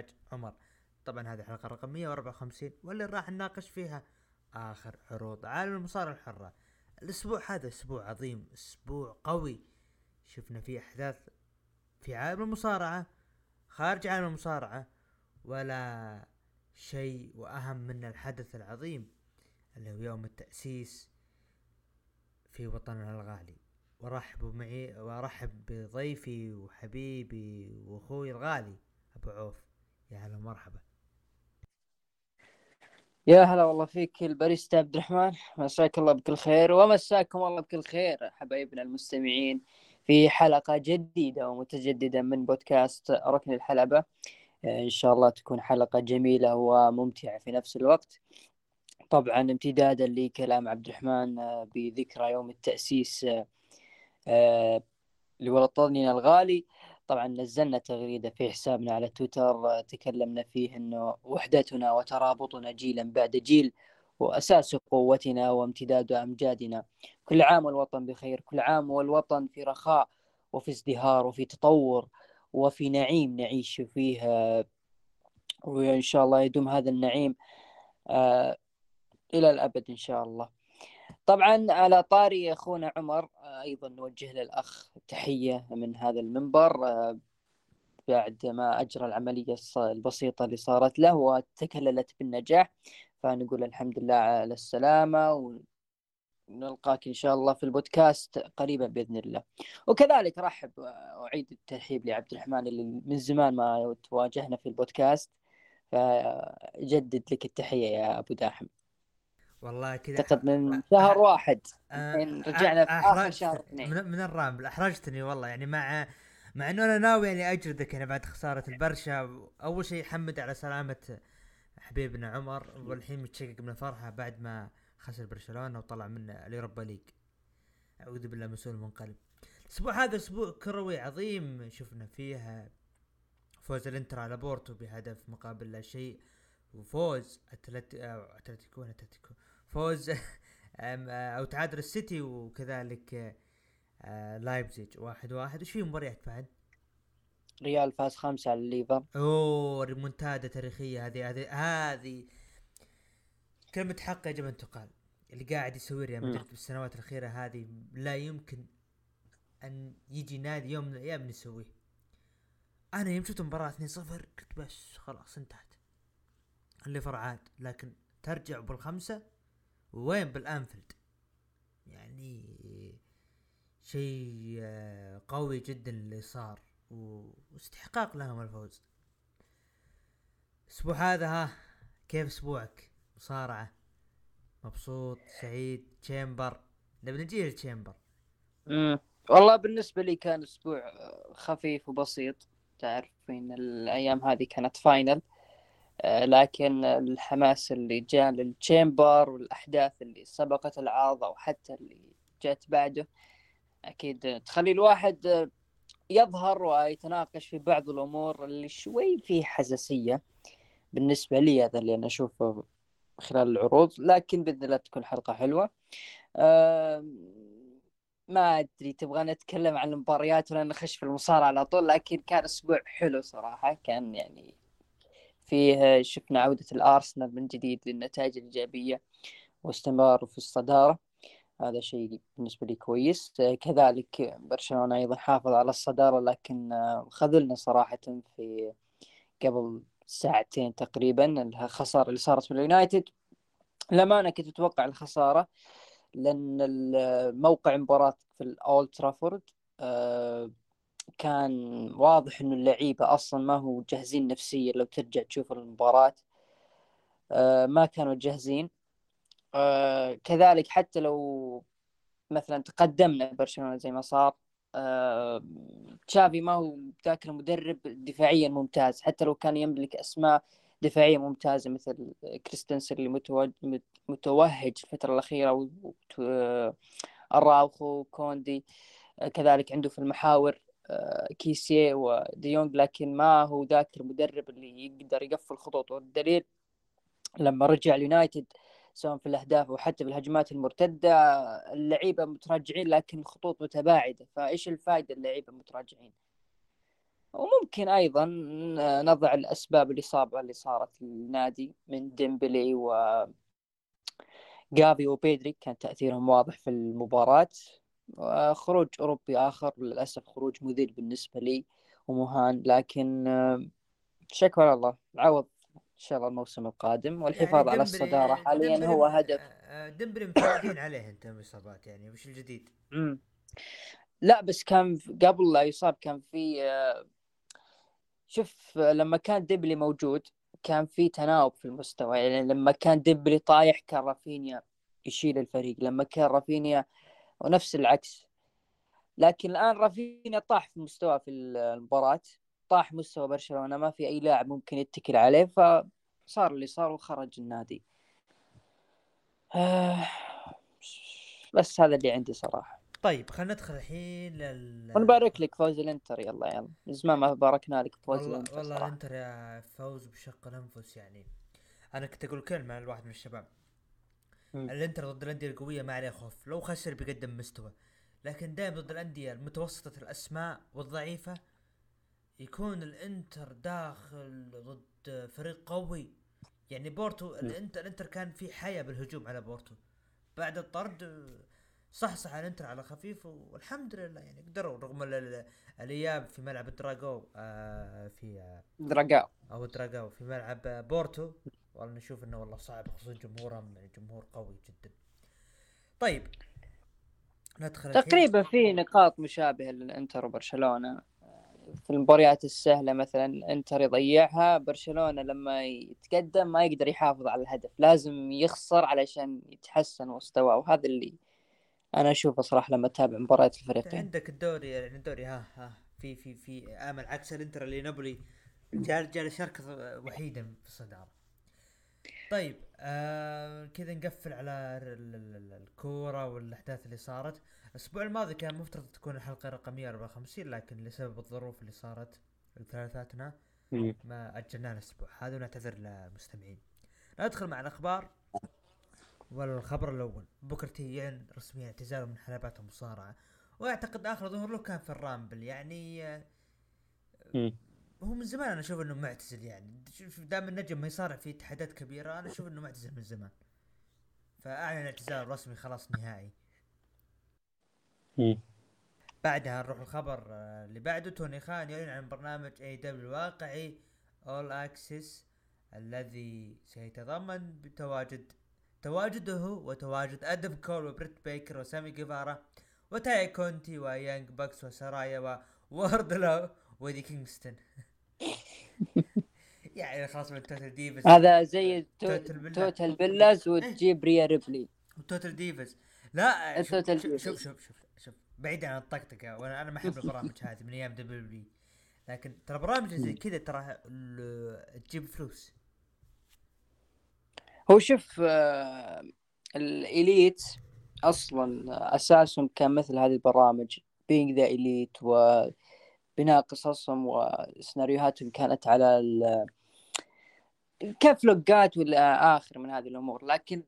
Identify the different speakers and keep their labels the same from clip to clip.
Speaker 1: الإخراج عمر. طبعا هذه الحلقة رقم 154 واللي راح نناقش فيها آخر عروض عالم المصارعة الحرة. الأسبوع هذا أسبوع عظيم أسبوع قوي. شفنا فيه أحداث في عالم المصارعة خارج عالم المصارعة ولا شيء وأهم من الحدث العظيم اللي هو يوم التأسيس في وطننا الغالي ورحبوا معي وارحب بضيفي وحبيبي وأخوي الغالي أبو عوف. يا هلا ومرحبا.
Speaker 2: يا هلا والله فيك الباريستا عبد الرحمن. مساك الله بكل خير ومساكم الله بكل خير حبايبنا المستمعين في حلقة جديدة ومتجددة من بودكاست ركن الحلبة. إن شاء الله تكون حلقة جميلة وممتعة في نفس الوقت. طبعا امتدادا لكلام عبد الرحمن آه، بذكرى يوم التأسيس آه، آه، لوطننا الغالي. طبعا نزلنا تغريدة في حسابنا على تويتر تكلمنا فيه أنه وحدتنا وترابطنا جيلا بعد جيل وأساس قوتنا وامتداد أمجادنا. كل عام والوطن بخير كل عام والوطن في رخاء وفي ازدهار وفي تطور وفي نعيم نعيش فيه. وإن شاء الله يدوم هذا النعيم إلى الأبد إن شاء الله. طبعا على طاري أخونا عمر أيضا نوجه للأخ تحية من هذا المنبر بعد ما أجرى العملية البسيطة اللي صارت له وتكللت بالنجاح. فنقول الحمد لله على السلامة ونلقاك إن شاء الله في البودكاست قريبا بإذن الله. وكذلك رحب واعيد الترحيب لعبد الرحمن اللي من زمان ما تواجهنا في البودكاست. فجدد لك التحية يا أبو داحم.
Speaker 1: والله كذا
Speaker 2: اعتقد من شهر واحد. آه رجعنا في آخر شهر
Speaker 1: اثنين. من, من ال Rumble احرجتني والله يعني مع مع إنه أنا ناوي يعني أجردك يعني بعد خسارة البرشا. أول شيء حمد على سلامة حبيبنا عمر والحين متشقق من الفرحة بعد ما خسر برشلونة وطلع من ال Europa League. أعوذ بالله مسؤول منقلب الأسبوع هذا أسبوع كروي عظيم شفنا فيه فوز الإنتر على بورتو بهدف مقابل لا شيء وفوز أتلتيكو أتلتيكو. فوز أو تعادل السيتي وكذلك آه، لايبزيج واحد واحد. وش في مباريات بعد؟
Speaker 2: ريال فاز خمسة على الليفر
Speaker 1: أوه ريمونتادا تاريخية هذه هذه هذه. كلمة حق يجب ان تقال اللي قاعد يسوي ريال مدريد بالسنوات الأخيرة هذه لا يمكن أن يجي نادي يوم من الأيام يسويه أنا يوم شفت مباراة 2-0 قلت بس خلاص انتهت. الليفر عاد لكن ترجع بالخمسة وين بالأنفيلد؟ يعني شيء قوي جدا اللي صار واستحقاق لهم الفوز. الأسبوع هذا ها كيف أسبوعك؟ مصارعة مبسوط سعيد Chamber. نبي نجي لل
Speaker 2: Chamber. والله بالنسبة لي كان أسبوع خفيف وبسيط. تعرفين الأيام هذه كانت final لكن الحماس اللي جاء لل Chamber والأحداث اللي سبقت العرض أو حتى اللي جات بعده أكيد تخلي الواحد يظهر ويتناقش في بعض الأمور اللي شوي فيه حساسية بالنسبة لي هذا اللي أنا أشوفه خلال العروض لكن بإذن الله تكون حلقة حلوة. ما أدري تبغى نتكلم عن المباريات ولا نخش في المصارعة على طول؟ لكن كان أسبوع حلو صراحة كان يعني فيه شفنا عودة الأرسنال من جديد للنتائج الإيجابية واستمراروا في الصدارة. هذا شيء بالنسبة لي كويس. كذلك برشلونة أيضا حافظ على الصدارة لكن خذلنا صراحة في قبل ساعتين تقريبا. الخسارة اللي صارت من اليونايتد لما أنا كنت أتوقع الخسارة لأن موقع المباراة في الأولد ترافورد آه، كان واضح إنه اللعيبة أصلا ما هو جاهزين نفسيا لو ترجع تشوف المباراة. آه، ما كانوا جاهزين. آه، كذلك حتى لو مثلا تقدمنا برشلونة زي ما صار آه، تشافي ما هو ذاك المدرب دفاعيا ممتاز. حتى لو كان يملك أسماء دفاعية ممتازة مثل كريستنسن اللي متوهج الفترة الأخيرة أراوخو كوندي كذلك عنده في المحاور. كيسيه وديونج لكن ما هو ذاك المدرب اللي يقدر يقفل خطوط. والدليل لما رجع اليونايتد سواء في الأهداف أو حتى بالهجمات المرتدة اللعيبة متراجعين لكن الخطوط متباعدة. فإيش الفائده اللعيبة متراجعين؟ وممكن أيضا نضع الأسباب الإصابة اللي صارت للنادي من ديمبلي و جافي وبيدري. كان تأثيرهم واضح في المباراة. وخروج أوروبي آخر للأسف خروج مذل بالنسبة لي ومهان لكن على الله العوض إن شاء الله الموسم القادم والحفاظ يعني على الصدارة حاليا هو هدف
Speaker 1: آه، ديمبلي متعودين عليه انت الاصابات يعني وش الجديد؟
Speaker 2: مم. لا بس كان قبل لا يصاب كان في آه، شوف لما كان ديمبلي موجود كان في تناوب في المستوى يعني لما كان ديمبلي طايح كان رافينيا يشيل الفريق لما كان رافينيا ونفس العكس. لكن الآن رافينيا طاح في مستوى في المباراة طاح مستوى برشلونة ما في أي لاعب ممكن يتكل عليه فصار اللي صار وخرج النادي. آه، بس هذا اللي عندي صراحة.
Speaker 1: طيب خلينا ندخل الحين لل
Speaker 2: ونبارك لك فوز الإنتر يلا يلا. من زمان ما باركنا لك فوز
Speaker 1: والله
Speaker 2: الإنتر
Speaker 1: والله. الإنتر يا فوز بشق الأنفس يعني. أنا كنت أقول كلمة لواحد من الشباب. الانتر ضد الأندية القوية ما عليه خوف لو خسر بيقدم مستوى. لكن دائما ضد الأندية المتوسطة الأسماء والضعيفة يكون الإنتر داخل ضد فريق قوي. يعني بورتو الانتر الإنتر كان في حياة بالهجوم على بورتو. بعد الطرد صح صح الإنتر على خفيف والحمد لله يعني قدروا رغم ال- ال- الاياب في ملعب الدراغو آه في آه
Speaker 2: دراجاو
Speaker 1: أو دراغاو في ملعب بورتو. والله نشوف إنه والله صعب خصوصا جمهورهم يعني جمهور قوي جدا. طيب ندخل.
Speaker 2: تقريبا في نقاط مشابهة للإنتر وبرشلونة. في المباريات السهلة مثلا انتر يضيعها برشلونة لما يتقدم ما يقدر يحافظ على الهدف لازم يخسر علشان يتحسن مستواه وهذا اللي أنا أشوفه صراحة لما أتابع مباريات الفريقين.
Speaker 1: عندك الدوري يعني الدوري ها ها في في في آمل عكس الإنتر اللي نابولي جال جال شركة وحيدا في الصدارة. طيب آه كذا نقفل على ال- ال- ال- الكورة والأحداث اللي صارت. الأسبوع الماضي كان مفترض تكون الحلقة رقم 154 لكن لسبب الظروف اللي صارت لثلاثاتنا ما أجلناه الأسبوع هذا ونعتذر للمستمعين ندخل مع الأخبار والخبر الأول. بوكر تي يعلن رسميا اعتزاله من حلبات المصارعه وأعتقد آخر ظهور له كان في ال Rumble يعني آه،. هو من زمان أنا أشوف إنه معتزل يعني. شوف دام النجم ما يصارع في اتحادات كبيرة أنا أشوف إنه معتزل من زمان. فأعلن اعتزال رسمي خلاص نهائي. بعدها نروح الخبر آه، اللي بعده. توني خان يعلن عن برنامج AEW الواقعي All Access الذي سيتضمن بتواجد تواجده وتواجد أدم كول وبريت بيكر وسامي جيفارا وتاي كونتي و Young Bucks وسرايا ووردلو وإيدي كينغستون. يعني خلاص من Total Divas
Speaker 2: هذا زي
Speaker 1: To- Total.
Speaker 2: Total Bellas وتجيب ريا ريبلي
Speaker 1: و Total Divas لا شوف
Speaker 2: ال
Speaker 1: Total
Speaker 2: شوف.
Speaker 1: شوف شوف شوف شوف بعيدا عن الطقطقه وأنا أنا ما أحب البرامج هذه من أيام WWE لكن ترى برامج زي كذا ترى تجيب فلوس.
Speaker 2: هو شوف آه، ال Elite أصلا أساسهم كان مثل هذه البرامج. Being The Elite وبناء قصصهم وسيناريوهاتهم كانت على ال كفلوقات ولا آخر من هذه الأمور. لكن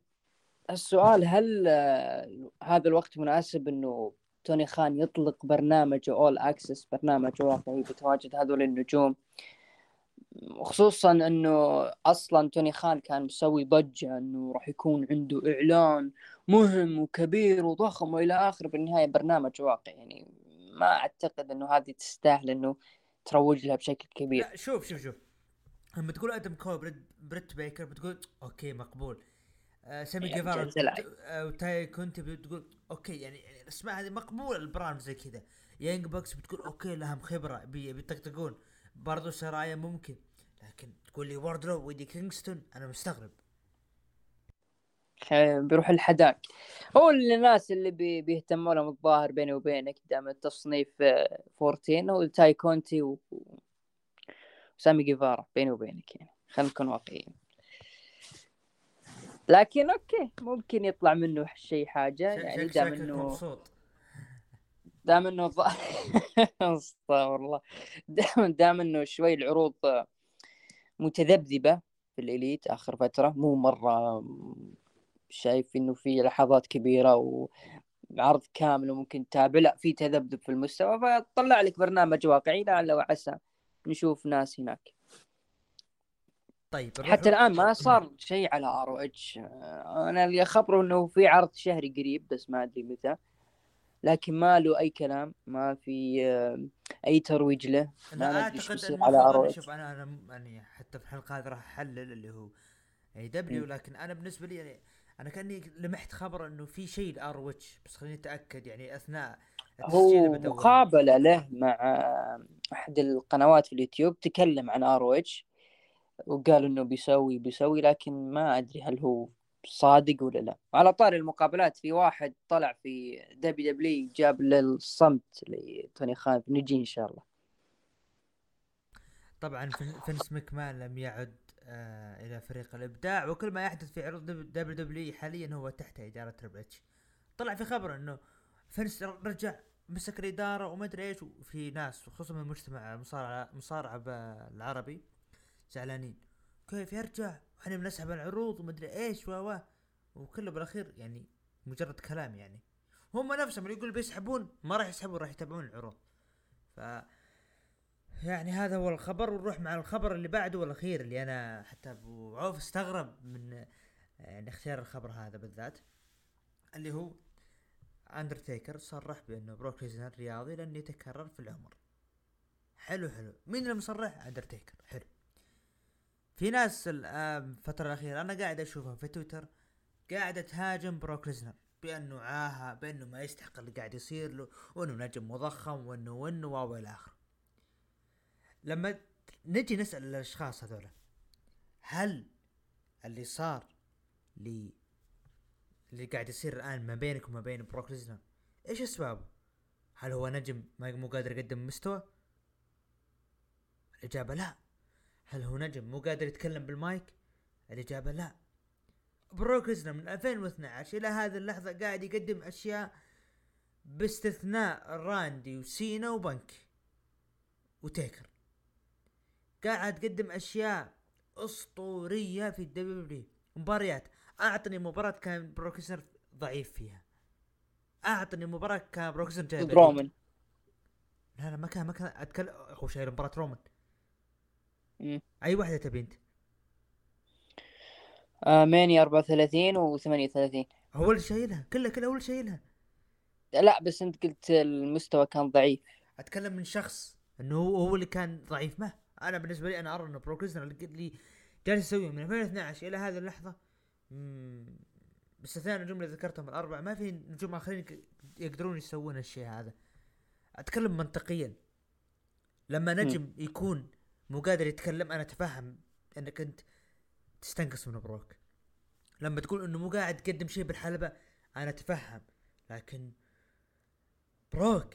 Speaker 2: السؤال هل هذا الوقت مناسب أنه توني خان يطلق برنامج أول أكسس برنامج واقعي بتواجد هذول النجوم؟ خصوصا إنه أصلا توني خان كان مسوي ضجة إنه راح يكون عنده إعلان مهم وكبير وضخم وإلى اخره بالنهاية برنامج واقعي. يعني ما أعتقد إنه هذه تستاهل إنه تروج لها بشكل كبير.
Speaker 1: لا شوف شوف شوف. لما تقول آدم كول بريت, بريت بيكر بتقول okay مقبول. آه سامي
Speaker 2: يعني
Speaker 1: جيفارا آه، وتاي كونتي بتقول okay يعني الاسماء هذه مقبول البرامج زي كذا. Young Bucks بتقول okay لهم خبرة بي- بيطقطقون. برضو سرايا ممكن لكن تقول لي واردلو وإيدي كينغستون أنا مستغرب.
Speaker 2: بيروح الحداك هو الناس اللي بي بيهتموا لهم الظاهر بيني وبينك دام التصنيف آه، 14 هو تاي كونتي و... وسامي جيفارا بيني وبينك يعني. خلينا نكون واقعيين. لكن okay ممكن يطلع منه شيء حاجة يعني دام إنه
Speaker 1: مبسوط.
Speaker 2: دام إنه. استغفر الله دام دام إنه شوي العروض متذبذبة في ال Elite آخر فترة مو مرة شايف إنه في لحظات كبيرة وعرض كامل وممكن تتابع. لا في تذبذب في المستوى فطلع لك برنامج واقعي. لعل وعسى نشوف ناس هناك.
Speaker 1: طيب
Speaker 2: حتى الآن ما صار شيء على ROH. أنا اللي أخبره إنه في عرض شهري قريب بس ما أدري متى. لكن ما له أي كلام ما في آه، أي ترويج له.
Speaker 1: أنا أعتقد انه على R شوف أنا أنا يعني حتى في الحلقة هذه راح أحلل اللي هو AEW لكن أنا بالنسبة لي يعني أنا كأني لمحت خبر إنه في شيء ل ROH بس خليني أتأكد يعني أثناء
Speaker 2: هو مقابلة له مع أحد القنوات في اليوتيوب تكلم عن ROH وقال إنه بيسوي بيسوي لكن ما أدري هل هو صادق ولا لا. على طاري المقابلات في واحد طلع في WW جاب للصمت لتوني خان نجي إن شاء الله.
Speaker 1: طبعا فينس مكمان لم يعد آه إلى فريق الإبداع وكل ما يحدث في عروض دبليو دبليو حاليا هو تحت إدارة تربل إتش. طلع في خبر إنه فينس رجع مسك الإدارة وما أدري إيش وفي ناس خصوصا من المجتمع المصارعه المصارعه العربي زعلانين. كيف يرجع؟ إحنا بنسحب العروض وما أدري إيش و وكله بالأخير يعني مجرد كلام يعني. هم نفسهم اللي يقول بيسحبون ما راح يسحبون راح يتابعون العروض. ف يعني هذا هو الخبر ونروح مع الخبر اللي بعده والأخير اللي أنا حتى أبو عوف استغرب من يعني اختيار الخبر هذا بالذات. اللي هو اندرتيكر صرح بأنه بروك ليزنر رياضي لن يتكرر في العمر. حلو حلو. مين اللي مصرح؟ اندرتيكر حلو. في ناس الفترة الأخيرة أنا قاعد أشوفها في تويتر قاعدة تهاجم بروك ليزنر بأنه عاهة بأنه ما يستحق اللي قاعد يصير له وأنه نجم مضخم وأنه وأنه واو إلى آخره. لما نجي نسأل الأشخاص هذولا هل اللي صار لي اللي قاعد يصير الآن ما بينك وما بين بروك ليزنر إيش أسبابه؟ هل هو نجم مو قادر يقدم مستوى؟ الإجابة لا هل هو نجم مو قادر يتكلم بالمايك؟ الإجابة لا بروك ليزنر من 2012 إلى هذه اللحظة قاعد يقدم أشياء باستثناء راندي وسينا وبنك وتيكر قاعد تقدم أشياء أسطورية في الدبليو مباريات. أعطني مباراة كان بروك ليزنر ضعيف فيها. أعطني مباراة كان بروك ليزنر جايب
Speaker 2: رومان
Speaker 1: لا لا ما كان ما كان اتكلم هو شايل مباراة رومان أي واحدة تبي أنت؟
Speaker 2: آه ماني 34 و 38
Speaker 1: هو اللي شايلها. كلها كلها هو اللي شايلها.
Speaker 2: لا بس أنت قلت المستوى كان ضعيف.
Speaker 1: أتكلم من شخص إنه هو اللي كان ضعيف ما. أنا بالنسبة لي أنا أرى انه بروك اللي جالس يسويه من 2012 إلى هذه اللحظة. باستثناء النجوم اللي ذكرتهم الأربعة ما في نجوم آخرين يقدرون يسوون الشيء هذا. أتكلم منطقيا. لما نجم يكون مو قادر يتكلم أنا أتفهم إنك أنت تستنقص من بروك. لما تقول إنه مو قاعد تقدم شيء بالحلبة أنا أتفهم. لكن بروك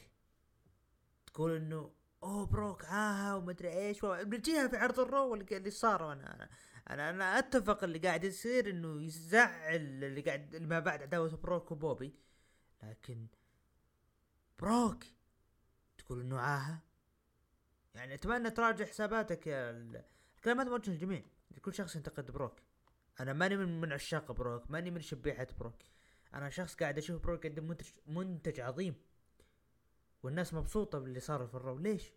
Speaker 1: تقول إنه اوه بروك عاها ومدري إيش. بنجيها في عرض الرو اللي صار أنا أنا أنا أتفق اللي قاعد يصير إنه يزعل اللي قاعد ما بعد عداوة بروك وبوبي. لكن بروك! تقول إنه عاهة يعني أتمنى تراجع حساباتك يا الكلام هذا موجه للجميع لكل شخص ينتقد بروك. أنا ماني من من عشاق بروك ماني من شبيحة بروك. أنا شخص قاعد أشوف بروك يقدم منتج منتج عظيم. والناس مبسوطة باللي صار في ال Raw ليش؟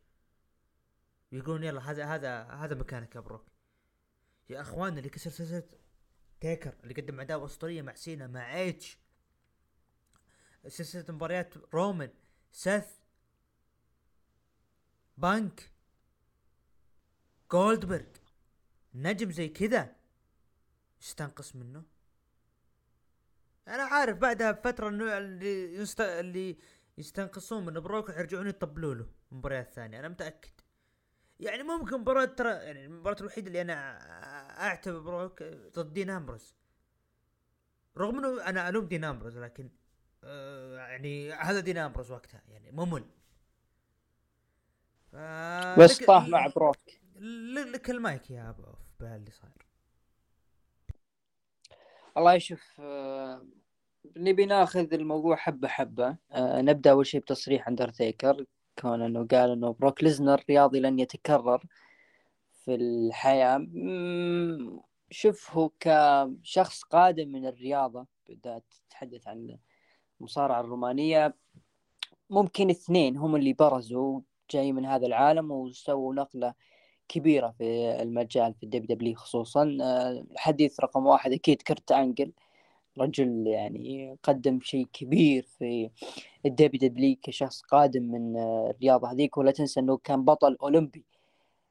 Speaker 1: يقولون يلا هذا هذا هذا مكانك يا بروك يا أخوان اللي كسر سلسلة تيكر اللي قدم عداوة أسطورية مع سينا مع إيتش. سلسلة مباريات رومان سيث بانك جولدبرغ نجم زي كذا. يستنقص منه. أنا عارف بعدها بفترة انه اللي يست... اللي يستنقصون من بروك يرجعون يطبلوا له المباريات الثانية أنا متأكد. يعني ممكن مباراة ترى يعني المباراة الوحيدة اللي أنا اعتبر بروك ضد دين أمبروز. رغم إنه أنا ألوم دين أمبروز لكن آه يعني هذا دين أمبروز وقتها يعني ممل.
Speaker 2: بس طاح مع بروك
Speaker 1: لك المايك يا أبو باللي صاير.
Speaker 2: الله يشوف آه، نبي ناخذ الموضوع حبة حبة. آه، نبدأ أول شيء بتصريح اندرتيكر كون إنه قال إنه بروك ليزنر رياضي لن يتكرر في الحياة. شوف هو كشخص قادم من الرياضة بالذات نتحدث عن المصارعة الرومانية. ممكن اثنين هم اللي برزوا جاي من هذا العالم وسووا نقلة كبيرة في المجال في الدب دبليو خصوصا. آه، الحديث رقم واحد أكيد كرت أنجل. رجل يعني قدم شيء كبير في الدبليو دبليو كشخص قادم من آه، الرياضة هذيك ولا تنسى أنه كان بطل أولمبي.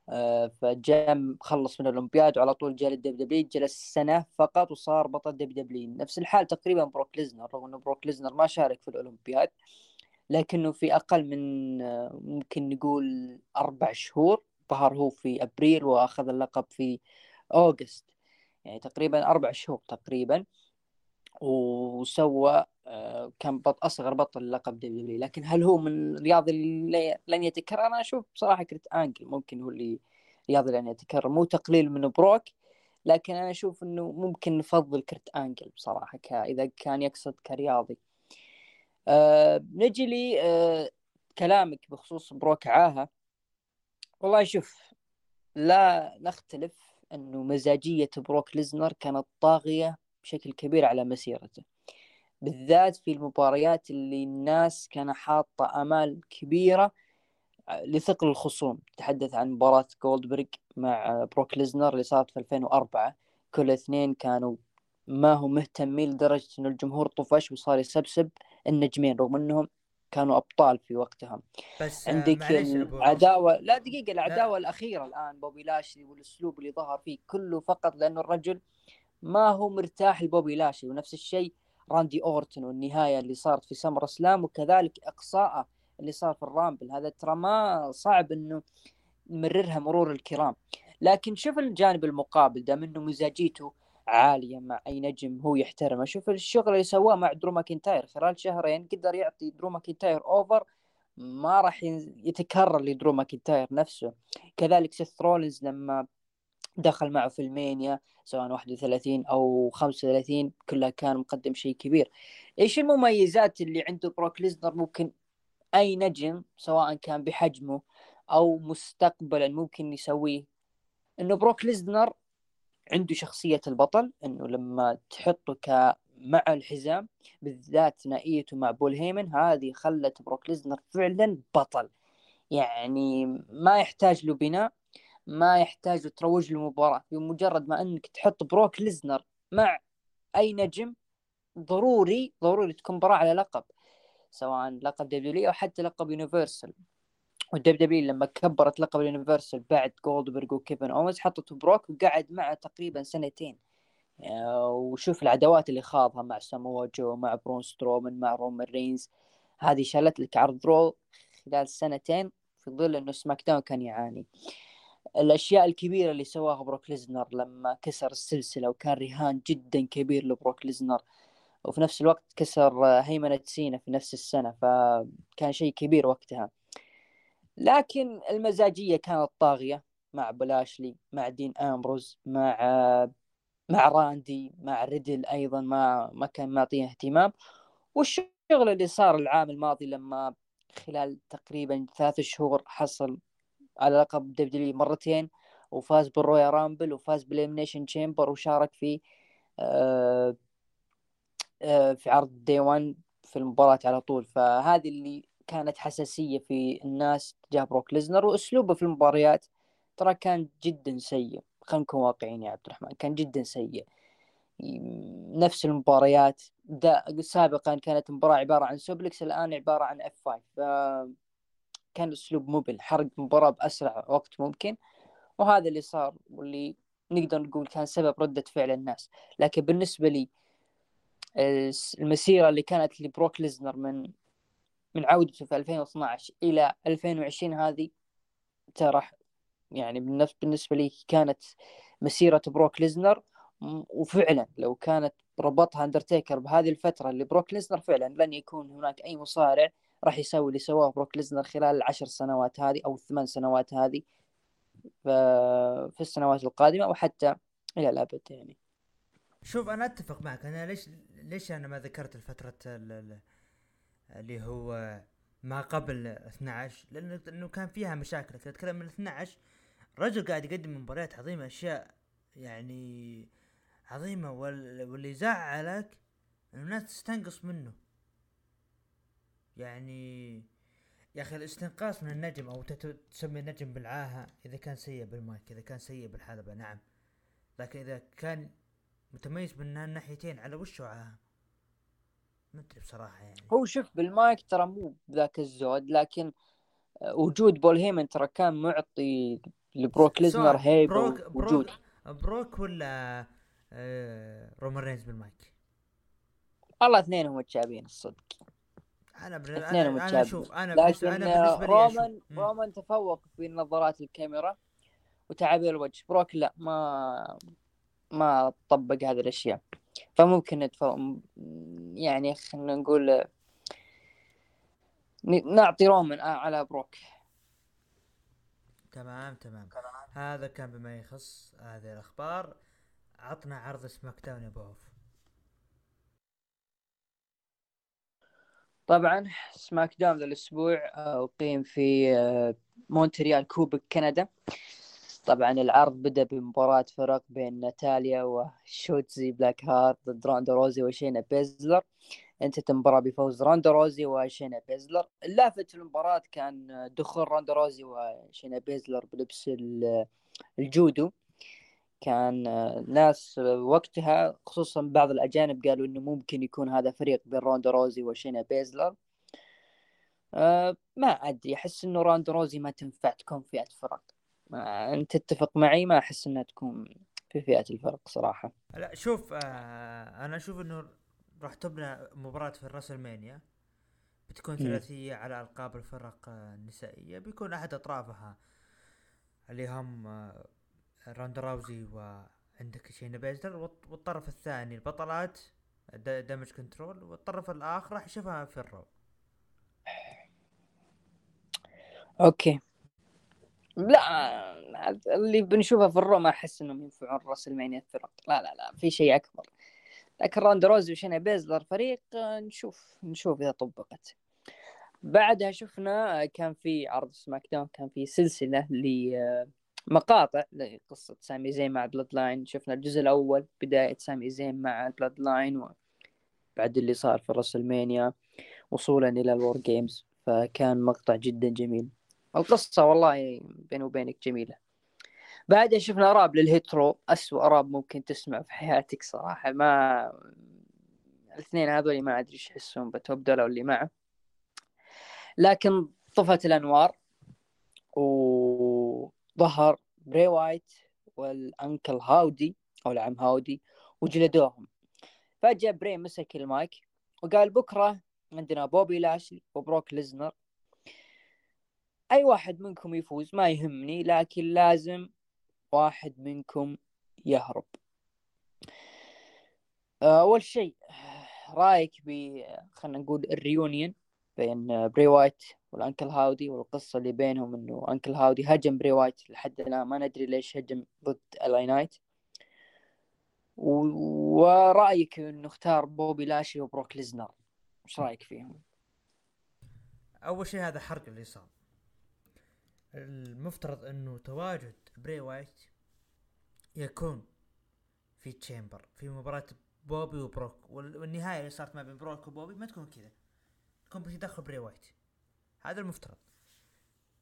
Speaker 2: آه، فجاء خلص من الأولمبياد وعلى طول جاء للدب دبليو جلس سنة فقط وصار بطل دب دبليو نفس الحال تقريبا بروك ليزنر رغم إنه بروك ليزنر ما شارك في الأولمبياد لكنه في أقل من آه، ممكن نقول أربع شهور ظهر هو في أبريل وأخذ اللقب في August. يعني تقريبا أربع شهور تقريبا. وسوى آه، كان بط أصغر بطل لقب دبليو لكن هل هو من رياضي اللي لن يتكرر؟ أنا أشوف بصراحة كيرت آنجل ممكن هو اللي رياضي لن يتكرر مو تقليل من بروك لكن أنا أشوف إنه ممكن نفضل كيرت آنجل بصراحة ك... إذا كان يقصد كرياضي. أه نجي لي أه كلامك بخصوص بروك عاهة والله شوف لا نختلف إنه مزاجية بروك ليزنر كانت طاغية بشكل كبير على مسيرته. بالذات في المباريات اللي الناس كان حاطة آمال كبيرة آه، لثقل الخصوم. تحدث عن مباراة جولدبرغ مع بروك ليزنر اللي صارت في 2004 كل اثنين كانوا ما هم مهتمين لدرجة أن الجمهور طفش وصار يسبسب النجمين رغم أنهم كانوا أبطال في وقتها
Speaker 1: بس
Speaker 2: آه، عندك العداوة لا دقيقة العداوة لا. الأخيرة الآن بوبي لاشلي والأسلوب اللي ظهر فيه كله فقط لأنه الرجل ما هو مرتاح لبوبي لاشلي ونفس الشيء راندي أورتن والنهاية اللي صارت في SummerSlam وكذلك إقصاءه اللي صار في ال Rumble. هذا ترى ما صعب إنه نمررها مرور الكرام. لكن شوف الجانب المقابل دام إنه مزاجيته عالية مع أي نجم هو يحترمه شوف الشغل اللي سواه مع درو ماكنتاير. خلال شهرين قدر يعطي درو ماكنتاير over ما راح يتكرر لدرو ماكنتاير نفسه. كذلك سيث رولينز لما دخل معه في رسلمانيا سواء 31 أو 35 كلها كان مقدم شيء كبير. إيش المميزات اللي عنده بروك ليزنر؟ ممكن أي نجم سواء كان بحجمه أو مستقبلا ممكن يسويه. إنه بروك ليزنر عنده شخصية البطل إنه لما تحطه ك مع الحزام بالذات ثنائيته مع بول هيمن هذه خلت بروك ليزنر فعلا بطل. يعني ما يحتاج له بناء. ما يحتاج تروج المباراة بمجرد ما إنك تحط بروك ليزنر مع أي نجم ضروري ضروري تكون مباراة على لقب سواء لقب WWE أو حتى لقب Universal. وال WWE لما كبرت لقب ال Universal بعد جولدبرغ وكيفن أومز حطت بروك وقعد معه تقريبا سنتين. آه، وشوف العداوات اللي خاضها مع سامو جو مع براون سترومان مع رومان رينز. هذه شالت لك عرض Raw خلال سنتين في ظل إنه SmackDown كان يعاني. الأشياء الكبيرة اللي سواها بروك ليزنر لما كسر السلسلة وكان رهان جدا كبير لبروك ليزنر. وفي نفس الوقت كسر هيمنة سينا في نفس السنة فكان شيء كبير وقتها. لكن المزاجية كانت طاغية مع لاشلي مع دين أمبروز مع مع راندي مع ريدل أيضا ما ما كان معطيه اهتمام. والشغل اللي صار العام الماضي لما خلال تقريبا ثلاث شهور حصل على لقب WWE مرتين وفاز بال Royal Rumble وفاز بال Elimination Chamber وشارك في آه آه في عرض Day 1 في المباراة على طول. فهذه اللي كانت حساسية في الناس تجاه بروك ليزنر وأسلوبه في المباريات ترى كان جدا سيء. خلينا نكون واقعيين يا عبد الرحمن كان جدا سيء. نفس المباريات سابقا كانت مباراة عبارة عن suplex الآن عبارة عن F5 كان اسلوب ممل حرق مباراة بأسرع وقت ممكن وهذا اللي صار واللي نقدر نقول كان سبب ردة فعل الناس. لكن بالنسبة لي المسيرة اللي كانت لبروك ليزنر من من عودته في 2012 إلى 2020 هذه ترى يعني بالنسبة لي كانت مسيرة بروك ليزنر وفعلا لو كانت ربطها أندرتيكر بهذه الفترة اللي بروك ليزنر فعلا لن يكون هناك أي مصارع راح يسوي اللي سواه بروك ليزنر خلال العشر سنوات هذه أو الثمان سنوات هذه في السنوات القادمة وحتى إلى الأبد يعني.
Speaker 1: شوف أنا أتفق معك. أنا ليش ليش أنا ما ذكرت الفترة اللي هو ما قبل 12 لأنه كان فيها مشاكل. اتكلم من 12 رجل قاعد يقدم مباريات عظيمة أشياء يعني عظيمة واللي زعلك إنه الناس تستنقص منه. يعني يا أخي الاستنقاص من النجم أو تسمي النجم بالعاهة إذا كان سيء بالمايك إذا كان سيء بالحلبة نعم. لكن إذا كان متميز من الناحيتين على وشه عاهة؟ ما أدري بصراحة يعني.
Speaker 2: هو شوف بالمايك ترى مو بذاك الزود لكن آه، وجود بول هيمن ترى كان معطي لبروك ليزنر هيبه
Speaker 1: بروك
Speaker 2: ووجود
Speaker 1: بروك بروك ولا آه رومان رينز بالمايك؟
Speaker 2: والله اثنينهم متشابهين الصدق.
Speaker 1: أنا بن...
Speaker 2: اثنينهم أنا
Speaker 1: أشوف أنا
Speaker 2: لكن
Speaker 1: بالنسبة أنا
Speaker 2: آه،
Speaker 1: بالنسبة.
Speaker 2: رومان. رومان تفوق في نظارات الكاميرا وتعابير الوجه. بروك لا ما ما طبق هذه الأشياء. فممكن نتفو... يعني خلينا نقول نعطي رومان آه، على بروك.
Speaker 1: تمام تمام. هذا كان بما يخص هذه الأخبار. عطنا عرض SmackDown يا ابو عوف
Speaker 2: طبعا SmackDown ذا الأسبوع آه، أقيم في آه، مونتريال كوبك كندا. طبعا العرض بدأ بمباراة فرق بين ناتاليا وشوتزي بلاك هارت ضد روندا روزي وشينا بيزلر. انتهت المباراة بفوز روندا روزي وشينا بيزلر. اللافت في المباراة كان دخول روندا روزي وشينا بيزلر بلبس ال- الجودو. كان آه، ناس وقتها خصوصا بعض الأجانب قالوا إنه ممكن يكون هذا فريق بين روندا روزي وشينا بيزلر. أه ما أدري أحس إنه روندا روزي ما تنفع تكون فئة فرق. أنت تتفق معي؟ ما أحس إنها تكون في فئة الفرق صراحة.
Speaker 1: لا شوف آه أنا أشوف إنه راح تبنى مباراة في ال WrestleMania
Speaker 2: بتكون.
Speaker 1: ثلاثية على ألقاب الفرق آه، النسائية. بيكون أحد أطرافها. اللي هم آه، روندا روزي وعندك شينا بيزلر والط- والطرف الثاني البطلات Damage CTRL والطرف الآخر راح يشوفها في ال
Speaker 2: Raw. Okay. لا اللي بنشوفه في ال Raw ما أحس إنهم ينفعون WrestleMania الفرق. لا لا لا في شيء أكبر. لكن روندا روزي وشينا بيزلر فريق نشوف نشوف إذا طبقت. بعدها شفنا كان في عرض SmackDown كان في سلسلة لمقاطع لقصة سامي زين مع Bloodline شفنا الجزء الأول بداية سامي زين مع Bloodline وبعد اللي صار في WrestleMania وصولا إلى ال War Games فكان مقطع جدا جميل. القصة والله بيني وبينك جميلة. بعدها شفنا راب لل Hit Row. أسوأ راب ممكن تسمع في حياتك صراحة. ما الاثنين هذول ما أدري إيش يحسون ب Top Dolla اللي معه. لكن طفت الأنوار وظهر بري وايت وال Uncle هاودي أو العم هاودي وجلدوهم. فجأة بري مسك المايك وقال بكرة عندنا بوبي لاشلي وبروك ليزنر. أي واحد منكم يفوز ما يهمني لكن لازم واحد منكم يهرب. أول شيء رأيك ب خلينا نقول ال reunion بين بري وايت وال Uncle هاودي والقصة اللي بينهم إنه Uncle هاودي هجم بري وايت لحد الآن. ما ندري ليش هجم ضد LA Knight. ورايك إنه اختار بوبي لاشلي وبروك ليزنر؟ إيش رأيك فيهم؟
Speaker 1: أول شيء هذا حرق اللي صار المفترض إنه تواجد بري وايت يكون في Chamber في مباراة بوبي وبروك. وال- والنهاية اللي صارت ما بين بروك وبوبي ما تكون كذا. تكون بتدخل بري وايت. هذا المفترض.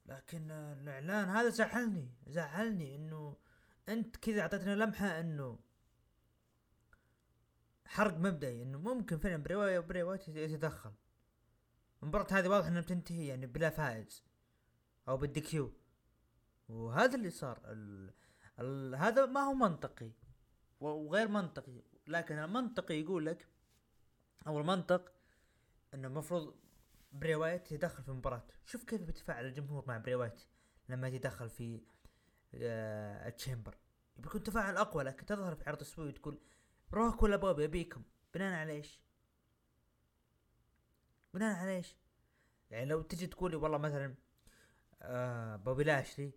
Speaker 1: لكن الإعلان هذا زعلني زعلني إنه أنت كذا أعطيتنا لمحة إنه حرق مبدئي إنه ممكن فعلا بري بري وايت يتدخل. المباراة هذه واضح إنها بتنتهي يعني بلا فائز أو بال DQ. وهذا اللي صار ال... ال... هذا ما هو منطقي. وغير منطقي لكن المنطقي يقول لك أو المنطق إنه المفروض بري وايت يدخل في المباراة شوف كيف بيتفاعل الجمهور مع بري وايت لما يتدخل في آه ال Chamber بيكون تفاعل أقوى لكن تظهر في عرض أسبوعي تقول بروك ولا بوبي أبيكم بناء على إيش؟ بناء على إيش؟ يعني لو تجي تقولي والله مثلا آه بوبي لاشلي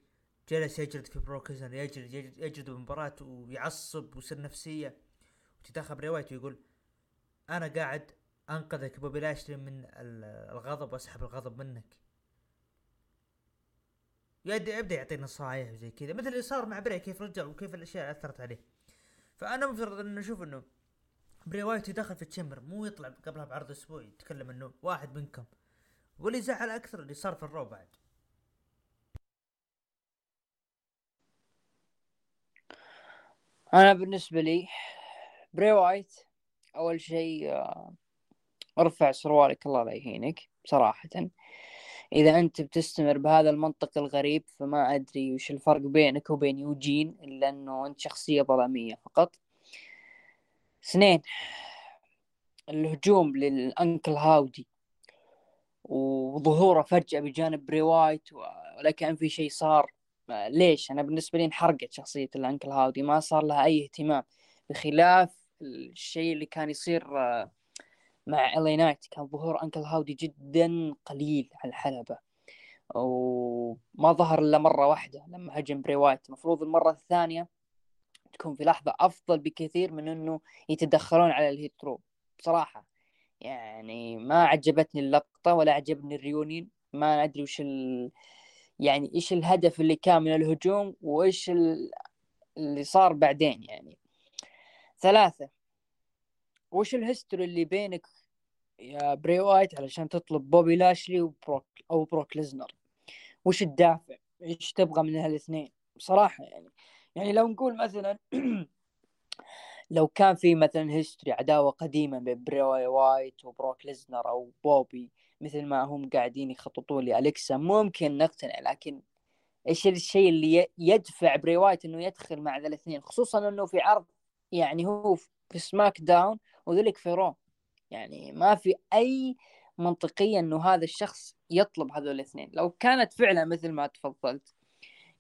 Speaker 1: جلس يجلد في بروكزن يجلد يجلد, يجلد بمباراة ويعصب ويصير نفسية وتدخل بري وايت ويقول أنا قاعد أنقذك بوبي لاشلي من ال- الغضب وأسحب الغضب منك. يبدا يبدأ يعطي نصايح وزي كذا. مثل اللي صار مع بري كيف رجع وكيف الأشياء أثرت عليه. فأنا مفترض ان أشوف إنه بري وايت يدخل في ال Chamber مو يطلع قبلها بعرض أسبوع يتكلم إنه واحد منكم. واللي زعل أكثر اللي صار في ال Raw بعد.
Speaker 2: أنا بالنسبة لي بري وايت أول شيء آه، ارفع سروالك الله لا يهينك صراحة. إذا أنت بتستمر بهذا المنطق الغريب فما أدري وش الفرق بينك وبين يوجين إلا إنه أنت شخصية ظلامية فقط. اثنين الهجوم لل Uncle Howdy وظهوره فجأة بجانب بري وايت ولا كان في شيء صار. ليش؟ أنا بالنسبة لي انحرقت شخصية ال Uncle Howdy ما صار لها أي اهتمام بخلاف الشيء اللي كان يصير آه، مع LA Knight كان ظهور Uncle Howdy جدا قليل على الحلبة. وما ظهر إلا مرة واحدة لما هجم بري وايت. المفروض المرة الثانية تكون في لحظة أفضل بكثير من أنه يتدخلون على ال Hit Row بصراحة يعني ما عجبتني اللقطة ولا عجبني ال reunion. ما أدري وش ال... يعني إيش الهدف اللي كان من الهجوم وإيش ال... اللي صار بعدين يعني. ثلاثة وش ال history اللي بينك يا بري وايت علشان تطلب بوبي لاشلي وبروك أو بروك ليزنر؟ وش الدافع؟ إيش تبغى من هالاثنين؟ بصراحة يعني يعني لو نقول مثلا لو كان في مثلا history عداوة قديمة بين بري وايت وبروك ليزنر أو بوبي مثل ما هم قاعدين يخططون لالكسا ممكن نقتنع لكن إيش الشيء اللي يدفع بري وايت إنه يدخل مع ذا الاثنين؟ خصوصا إنه في عرض يعني هو في SmackDown وذولاك في Raw يعني ما في أي منطقية إنه هذا الشخص يطلب هذول الاثنين. لو كانت فعلا مثل ما تفضلت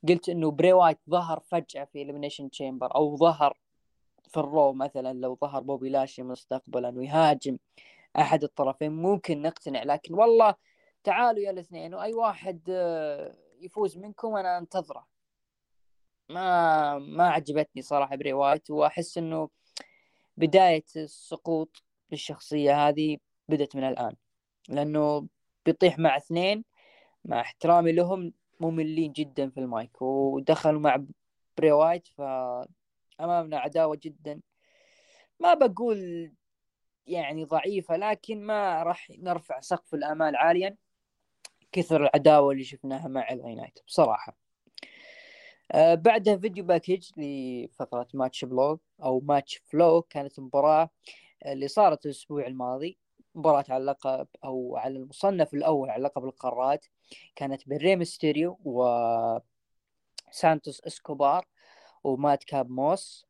Speaker 2: قلت إنه بري وايت ظهر فجأة في Elimination Chamber أو ظهر في ال Raw مثلا لو ظهر بوبي لاشلي مستقبلا ويهاجم أحد الطرفين ممكن نقتنع. لكن والله تعالوا يا الاثنين وأي واحد آه، يفوز منكم أنا أنتظره. ما ما عجبتني صراحة بري وايت وأحس إنه بداية السقوط للشخصية هذه بدت من الآن لأنه بيطيح مع اثنين مع احترامي لهم مملين جدا في المايك ودخلوا مع بري وايت ف امامنا عداوة جدا. ما بقول يعني ضعيفة لكن ما راح نرفع سقف الآمال عاليا كثر العداوة اللي شفناها مع اليونايتد بصراحة. آه بعدها فيديو باكج لفقره ماتش بلوج أو ماتش فلو كانت مباراة اللي صارت الأسبوع الماضي. مباراة على اللقب أو على المصنف الأول على لقب القارات كانت بين ريم ستيريو و سانتوس إسكوبار ومات كاب موس.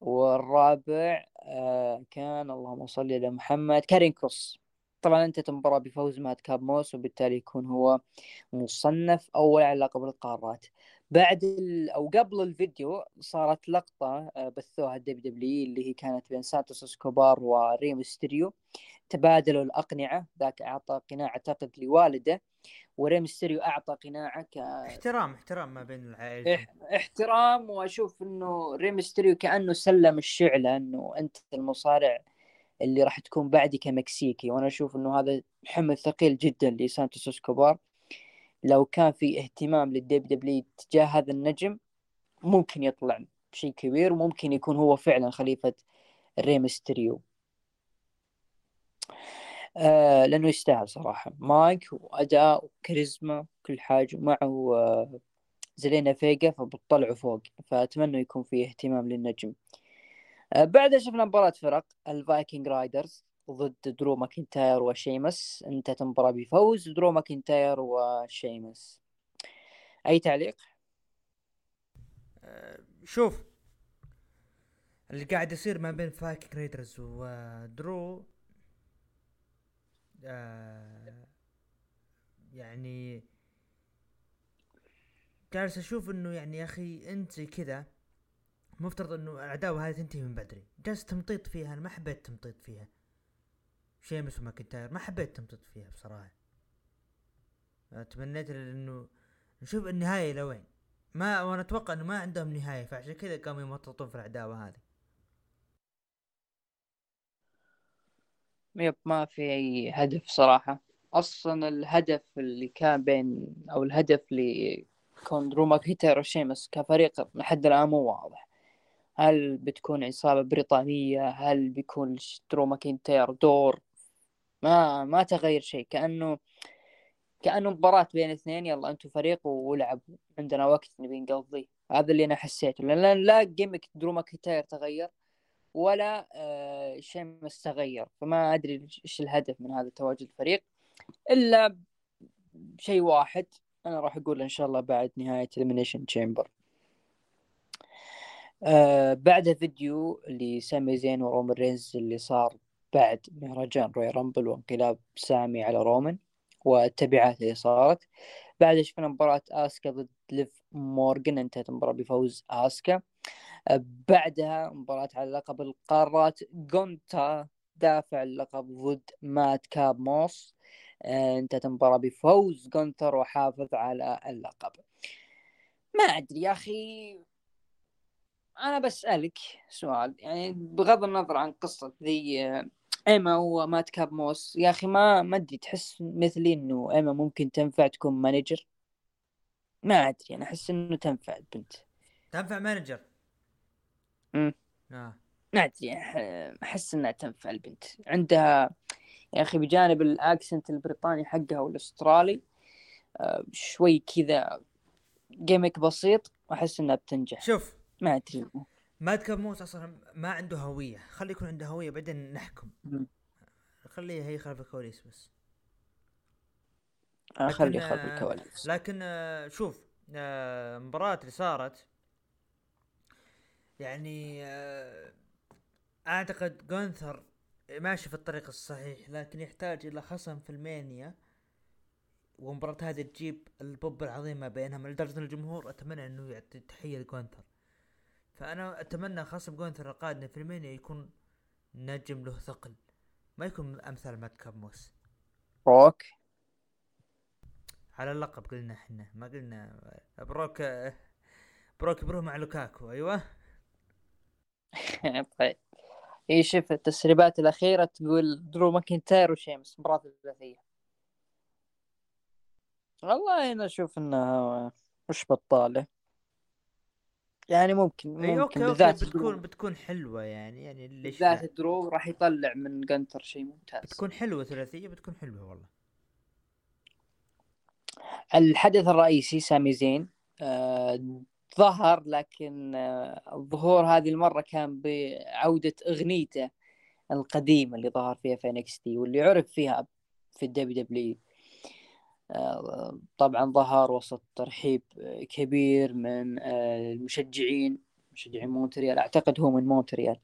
Speaker 2: والرابع آه كان اللهم صل على محمد كارين كروس. طبعا أنتهت المباراة بفوز مادكاب موس وبالتالي يكون هو مصنف أول على لقب القارات. بعد ال... أو قبل الفيديو صارت لقطة آه، بثوها ال WWE اللي هي كانت بين سانتوس إسكوبار وري مستيريو. تبادلوا الأقنعة ذاك أعطى قناع أعتقد لوالده وري مستيريو أعطى قناعة ك
Speaker 1: احترام احترام ما بين العائلتين
Speaker 2: إح... احترام وأشوف إنه ري مستيريو كأنه سلم الشعلة إنه أنت المصارع اللي راح تكون بعدي كمكسيكي. وأنا أشوف إنه هذا حمل ثقيل جدا لسانتوس إسكوبار. لو كان في اهتمام لل WWE تجاه هذا النجم ممكن يطلع شيء كبير وممكن يكون هو فعلا خليفة ري مستيريو آه لأنه يستاهل صراحة. مايك وأداء وكاريزما وكل حاجة ومعه آه زلينا فيجا فبتطلعوا فوق. فأتمنى يكون في اهتمام للنجم. آه بعدها شفنا مباراة فرق ال Viking Raiders. ضد درو ماكنتاير وشيمس انتهت المباراة بفوز درو ماكنتاير وشيمس. أي تعليق؟
Speaker 1: آه شوف اللي قاعد يصير ما بين Viking Raiders ودرو آه، يعني جالس أشوف إنه يعني يا أخي أنت كذا مفترض إنه العداوة هذه تنتهي من بدري. جالس تمطيط فيها أنا ما حبيت تمطيط فيها. شيمس وماكنتاير ما حبيت تمطيط فيها بصراحة. تمنيت انه نشوف النهاية لوين. ما وأنا أتوقع إنه ما عندهم نهاية فعشان كذا قاموا يمططون في العداوة هذه.
Speaker 2: يب ما في أي هدف صراحة. أصلا الهدف اللي كان بين أو الهدف اللي كون درو ماكنتاير وشيمس كفريق لحد الآن مو واضح. هل بتكون عصابة بريطانية؟ هل بيكون درو ماكنتاير دور؟ ما ما تغير شيء. كأنه كأنه مباراة بين اثنين يلا أنتم فريق والعبوا عندنا وقت نبي نقضيه. هذا اللي أنا حسيته. لأن لا gimmick درو ماكنتاير تغير ولا آه شيء ما تغير. فما أدري إيش الهدف من هذا تواجد الفريق. إلا شيء واحد أنا راح أقول إن شاء الله بعد نهاية Elimination Chamber آه بعد فيديو لسامي زين ورومان رينز اللي صار بعد مهرجان Royal Rumble وانقلاب سامي على رومان والتبعات اللي صارت. بعد شفنا مباراة آسكا ضد ليف مورغان انتهت المباراة بفوز آسكا. آه بعدها مباراة على لقب القارات جونتر دافع اللقب ضد مادكاب موس. آه انتهت المباراة بفوز جونتر وحافظ على اللقب. ما أدري يا أخي أنا بسألك سؤال يعني بغض النظر عن قصة ذي إيما ومادكاب موس يا أخي ما ما أدري تحس مثلي إنه إيما ممكن تنفع تكون manager ما أدري أنا أحس إنه تنفع البنت.
Speaker 1: تنفع manager
Speaker 2: امم
Speaker 1: آه.
Speaker 2: ما أدري أحس إنها تنفع البنت. عندها يا أخي بجانب الأكسنت البريطاني حقها والأسترالي آه، شوي كذا جيمك بسيط وأحس إنها بتنجح.
Speaker 1: شوف.
Speaker 2: ما أدري.
Speaker 1: ماد كاب موس أصلا ما عنده هوية. خلي يكون عنده هوية بعدين نحكم. خليه هي خلف الكواليس بس.
Speaker 2: اخلي
Speaker 1: لكن،
Speaker 2: خلف
Speaker 1: آه،
Speaker 2: الكواليس.
Speaker 1: لكن آه، شوف آه، المباراة اللي صارت يعني آه، أعتقد جونثر ماشي في الطريق الصحيح لكن يحتاج إلى خصم في المانيا. ومباراة هذه تجيب البوب العظيم ما بينهم. لدرجة الجمهور أتمنى إنه يعطي تحية لجونثر. فأنا أتمنى خصم جونثر القادم في المانيا يكون نجم له ثقل. ما يكون أمثال مات كابموس.
Speaker 2: روك.
Speaker 1: على اللقب قلنا إحنا. ما قلنا. بروك بروك بروح مع لوكاكو. أيوه.
Speaker 2: طيب. إي شوف التسريبات الأخيرة تقول درو ماكنتاير وشيمس مباراه ثلاثيه والله أنا أشوف انها مش بطالة. يعني ممكن ممكن
Speaker 1: أوكي أوكي
Speaker 2: بالذات
Speaker 1: بتكون
Speaker 2: درو
Speaker 1: بتكون حلوة يعني يعني ليش
Speaker 2: بالذات درو راح يطلع من جونتر شيء ممتاز.
Speaker 1: بتكون حلوة ثلاثية بتكون حلوة والله.
Speaker 2: الحدث الرئيسي سامي زين آه ظهر لكن آه الظهور هذه المرة كان بعودة أغنيته القديمة اللي ظهر فيها في NXT واللي عرف فيها في الدبليو دبليو طبعا ظهر وسط ترحيب آه، كبير من آه المشجعين مشجعين مونتريال أعتقد هو من مونتريال.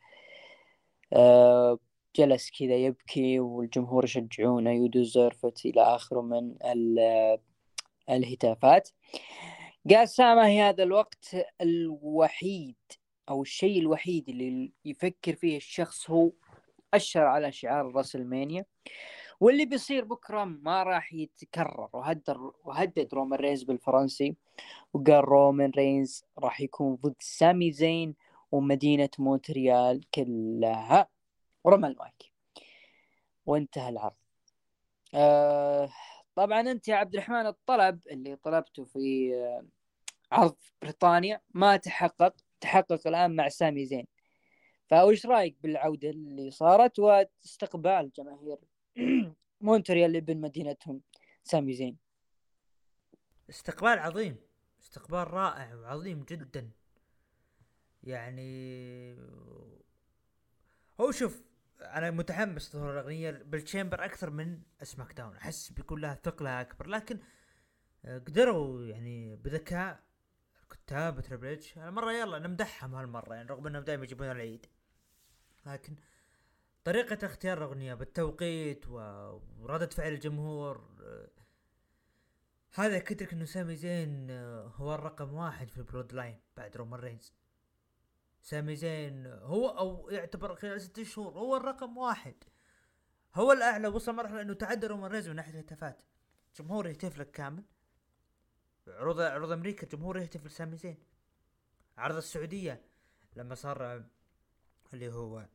Speaker 2: آه جلس كذا يبكي والجمهور يشجعونه you deserve إلى آخره من ال- الهتافات. قال سامي هذا الوقت الوحيد أو الشيء الوحيد اللي يفكر فيه الشخص هو أشر على شعار WrestleMania. واللي بيصير بكرة ما راح يتكرر. وهدد وهدد رومان رينز بالفرنسي وقال رومان رينز راح يكون ضد سامي زين ومدينة مونتريال كلها. ورمى المايك. وانتهى العرض. آه طبعا أنت يا عبد الرحمن الطلب اللي طلبته في آه، عرض بريطانيا ما تحقق. تحقق الآن مع سامي زين. فايش رأيك بالعودة اللي صارت واستقبال جماهير مونتريال بين مدينتهم. سامي زين.
Speaker 1: استقبال عظيم. استقبال رائع وعظيم جدا. يعني هو شوف أنا متحمس ظهور الأغنية بال Chamber أكثر من SmackDown. أحس بيكون لها ثقلها أكبر. لكن آه، قدروا يعني بذكاء الكتاب Triple H. المره يلا نمدحهم هالمرة يعني رغم إنهم دائما يجيبون العيد. لكن طريقة اختيار الأغنية بالتوقيت وردة فعل الجمهور آه، هذا يأكد لك إنه سامي زين آه، هو الرقم واحد في ال Bloodline بعد رومان رينز. سامي زين هو أو يعتبر خلال ست شهور هو الرقم واحد. هو الأعلى وصل مرحلة إنه تعدى رومان رينز من ناحية الهتافات. جمهور يهتف لك كامل. عروض عروض أمريكا الجمهور يهتف لسامي زين. عرض السعودية لما صار آه، اللي هو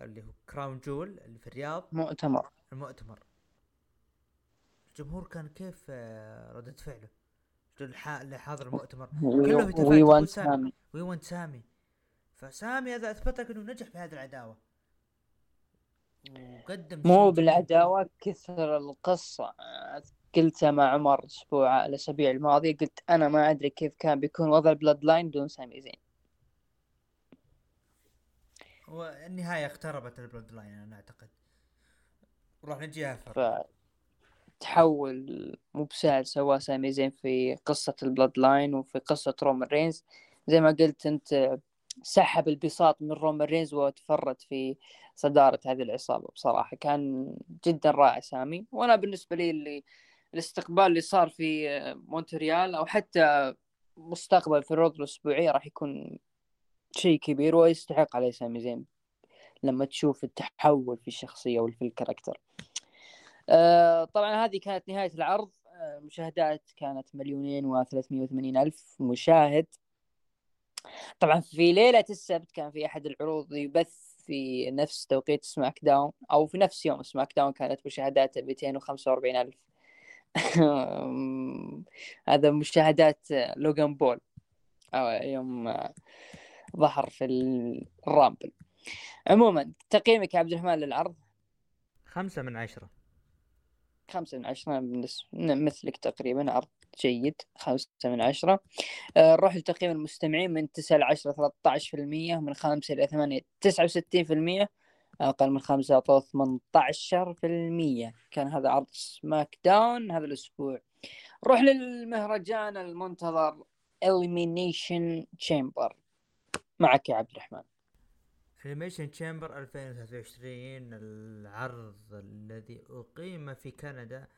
Speaker 1: اللي هو Crown Jewel اللي في الرياض.
Speaker 2: مؤتمر.
Speaker 1: المؤتمر. الجمهور كان كيف آه، ردة فعله؟ اللي حاضر المؤتمر؟ كله
Speaker 2: want
Speaker 1: سامي. we want سامي فسامي هذا اثبت لك إنه نجح في هذه العداوة. وقدم
Speaker 2: مو. بالعداوة كثر القصة. قلتها مع عمر الأسبوع الأسابيع الماضية قلت أنا ما أدري كيف كان بيكون وضع ال Bloodline دون سامي زين.
Speaker 1: والنهاية اقتربت ال Bloodline أنا أعتقد. راح نجيها فرق
Speaker 2: فتحول مو بسهل سواه سامي زين في قصة ال Bloodline وفي قصة رومان رينز. زي ما قلت أنت سحب البساط من رومان رينز وتفرد في صدارة هذه العصابة. بصراحة كان جدا رائع سامي. وأنا بالنسبة لي اللي الاستقبال اللي صار في مونتريال أو حتى مستقبلا في العروض الأسبوعية راح يكون شيء كبير ويستحق عليه سامي زين لما تشوف التحول في الشخصية وفي ال character آه، طبعا هذه كانت نهاية العرض. آه، مشاهدات كانت مليونين وثلاثمية وثمانين ألف مشاهد. طبعا في ليلة السبت كان في أحد العروض يبث في نفس توقيت SmackDown أو في نفس يوم SmackDown كانت مشاهداته 245 ألف. هذا مشاهدات لوغان بول. أو يوم ظهر في ال Rumble. عموما تقييمك يا عبد الرحمن للعرض؟
Speaker 1: خمسة من عشرة.
Speaker 2: خمسة من عشرة مثلك تقريبا عرض جيد خمسة من عشرة. آه، نروح لتقييم المستمعين من تسعة لعشرة ثلاثة عشر في المية من خمسة إلى ثمانية تسعة وستين في المية. أقل من خمسة أعطوه ثمانية عشر في المية. كان هذا عرض SmackDown هذا الأسبوع. نروح للمهرجان المنتظر Elimination Chamber. معك يا عبد الرحمن.
Speaker 1: Elimination Chamber 2023 العرض الذي أقيم في كندا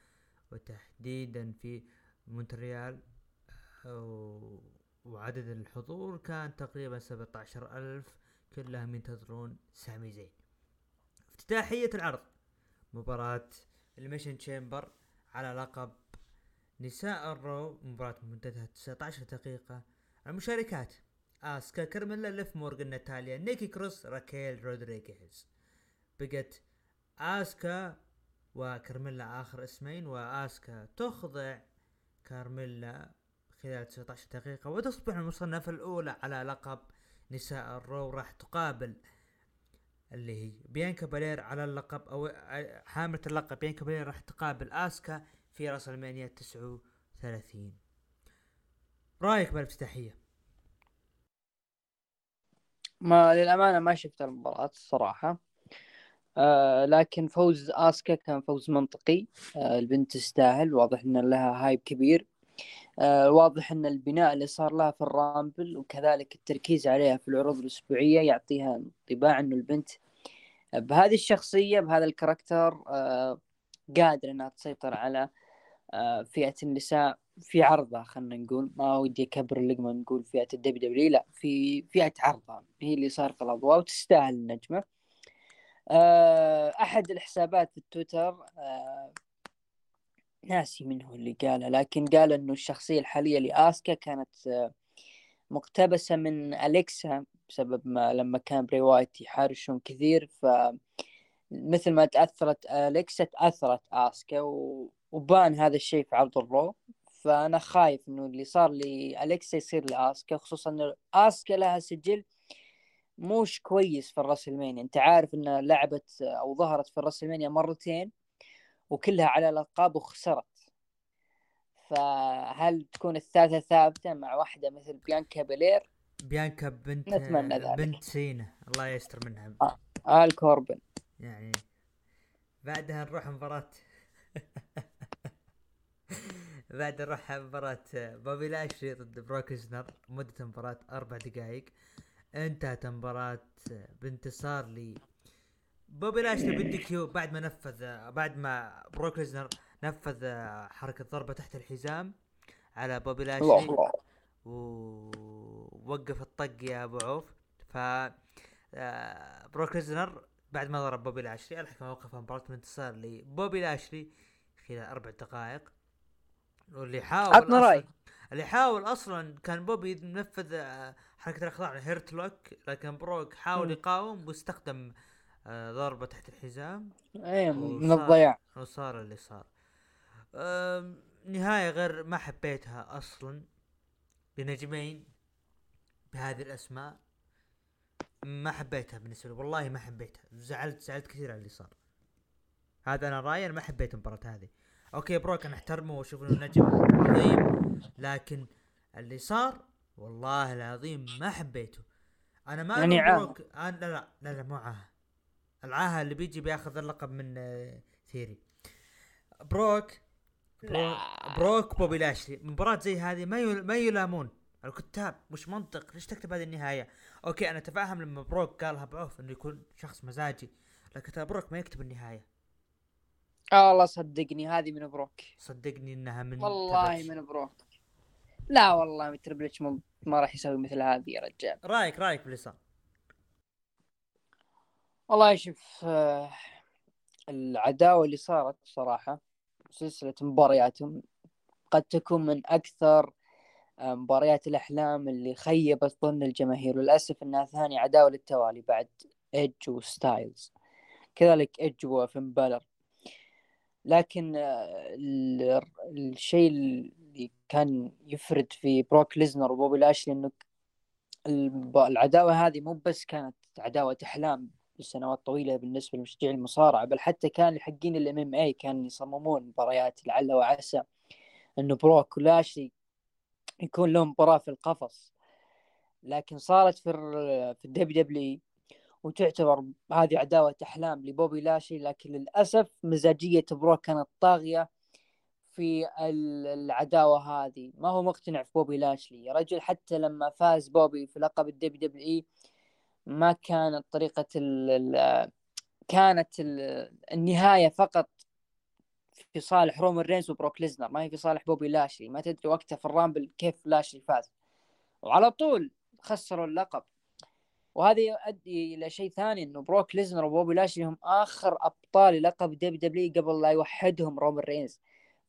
Speaker 1: وتحديدا في مونتريال وعدد الحضور كان تقريبا 17 ألف كلهم ينتظرون سامي زين. افتتاحية العرض مباراة Elimination Chamber على لقب نساء ال Raw مباراة مدتها 19 دقيقة. المشاركات اسكا كارميلا ليف مورغان ناتاليا نيكي كروس راكيل رودريغيز. بقت أسكا وكارميلا آخر اسمين وأسكا تخضع كارميلا خلال 19 دقيقة وتصبح المصنفة الأولى على لقب نساء ال Raw راح تقابل اللي هي بيانكا بالير على اللقب أو حاملة اللقب. بيانكا بالير راح تقابل آسكا في WrestleMania 39 رأيك بالأفتتاحية؟
Speaker 2: ما للأمانة ما شفت المباراة الصراحة آه لكن فوز آسكا كان فوز منطقي. آه البنت تستاهل. واضح أن لها hype كبير. آه واضح أن البناء اللي صار لها في ال Rumble وكذلك التركيز عليها في العروض الأسبوعية يعطيها انطباع أنه البنت بهذه الشخصية بهذا ال character آه قادرة أنها تسيطر على آه فئة النساء في عرضها خلينا نقول. ما ودي أكبر اللقمة نقول فئة ال WWE لا في فئة عرضها. هي اللي سارقه الأضواء وتستاهل النجمة. آه، أحد الحسابات في التويتر آه، ناسي منه اللي قاله لكن قال إنه الشخصية الحالية لآسكا كانت مقتبسة من أليكسا بسبب ما لما كان براي وايت يحارشهم كثير. ف مثل ما تأثرت أليكسا تأثرت آسكا. وبان هذا الشيء في عرض ال Raw فأنا خايف إنه اللي صار لالكسا يصير لاسكا خصوصا إنه آسكا لها سجل موش كويس في ال WrestleMania أنت عارف انها لعبت أو ظهرت في ال WrestleMania مرتين وكلها على الألقاب وخسرت. فهل تكون الثالثة ثابتة مع واحدة مثل بيانكا بيلير
Speaker 1: بيانكا بنت
Speaker 2: نتمنى ذلك.
Speaker 1: بنت سينا الله يستر منها.
Speaker 2: آه. آل كوربن.
Speaker 1: يعني بعدها نروح مباراة. بعد نروح مباراة بوبي لاشلي ضد بروك مدة المباراة أربع دقائق انتهت المباراة بانتصار لي بوبي لاشلي بالدي كيو بعد ما نفذ بعد ما بروك نفذ حركة ضربة تحت الحزام على بوبي لاشلي. ووقف الطق يا أبو عوف. ف آه، بروك ليزنر بعد ما ضرب بوبي لاشلي الحكم وقف مباراة بانتصار لبوبي لاشلي خلال أربع دقائق واللي حاول
Speaker 2: عطنا رأي.
Speaker 1: اللي حاول أصلا كان بوبي ينفذ آه، حركة الاخضاع Hurt Lock لكن بروك حاول. يقاوم واستخدم آه، ضربة تحت الحزام.
Speaker 2: إيه من الضياع.
Speaker 1: وصار اللي صار. أم، نهاية غير ما حبيتها أصلا لنجمين بهذه الأسماء. ما حبيتها بالنسبة لي والله ما حبيتها. زعلت زعلت كثير على اللي صار. هذا أنا رأيي أنا ما حبيت المباراة هذه. أوكي بروك أنا أحترمه واشوف إنه نجم عظيم. لكن اللي صار والله العظيم ما حبيته. أنا ما
Speaker 2: يعني.
Speaker 1: بروك أنا لا لا لا, لا مو عاهه العاهة اللي بيجي بياخذ اللقب من آه، ثيري. بروك برو بروك بوبي لاشلي. مباراة زي هذه ما يل... ما يلامون. الكتاب مش منطق. ليش تكتب هذه النهاية؟ أوكي أنا اتفهم لما بروك قالها بعوف إنه يكون شخص مزاجي. لكن ترى بروك ما يكتب النهاية.
Speaker 2: آه والله صدقني هذه من بروك.
Speaker 1: صدقني إنها من
Speaker 2: والله
Speaker 1: تبت.
Speaker 2: من بروك. لا والله Triple H ما راح يسوي مثل هذه يا رجال.
Speaker 1: رايك رايك صار
Speaker 2: والله شوف العداوة اللي صارت صراحة سلسلة مبارياتهم قد تكون من أكثر آه، مباريات الأحلام اللي خيبت ظن الجماهير. وللأسف أنها ثاني عداوة للتوالي بعد إيدج وستايلز كذلك إيدج وفين بالر لكن آه، ال- الشيء اللي كان يفرد في بروك ليزنر وبوبي لاشلي إنه العداوة هذه مو بس كانت عداوة إحلام لسنوات طويلة بالنسبة لمشجعي المصارعة بل حتى كان لحقين ال MMA كانوا يصممون مباريات لعل وعسى إنه بروك ولاشلي يكون لهم مباراة في القفص. لكن صارت في في ال WWE وتعتبر هذه عداوة أحلام لبوبي لاشلي لكن للأسف مزاجية بروك كانت طاغية في ال- العداوة هذه. ما هو مقتنع في بوبي لاشلي؟ يا رجل حتى لما فاز بوبي في لقب ال WWE ما كانت طريقة ال ال كانت ال النهاية فقط في صالح رومان رينز وبروك ليزنر ما هي في صالح بوبي لاشلي. ما تدري وقتها في ال Rumble كيف لاشلي فاز. وعلى طول خسروا اللقب. وهذا يؤدي إلى شيء ثاني إنه بروك ليزنر وبوبي لاشلي هم آخر أبطال لقب WWE قبل لا يوحدهم رومان رينز.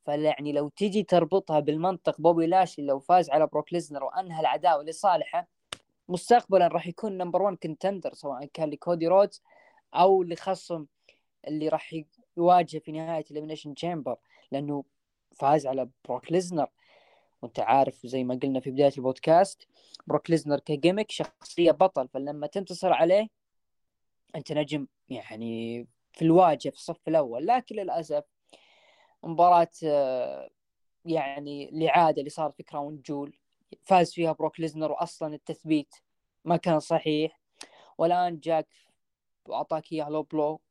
Speaker 2: فيعني لو تجي تربطها بالمنطق بوبي لاشلي لو فاز على بروك ليزنر وأنهى العداوة لصالحه مستقبلا راح يكون number 1 contender سواء كان لكودي رودز أو لخصم اللي راح يواجه في نهاية Elimination Chamber لأنه فاز على بروك ليزنر. وانت عارف زي ما قلنا في بداية البودكاست بروك ليزنر ك gimmick شخصية بطل فلما تنتصر عليه أنت نجم يعني في الواجهه في الصف الأول. لكن للأسف مباراة آه، يعني الاعاده اللي صارت في Crown Jewel فاز فيها بروك ليزنر واصلا التثبيت ما كان صحيح. والآن جاك وأعطاك إياه low blow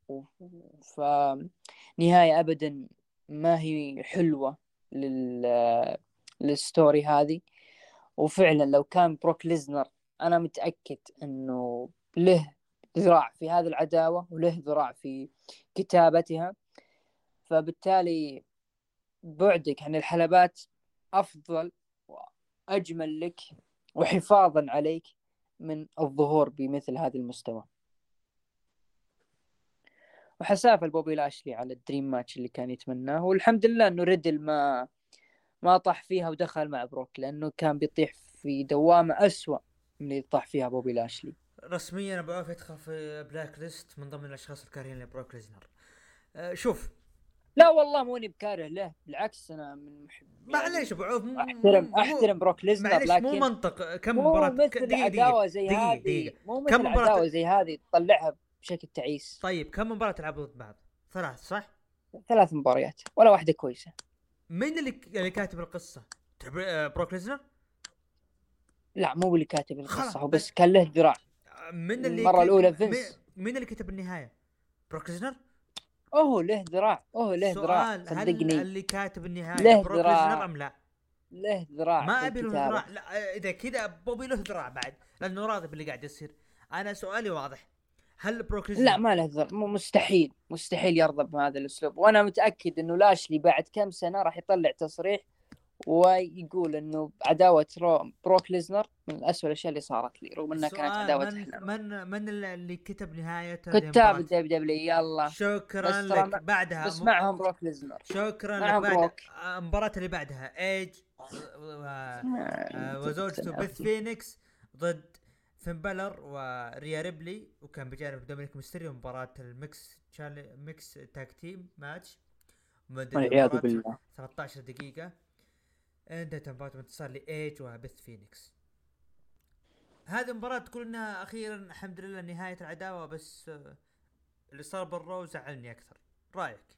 Speaker 2: فنهايه ابدا ما هي حلوة لل للستوري هذه. وفعلا لو كان بروك ليزنر أنا متأكد إنه له ذراع في هذه العداوة وله ذراع في كتابتها. فبالتالي بعدك عن الحلبات أفضل وأجمل لك وحفاظا عليك من الظهور بمثل هذا المستوى. وحسافة لبوبي لاشلي على ال dream match اللي كان يتمناه. والحمد لله إنه ريدل ما ما طاح فيها ودخل مع بروك لأنه كان بيطيح في دوامة أسوأ من اللي طاح فيها بوبي لاشلي.
Speaker 1: رسميا ابو عوف يدخل في black list من ضمن الأشخاص الكارهين لبروك ليزنر. أه شوف.
Speaker 2: لا والله ماني بكاره له بالعكس أنا من محب
Speaker 1: معليش أبو عوف مو-
Speaker 2: احترم
Speaker 1: مو-
Speaker 2: أحترم بروك ليزنر
Speaker 1: معليش مو
Speaker 2: لكن
Speaker 1: منطق كم
Speaker 2: مو
Speaker 1: مباراة
Speaker 2: مثل
Speaker 1: دقيقة
Speaker 2: عداوه
Speaker 1: دقيقة
Speaker 2: زي هذه مو
Speaker 1: كم
Speaker 2: مثل
Speaker 1: مباراة-
Speaker 2: عداوه زي هذه تطلعها بشكل تعيس.
Speaker 1: طيب كم مباراة تلعبوا ضد بعض؟ ثلاث صح؟
Speaker 2: ثلاث مباريات ولا واحدة كويسة.
Speaker 1: مين اللي اللي كاتب آه، بروك ليزنر؟
Speaker 2: لا مو اللي كاتب القصة هو بس- كان له ذراع
Speaker 1: آه، من اللي
Speaker 2: الأولى
Speaker 1: مين-
Speaker 2: فينس.
Speaker 1: مين اللي كتب النهاية؟ بروك ليزنر؟
Speaker 2: أوه له ذراع أوه له ذراع
Speaker 1: سؤال هل
Speaker 2: صدقني
Speaker 1: اللي كاتب النهاية
Speaker 2: له
Speaker 1: بروك
Speaker 2: ذراع.
Speaker 1: ليزنر أم لا؟
Speaker 2: له ذراع
Speaker 1: ما أبي له. ذراع لا آه، إذا كذا بوبي له ذراع بعد لأنه راضي باللي قاعد يصير أنا سؤالي واضح هل بروك ليزنر
Speaker 2: لا ما له مو- مستحيل مستحيل يرضى بهذا الاسلوب وأنا متاكد انه لاشلي بعد كم سنه راح يطلع تصريح ويقول انه عداوه رو بروك ليزنر من اسوء الاشياء اللي صارت لي رغم انها كانت عداوه
Speaker 1: من
Speaker 2: احلام
Speaker 1: من من اللي كتب نهاية هذه
Speaker 2: كتاب؟ الدبليو دبليو يلا
Speaker 1: شكرا لك بعدها
Speaker 2: بس معهم بروك ليزنر
Speaker 1: شكرا لك بعد
Speaker 2: بروك.
Speaker 1: آه، المباراة اللي بعدها ايج آه، وزوجته بيث فينيكس ضد فين بالر وريا ريبلي وكان بجانب دومينيك ميستيريو مباراة ال mixed تشالي mixed tag team match.
Speaker 2: والعياذ بالله.
Speaker 1: 13 دقيقة. انتهت المباراة بانتصار لايج وبيث فينيكس. هذه المباراة تقول إنها أخيرا الحمد لله نهاية العداوة بس آه، اللي صار بال Raw زعلني أكثر. رأيك؟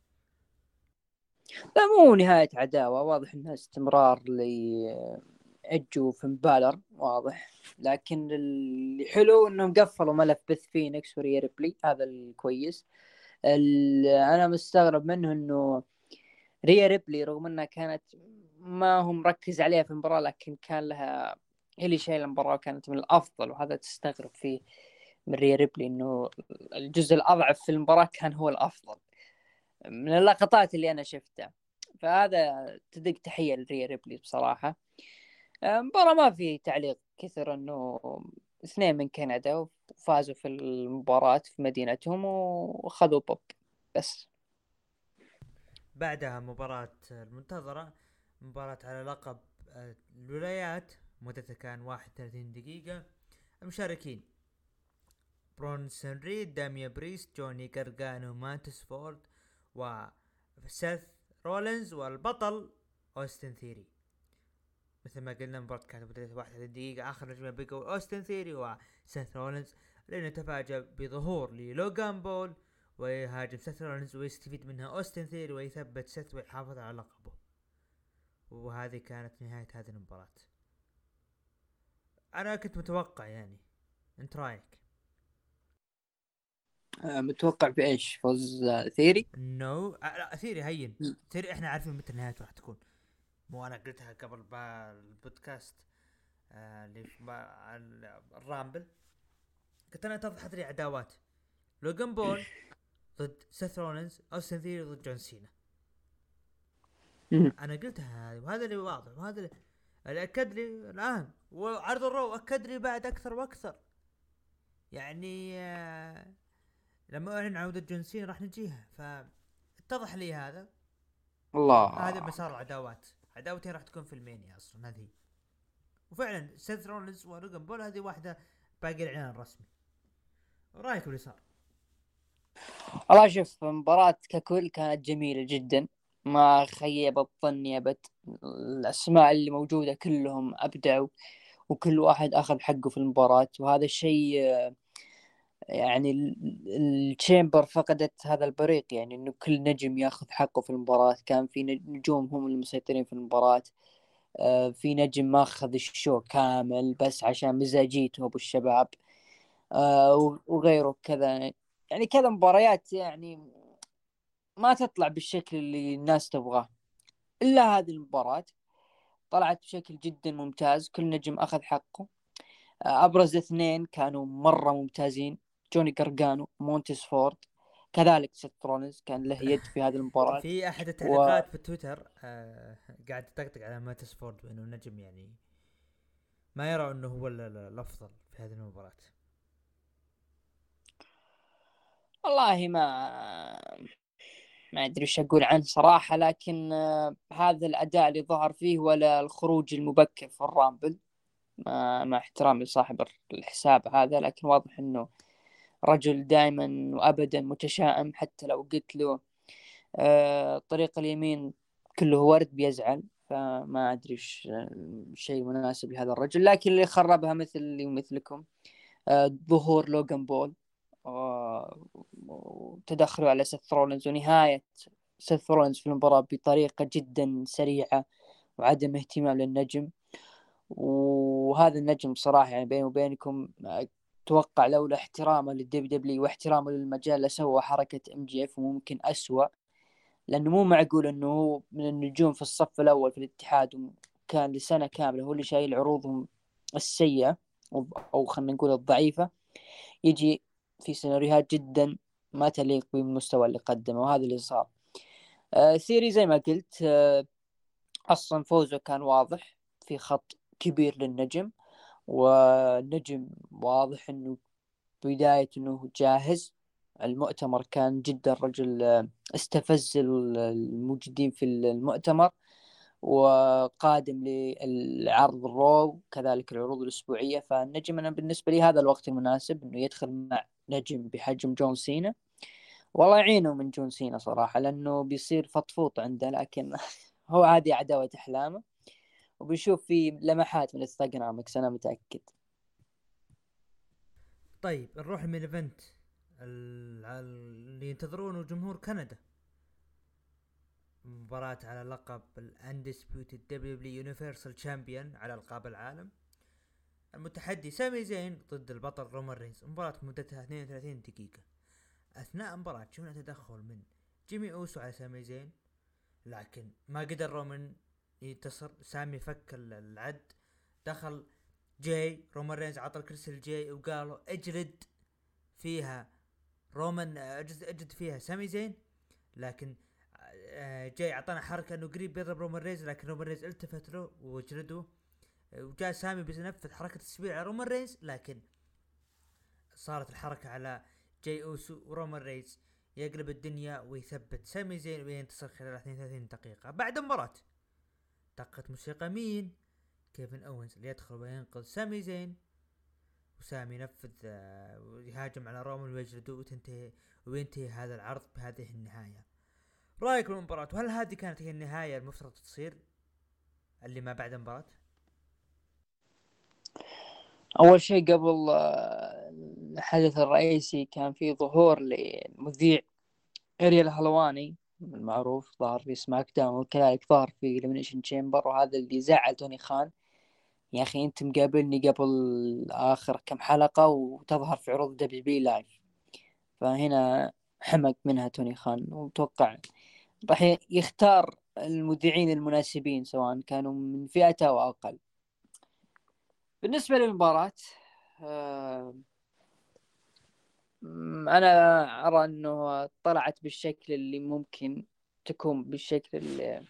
Speaker 2: لا مو نهاية عداوة. واضح إنها استمرار لايج وفين بالر واضح. لكن اللي حلو إنهم قفلوا ملف بث فينيكس وريا ريبلي هذا الكويس. أنا مستغرب منه إنه ريا ريبلي رغم إنها كانت ما هو مركز عليها في المباراة لكن كان لها هي اللي شايله المباراة وكانت من الأفضل وهذا تستغرب فيه من ريا ريبلي إنه الجزء الأضعف في المباراة كان هو الأفضل. من اللقطات اللي أنا شفتها. فهذا تدق تحية لريا ريبلي بصراحة. مباراة ما في تعليق كثر إنه اثنين من كندا وفازوا في المباراة في مدينتهم واخذوا بوب بس.
Speaker 1: بعدها مباراة المنتظرة مباراة على لقب آه، الولايات مدتها كان 31 دقيقة. المشاركين برونسون ريد داميان بريست جوني قرقانو مونتس فورد وسيث رولينز والبطل أوستن ثيري. مثل ما قلنا مباراة كانت مدتها 31 دقيقة آخر نجمة بقوا أوستن ثيري وسيث رولينز لأنه تفاجأ بظهور للوغان بول ويهاجم سيث رولينز ويستفيد منها أوستن ثيري ويثبت سيث ويحافظ على لقبه. وهذه كانت نهاية هذه المباراة. أنا كنت متوقع يعني. أنت رأيك؟
Speaker 2: آه، متوقع بإيش؟ فوز ثيري
Speaker 1: no no. آه لا ثيري هين. ثيري إحنا عارفين متى نهايته راح تكون. مو أنا قلتها قبل البودكاست آه اللي ال Rumble. قلت أنا اتضحت لي عداوات لوجن بول ضد سيث رولينز أوستن ثيري ضد جون سينا. أنا قلتها هذه وهذا اللي واضح وهذا اللي, اللي أكد لي الآن. وعرض ال Raw أكد لي بعد أكثر وأكثر. يعني آه لما أعلن عودة جون سينا راح نجيها. فاتضح لي هذا.
Speaker 2: الله.
Speaker 1: هذا مسار العداوات. عداوتين راح تكون في ال Mania أصلا هذه. وفعلا سيث رولنز ولوجان بول هذه واحدة باقي الإعلان الرسمي. رأيك باللي صار؟
Speaker 2: والله شوف المباراة ككل كانت جميلة جدا. ما خيبت ظني ابد الأسماء اللي موجودة كلهم أبدعوا وكل واحد أخذ حقه في المباراة. وهذا الشيء يعني التشامبر فقدت هذا البريق يعني إنه كل نجم ياخذ حقه في المباراة. كان في نجوم هم المسيطرين في المباراة. آه، في نجم ماخذ الشو كامل بس عشان مزاجيته أبو الشباب. آه، وغيره كذا. يعني كذا مباريات يعني ما تطلع بالشكل اللي الناس تبغاه. إلا هذه المباراة طلعت بشكل جدا ممتاز. كل نجم أخذ حقه. آه، أبرز اثنين كانوا مرة ممتازين. جوني قرقانو مونتس فورد كذلك سيث رولينز كان له يد في هذه المباراة.
Speaker 1: في أحد التعليقات و... في تويتر آه قاعد يطقطق على مونتس فورد بانه نجم يعني ما يرى إنه هو الأفضل في هذه المباراة.
Speaker 2: والله ما ما أدري وش أقول عنه صراحة لكن آه هذا الأداء اللي ظهر فيه ولا الخروج المبكر في الرامبل. مع احترامي لصاحب الحساب هذا لكن واضح إنه رجل دائما وابدا متشائم حتى لو قلت له آه طريق اليمين كله ورد بيزعل فما أدري إيش شيء مناسب لهذا الرجل. لكن اللي خربها مثلي ومثلكم آه ظهور لوغان بول وتدخله على سيث رولينز. ونهاية سيث رولينز في المباراة بطريقة جدا سريعة وعدم اهتمام للنجم. وهذا النجم صراحة يعني بيني وبينكم أتوقع لولا احترامه لل WWE واحترامه للمجال لسوى حركة MJF وممكن اسوء لأنه مو معقول إنه هو من النجوم في الصف الأول في الاتحاد وكان لسنة كاملة هو اللي شايل عروضهم السيئة أو خلينا نقول الضعيفة. يجي في سيناريوهات جدا ما تليق بالمستوى اللي قدمه وهذا اللي صار. آه ثيري زي ما قلت آه أصلا فوزه كان واضح في خط كبير للنجم. والنجم واضح إنه بداية إنه جاهز. المؤتمر كان جدا رجل استفز الموجودين في المؤتمر وقادم للعرض ال Raw وكذلك العروض الأسبوعية. فالنجم أنا بالنسبة لي هذا الوقت المناسب إنه يدخل مع نجم بحجم جون سينا. والله يعينه من جون سينا صراحة لأنه بيصير فطفوط عنده لكن هو عادي عداوة أحلامه. وبنشوف في لمحات من الانستغرامكس أنا متأكد.
Speaker 1: طيب نروح main event اللي ينتظرونه جمهور كندا. مباراة على لقب ال undisputed WWE universal champion على ألقاب العالم. المتحدي سامي زين ضد البطل رومان رينز. مباراة مدتها 32 دقيقة. أثناء المباراة شفنا تدخل من جيمي أوسو على سامي زين؟ لكن ما قدر رومان ينتصر سامي فك العد دخل جاي رومان رينز عطى الكرسي لجاي وقالوا اجلد فيها رومان اجلد, اجلد فيها. سامي زين؟ لكن آه، جاي اعطانا حركة إنه قريب يضرب رومان رينز لكن رومان رينز التفت له وجلده وجاء سامي بينفذ حركة التسبيع على رومان رينز لكن صارت الحركة على جاي أوسو ورومان رينز يقلب الدنيا ويثبت. سامي زين وينتصر خلال 32 دقيقة. بعد المباراة دقت موسيقى مين؟ كيفن أوينز اللي يدخل وينقذ سامي زين. وسامي ينفذ آه، ويهاجم على رومان ويجلده وتنتهي وينتهي هذا العرض بهذه النهاية. رأيك بالمباراة؟ وهل هذه كانت هي النهاية المفترض تصير؟ اللي ما بعد المباراة؟
Speaker 2: أول شيء قبل آه، الحدث الرئيسي كان في ظهور لمذيع أريال هلواني. المعروف ظهر في SmackDown وكذلك ظهر في Elimination Chamber وهذا اللي زعل توني خان. يا أخي أنت مقابلني قبل آخر كم حلقة وتظهر في عروض دبليو بي لايف فهنا حمق منها توني خان. ومتوقع راح يختار المذيعين المناسبين سواء كانوا من فئته أو أقل. بالنسبة للمباراة آه، أنا أرى أنه طلعت بالشكل اللي ممكن تكون بالشكل اللي,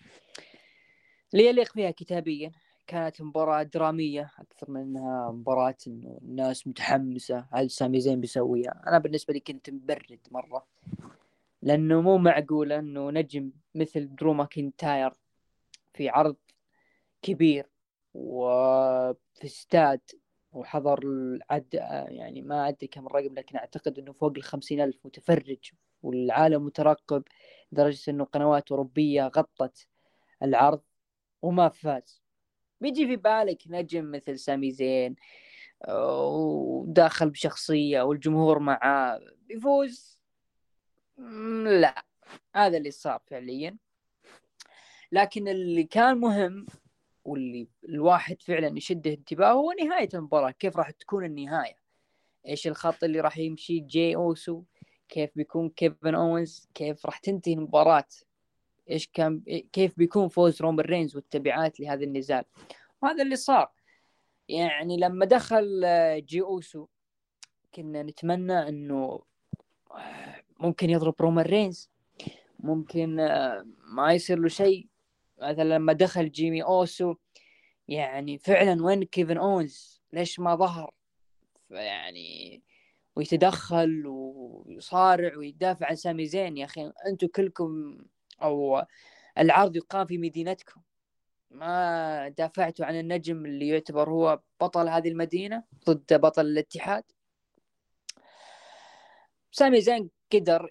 Speaker 2: يليق فيها كتابيا. كانت مباراة درامية أكثر من أنها مباراة إنه الناس متحمسة هل سامي زين بيسويها؟ أنا بالنسبة لي كنت مبرد مرة لأنه مو معقول أنه نجم مثل درو ماكنتاير في عرض كبير وفي استاد وحضر العد يعني ما أدري كم الرقم لكن أعتقد أنه فوق الخمسين ألف متفرج والعالم مترقب لدرجة أنه قنوات أوروبية غطت العرض وما فاز. بيجي في بالك نجم مثل سامي زين وداخل بشخصية والجمهور معاه بيفوز؟ لا هذا اللي صار فعليا. لكن اللي كان مهم واللي الواحد فعلا يشده انتباهه هو نهاية المباراة كيف راح تكون النهاية؟ إيش الخط اللي راح يمشي؟ جي أوسو كيف بيكون كيفن اونز كيف راح تنتهي المباراة؟ إيش كان كيف بيكون فوز رومان رينز والتبعات لهذا النزال؟ وهذا اللي صار. يعني لما دخل آه، جي أوسو كنا نتمنى إنه آه، ممكن يضرب رومان رينز. ممكن آه، ما يصير له شيء. مثلا لما دخل جيمي أوسو يعني فعلا وين كيفن أونز؟ ليش ما ظهر؟ يعني ويتدخل ويصارع ويدافع عن سامي زين. يا أخي أنتم كلكم أو العرض يقام في مدينتكم. ما دافعتوا عن النجم اللي يعتبر هو بطل هذه المدينة ضد بطل الاتحاد. سامي زين قدر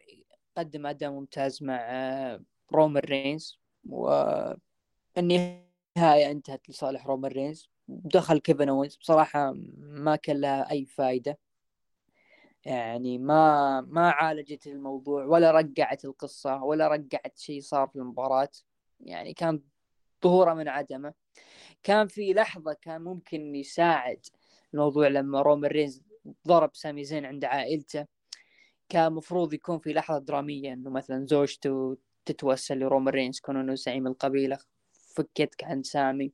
Speaker 2: قدم أداء ممتاز مع رومان رينز. والنهاية انتهت لصالح رومان رينز. دخل كيفن اونز بصراحة ما كان لها أي فائدة يعني ما ما عالجت الموضوع ولا رجعت القصة ولا رجعت شيء صار في المباراة. يعني كان ظهوره من عدمه. كان في لحظة كان ممكن يساعد الموضوع لما رومان رينز ضرب سامي زين عند عائلته. كان مفروض يكون في لحظة درامية إنه مثلا زوجته تتوسل لرومان رينز كون انه زعيم القبيلة. فكت عن سامي.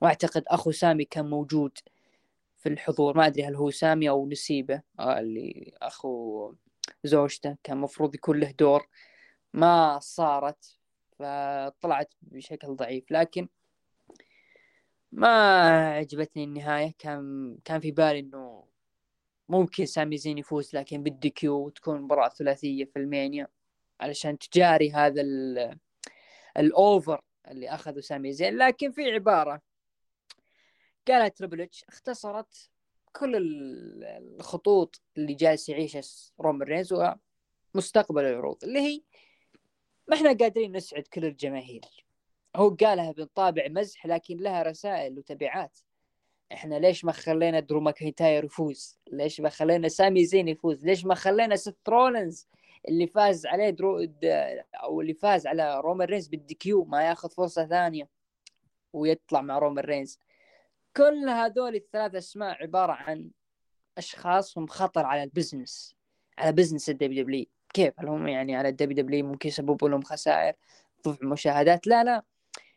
Speaker 2: وأعتقد أخو سامي كان موجود في الحضور. ما أدري هل هو سامي أو نسيبه. آه، اللي أخو زوجته كان مفروض يكون له دور. ما صارت فطلعت بشكل ضعيف. لكن ما عجبتني النهاية. كان كان في بالي إنه ممكن سامي زين يفوز لكن بال DQ وتكون مباراة ثلاثية في ال Mania. علشان تجاري هذا ال over اللي أخذه سامي. زين لكن في عبارة قالها تريبل اتش اختصرت كل الخطوط اللي جالس يعيشها رومان رينز ومستقبل العروض اللي هي ما إحنا قادرين نسعد كل الجماهير. هو قالها بطابع مزح لكن لها رسائل وتبعات. إحنا ليش ما خلينا درو ماكنتاير يفوز؟ ليش ما خلينا سامي زين يفوز؟ ليش ما خلينا سيث رولنز اللي فاز عليه درو أو اللي فاز على رومان رينز بال DQ ما ياخذ فرصة ثانية ويطلع مع رومان رينز. كل هذول الثلاث أسماء عبارة عن اشخاص هم خطر على ال business على business ال WWE كيف؟ هل هم يعني على ال WWE ممكن يسببوا لهم خسائر ضعف مشاهدات؟ لا لا.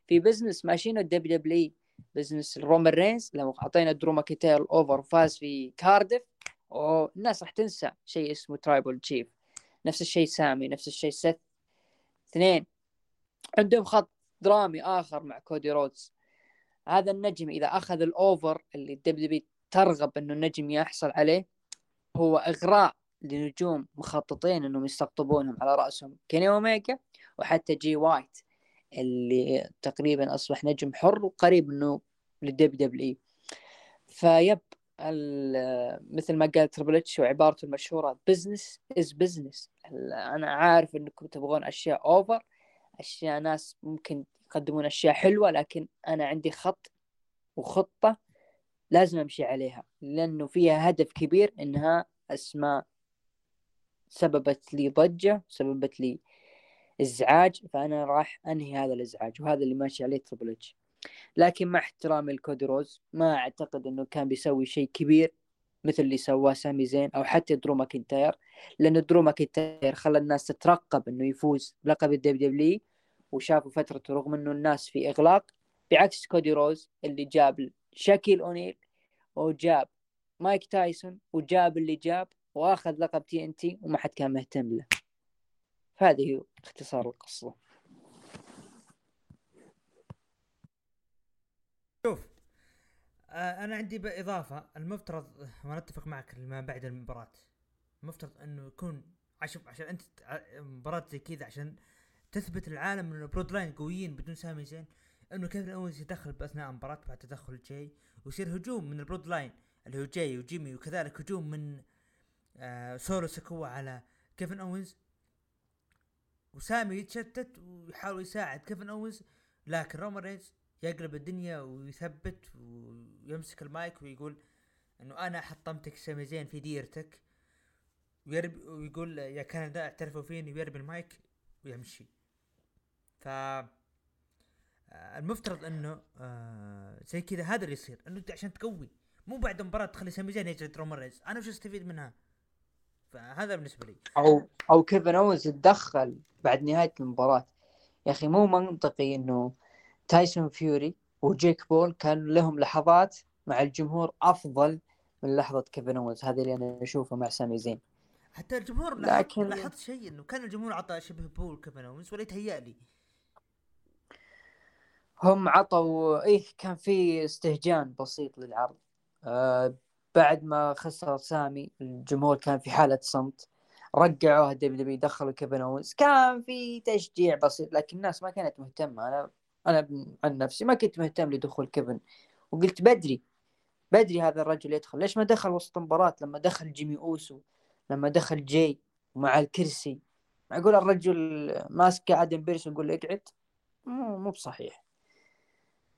Speaker 2: في business ماشيين ال WWE business رومان رينز لو أعطينا درو ماكنتاير ال over وفاز في كاردف الناس راح تنسى شيء اسمه tribal chief. نفس الشيء سامي نفس الشيء سيث. اثنين عندهم خط درامي آخر مع كودي رودز. هذا النجم إذا أخذ ال over اللي ال WWE ترغب إنه النجم يحصل عليه هو إغراء لنجوم مخططين إنهم يستقطبونهم على رأسهم. كيني اوميجا وحتى جي وايت اللي تقريبا أصبح نجم حر وقريب إنه لل WWE مثل ما قال تريبل اتش وعبارته المشهورة business is business أنا عارف إنكم تبغون أشياء over أشياء ناس ممكن يقدمون أشياء حلوة لكن أنا عندي خط وخطة لازم أمشي عليها لأنه فيها هدف كبير إنها أسماء سببت لي ضجة سببت لي إزعاج فأنا راح أنهي هذا الإزعاج وهذا اللي ماشي عليه تريبل اتش لكن مع احترامي لكودي رودز ما أعتقد إنه كان بيسوي شيء كبير مثل اللي سواه سامي زين أو حتى درو ماكنتاير لأنه درو ماكنتاير خلى الناس تترقب إنه يفوز بلقب ال WWE وشافوا فترته رغم إنه الناس في إغلاق بعكس كودي رودز اللي جاب شاكيل أونيل وجاب مايك تايسون وجاب اللي جاب وأخذ لقب TNT وما حد كان مهتم له. هذه اختصار القصة.
Speaker 1: شوف آه أنا عندي إضافة. المفترض وأنا أتفق معك ما بعد المباراة. المفترض إنه يكون عشان عشان أنت مباراة زي كذا عشان تثبت العالم ان Bloodline قويين بدون سامي زين إنه كيفن اونز يدخل بأثناء المباراه بعد تدخل جاي ويصير هجوم من ال Bloodline اللي هو جاي وجيمي وكذلك هجوم من آه سولو سيكوا على كيفن اونز وسامي يتشتت ويحاول يساعد كيفن اونز لكن رومان رينز يقلب الدنيا ويثبت ويمسك المايك ويقول إنه أنا حطمتك سامي زين في ديرتك. ويرب ويقول يا كندا اعترفوا فيني ويرمي المايك ويمشي. ف المفترض إنه آه زي كذا هذا اللي يصير إنه أنت عشان تقوي مو بعد مباراة تخلي سامي زين يجلد رومان رينز أنا وش أستفيد منها؟ فهذا بالنسبة لي.
Speaker 2: أو أو كيفن اونز يتدخل بعد نهاية المباراة. يا أخي مو منطقي إنه تايسون فيوري وجيك بول كان لهم لحظات مع الجمهور أفضل من لحظة كيفن اونز هذا اللي أنا اشوفه مع سامي زين.
Speaker 1: حتى الجمهور لكن لاحظت شيء إنه كان الجمهور عطى شبه boo ل كيفن اونز ولا يتهيأ لي
Speaker 2: هم عطوا إيه كان في استهجان بسيط للعرض. آه بعد ما خسر سامي الجمهور كان في حالة صمت. رجعوه WWE دخلوا كيفن اونز كان في تشجيع بسيط لكن الناس ما كانت مهتمة. أنا أنا عن نفسي ما كنت مهتم لدخول كيفن. وقلت بدري بدري هذا الرجل يدخل. ليش ما دخل وسط المباراة لما دخل جيمي أوسو لما دخل جاي ومع الكرسي. معقول الرجل ماسك آدم بيرس ويقول له اقعد؟ مو مو بصحيح.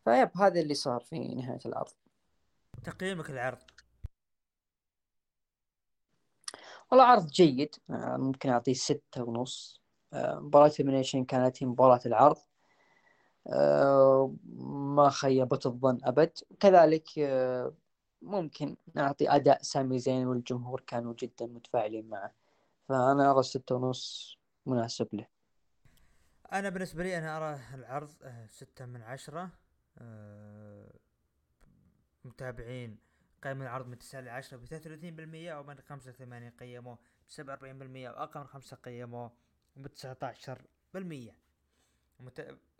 Speaker 2: فيب هذا اللي صار في نهاية العرض.
Speaker 1: تقييمك العرض
Speaker 2: والله عرض جيد. آه، ممكن أعطيه ستة ونص. آه، مباراة المينيشن كانت هي مباراة العرض. ما خيبت الظن أبد. كذلك ممكن نعطي أداء سامي زين والجمهور كانوا جدا متفاعلين معه. فأنا أرى ستة ونص مناسب له.
Speaker 1: أنا بالنسبة لي أنا أرى العرض ستة من عشرة. متابعين قيم العرض من 9 ل 10 ب 33% ومن 5 ل 8 قيموه. ب 47% وأقل من 5 قيموه. ب 19%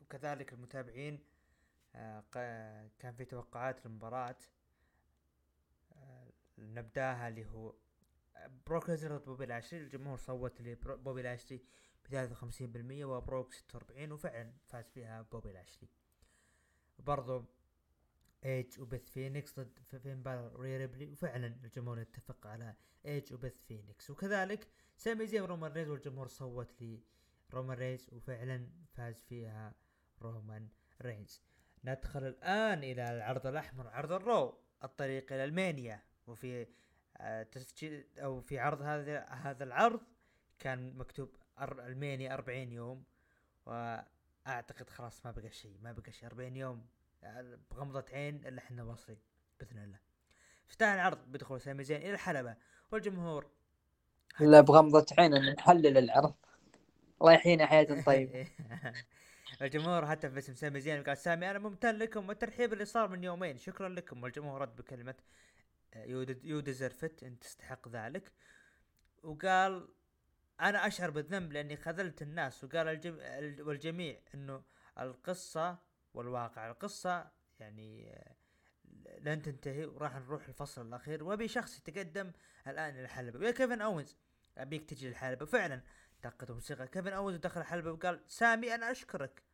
Speaker 1: وكذلك المتابعين آه، كان في توقعات المباراة آه، نبدأها اللي هو بروك ليزنر ضد بوبي لاشلي الجمهور صوت لبوبي لاشلي ب 53% وبروك 46 وفعلا فاز فيها بوبي لاشلي برضو ايج وبث فينيكس ضد فين بالور ريا ريبلي وفعلا الجمهور اتفق على ايج وبث فينيكس وكذلك سامي زين رومان رينز والجمهور صوت لي رومان رينز وفعلا فاز فيها رومان رينز ندخل الآن إلى العرض الأحمر عرض ال Raw الطريق إلى ألمانيا. وفي آه، تسجيل أو في عرض هذا هذا العرض كان مكتوب المانيا 40 يوم. وأعتقد خلاص ما بقى شيء ما بقى شيء. 40 يوم آه، بغمضة عين الا إحنا واصلين بإذن الله. افتتاح العرض بدخول سامي زين إلى الحلبة. والجمهور
Speaker 2: لا بغمضة عين نحلل العرض. الله يحيينا حياة طيبة.
Speaker 1: الجمهور هتف باسم سامي زين وقال سامي أنا ممتن لكم والترحيب اللي صار من يومين. شكرا لكم. والجمهور رد بكلمة you deserve it أنت تستحق ذلك. وقال أنا أشعر بالذنب لأني خذلت الناس. وقال الجم... ال- والجميع إنه القصة والواقع القصة يعني آه، لن تنتهي وراح نروح الفصل الأخير. وأبي شخص يتقدم الآن إلى الحلبه ويا كيفن اوينز أبيك تجي للحلبه فعلا دقت موسيقى. كيفن اوينز دخل الحلبه وقال سامي أنا أشكرك.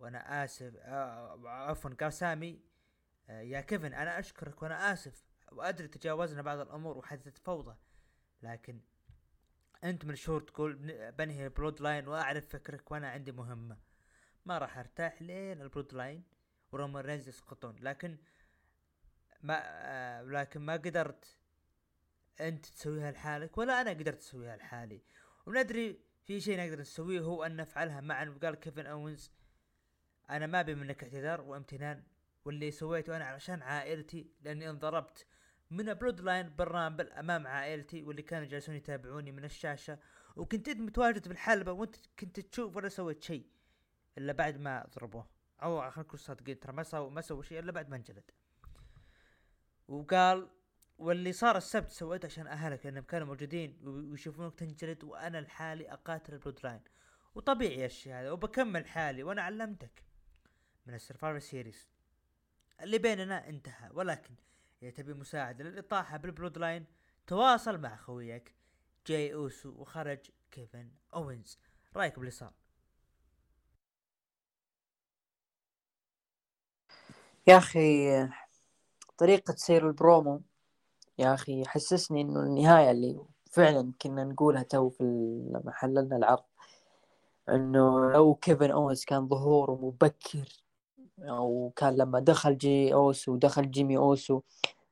Speaker 1: وأنا آسف آه، عفوا قال سامي آه، يا كيفن أنا أشكرك وأنا آسف وأدري تجاوزنا بعض الأمور وحدثت فوضى لكن أنت من شهور تقول بن- بنهي ال Bloodline وأعرف فكرك وأنا عندي مهمة. ما راح أرتاح لين ال Bloodline ورومان رينز يسقطون لكن ما آه لكن ما قدرت أنت تسويها لحالك ولا أنا قدرت أسويها لحالي. وندري في شيء نقدر نسويه هو أن نفعلها معا وقال كيفن أوينز أنا ما أبي منك اعتذار وامتنان. واللي سويته أنا علشان عائلتي لأني انضربت من Bloodline بال Rumble أمام عائلتي واللي كانوا جالسون يتابعوني من الشاشة. وكنت متواجد بالحلبة وأنت كنت تشوف ولا سويت شيء إلا بعد ما ضربوه أو خلينا نكون صادقين ترى ما سوى ما سوى شيء إلا بعد ما انجلد. وقال واللي صار السبت سويته عشان أهلك لأنهم كانوا موجودين ويشوفونك تنجلد وأنا لحالي أقاتل ال Bloodline وطبيعي الشيء هذا وبكمل حالي وأنا علمتك. من ال Survivor Series. اللي بيننا انتهى. ولكن إذا تبي مساعدة للإطاحة بال Bloodline تواصل مع خويك جاي أوسو وخرج كيفن أوينز. رأيك باللي صار
Speaker 2: يا أخي طريقة سير البرومو يا أخي حسسني إنه النهاية اللي فعلا كنا نقولها تو في لما حللنا العرض إنه لو كيفن أوينز كان ظهوره مبكر أو كان لما دخل جاي أوسو ودخل جيمي أوسو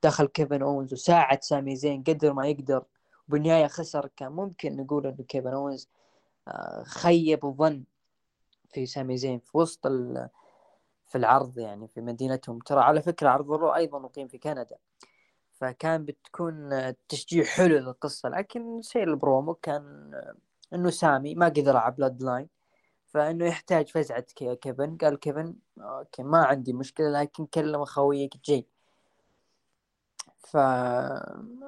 Speaker 2: دخل كيفن أوينز وساعد سامي زين قدر ما يقدر. وبالنهاية خسر كان ممكن نقول إنه كيفن أوينز آه، خيب الظن في سامي زين في وسط في العرض يعني في مدينتهم. ترى على فكرة عرض ال Raw أيضا أقيم في كندا. فكان بتكون آه، تشجيع حلو للقصة. لكن سير البرومو كان آه، إنه سامي ما قدر على Bloodline. فإنه يحتاج فزعة كي- كيفن. قال كيفن okay ما عندي مشكلة لكن كلم خويك جاي. فا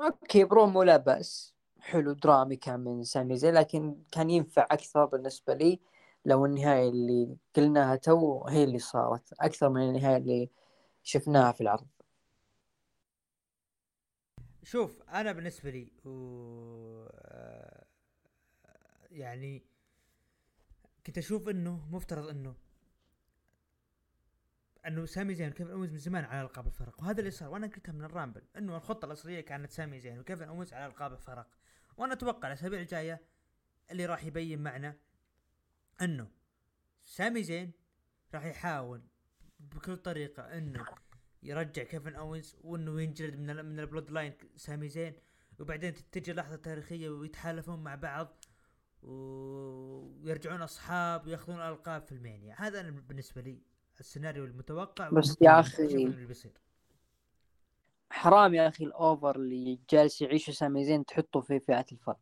Speaker 2: okay promo لا بأس. حلو درامي كان من سامي زين لكن كان ينفع أكثر بالنسبة لي لو النهاية اللي قلناها تو هي اللي صارت أكثر من النهاية اللي شفناها في العرض.
Speaker 1: شوف أنا بالنسبة لي و... يعني كنت أشوف إنه مفترض إنه إنه سامي زين وكيفن اوينز من زمان على ألقاب الفرق وهذا اللي صار وأنا قلتها من ال Rumble إنه الخطة الأصلية كانت سامي زين وكيفن اوينز على ألقاب الفرق. وأنا أتوقع الأسابيع الجاية اللي راح يبين معنا إنه سامي زين راح يحاول بكل طريقة إنه يرجع كيفن اوينز وإنه ينجلد من من ال Bloodline سامي زين وبعدين تجي لحظة تاريخية ويتحالفون مع بعض ويرجعون أصحاب ويأخذون الالقاب في ال Mania. هذا أنا بالنسبة لي السيناريو المتوقع
Speaker 2: بس يا
Speaker 1: شوف اللي بيصير.
Speaker 2: حرام يا أخي ال over اللي جالس يعيشه سامي زين تحطه في فئة الفرق.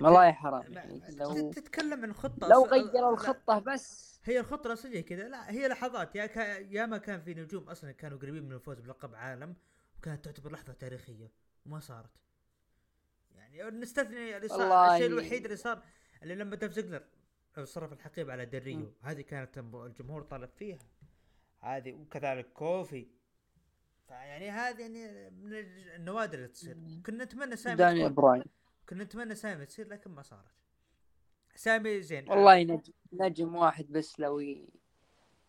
Speaker 2: والله يا حرام يعني لو
Speaker 1: تتكلم عن خطة
Speaker 2: لو غيروا
Speaker 1: لا،
Speaker 2: الخطة بس.
Speaker 1: هي الخطة الأصلية كذا. لا هي لحظات. يا كا يا ما كان في نجوم أصلا كانوا قريبين من الفوز بلقب عالم وكانت تعتبر لحظة تاريخية. وما صارت. يعني نستثني اللي صار الشيء الوحيد اللي صار اللي لما دولف زيجلر صرف الحقيبة على ديل
Speaker 2: ريو.
Speaker 1: هذه كانت الجمهور طالب فيها. هذه وكذلك كوفي. فيعني هذه يعني من النوادر اللي تصير. كنا نتمنى سامي دانيال
Speaker 2: براين
Speaker 1: كنا نتمنى سامي تصير لكن ما صارت. سامي زين
Speaker 2: والله نجم نجم واحد بس لو